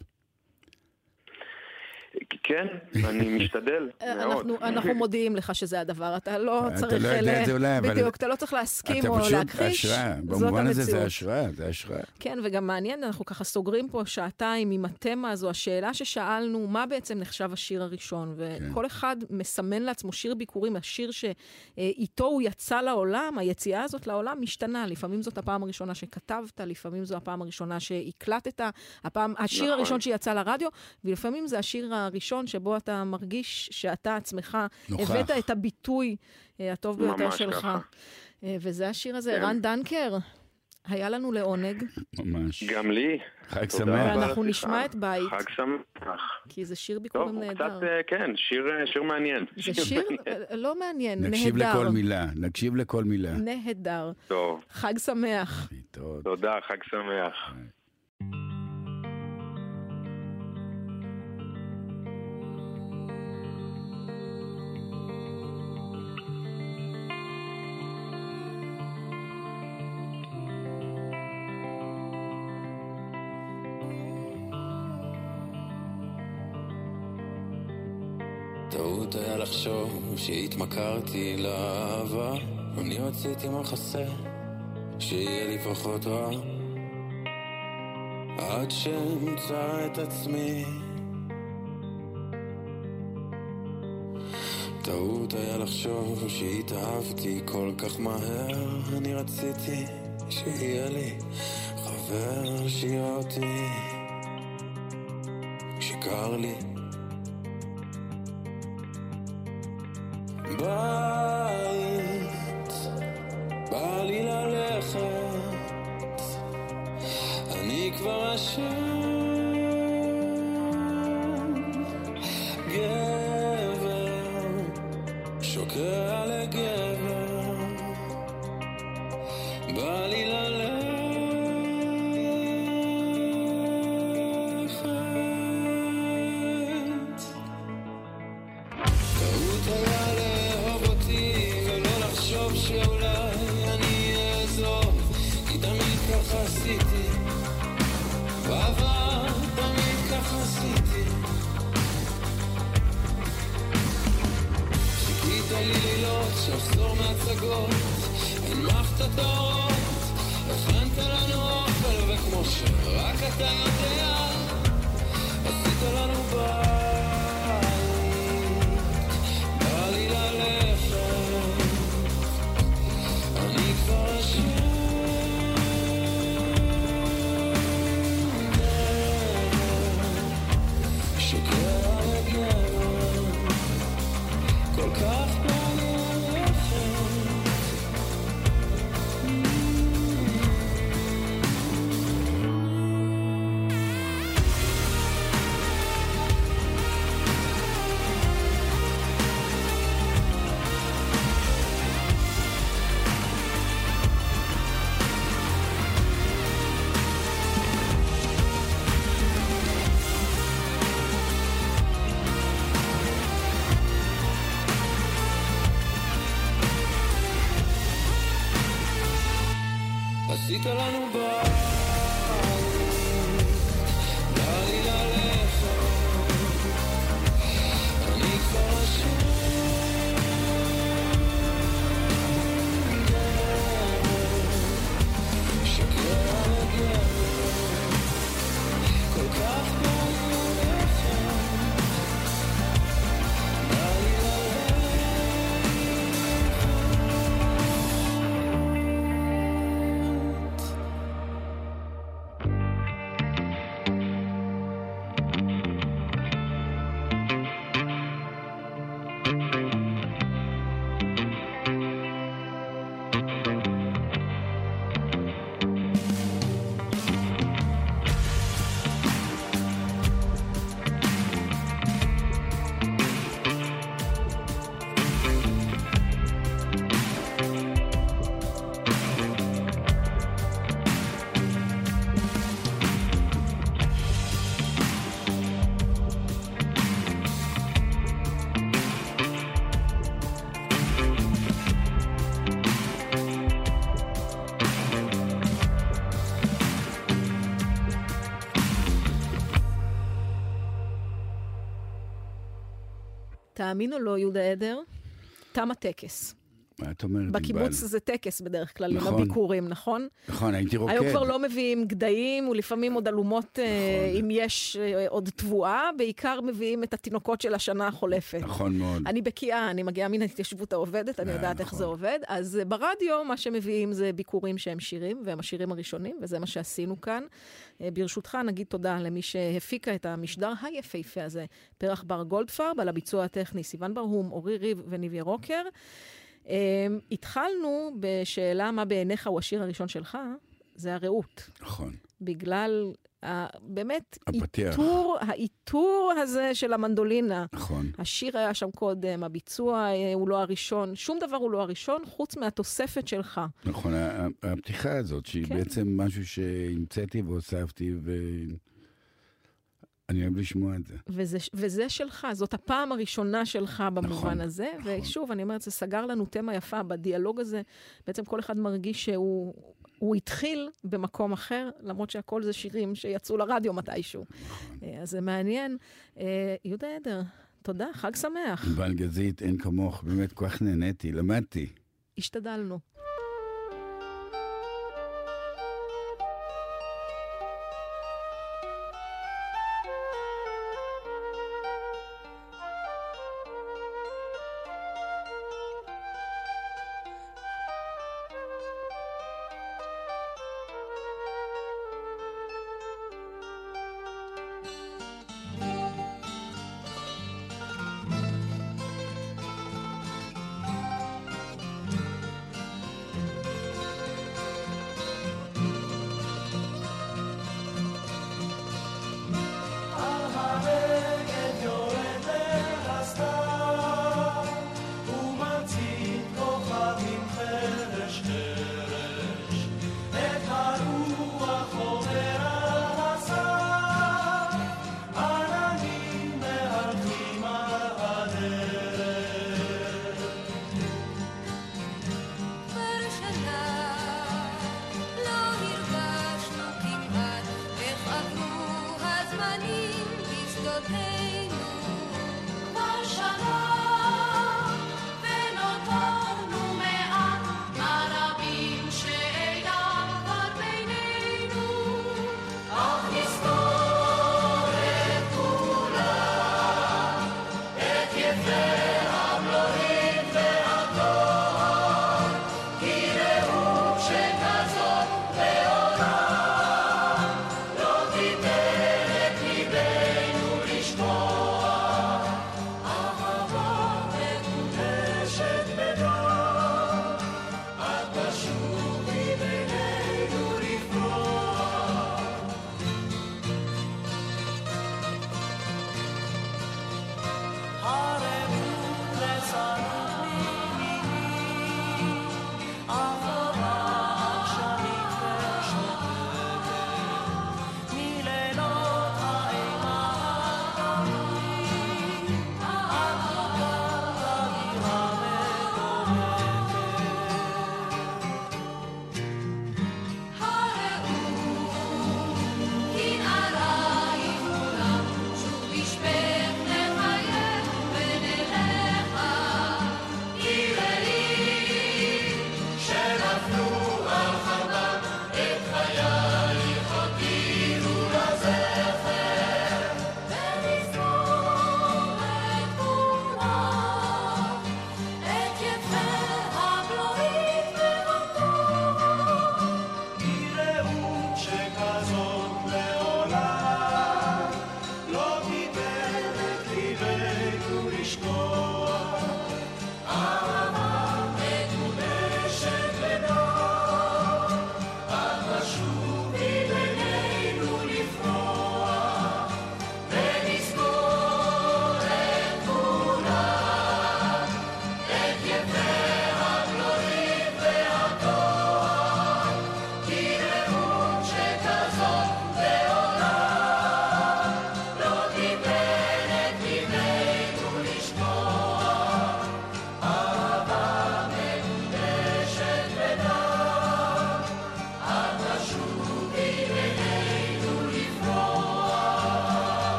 כן, אני משתדל מאוד. אנחנו, אנחנו מודיעים לך שזה הדבר, אתה לא אתה צריך... לא יודע ל- את זה אולי, אבל- בדיוק, אתה לא צריך להסכים אתה או פשוט להכחיש, השראה. זאת במובן הזה זה. השראה, זה השראה. כן, וגם מעניין, אנחנו ככה סוגרים פה שעתיים עם התמה הזו, השאלה ששאלנו, מה בעצם נחשב השיר הראשון? וכל אחד מסמן לעצמו שיר ביקורים, השיר שאיתו הוא יצא לעולם, היציאה הזאת לעולם משתנה. לפעמים זאת הפעם הראשונה שכתבת, לפעמים זו הפעם הראשונה שהקלטת, הפעם, השיר נכון. הראשון שיצא לרדיו, ולפעמים זה השיר הראשון שבו אתה מרגיש שאתה עצמך נוכח. הבאת את הביטוי אה, הטוב ביותר שלך. ככה. אה, וזה השיר הזה, כן. רן דנקר. היה לנו לעונג. ממש. גם לי. חג שמח. ואנחנו. נשמע את בית. חג שמח. כי זה שיר טוב, ביקורים הוא נהדר. קצת, אה, כן, שיר, שיר מעניין. זה שיר לא מעניין, נקשיב נהדר. לכל מילה, נקשיב לכל מילה. נהדר. טוב, חג שמח. תודה, חג שמח. לחשוב שהתמכרתי לאהבה אני רציתי מחסה שיהיה לי פחות רע עד שאמצא את עצמי טעות היה לחשוב שהתאהבתי כל כך מהר, אני רציתי שיהיה לי חבר שיראה אותי שקר לי. תאמין או לא, יהודה עדר, תם הטקס. מה את אומרת? בקיבוץ זה טקס בדרך כלל, עם נכון. הביקורים, נכון? נכון, הייתי רוקד. היום כבר לא מביאים גדיים, ולפעמים עוד אלומות, אה, נכון. אם יש אה, עוד תבואה, בעיקר מביאים את התינוקות של השנה החולפת. נכון מאוד. אני בקיאה, אני מגיעה מן ההתיישבות העובדת, אני אה, יודעת איך זה עובד. אז אה, ברדיו, מה שמביאים זה ביקורים שהם שירים, והם השירים הראשונים, וזה מה שעשינו כאן. אה, ברשותך, נגיד תודה למי שהפיקה את המשדר היפהפה הזה, פרח בר גולדפרב, על הביצוע הטכני, סיון ברהום, אורי ריב וניב ירוקר. אה, התחלנו בשאלה מה בעיניך הוא השיר הראשון שלך, זה הרעות. נכון. בגלל ה- באמת, הפתיח. איתור, האיתור הזה של המנדולינה. נכון. השיר היה שם קודם, הביצוע אה, הוא לא הראשון, שום דבר הוא לא הראשון, חוץ מהתוספת שלך. נכון, הפתיחה הזאת, שהיא כן. בעצם משהו שהמצאתי והוספתי, ואני אוהב לשמוע את זה. וזה, וזה שלך, זאת הפעם הראשונה שלך במובן נכון, הזה. ושוב, אני אומרת, זה סגר לנו תמה יפה בדיאלוג הזה. בעצם כל אחד מרגיש שהוא הוא התחיל במקום אחר, למרות שהכל זה שירים שיצאו לרדיו מתישהו. אה, אז זה מעניין. אה, יהודה עדר, תודה, חג שמח. ענבל גזית, אין כמוך, באמת כל כך נהניתי, למדתי. השתדלנו.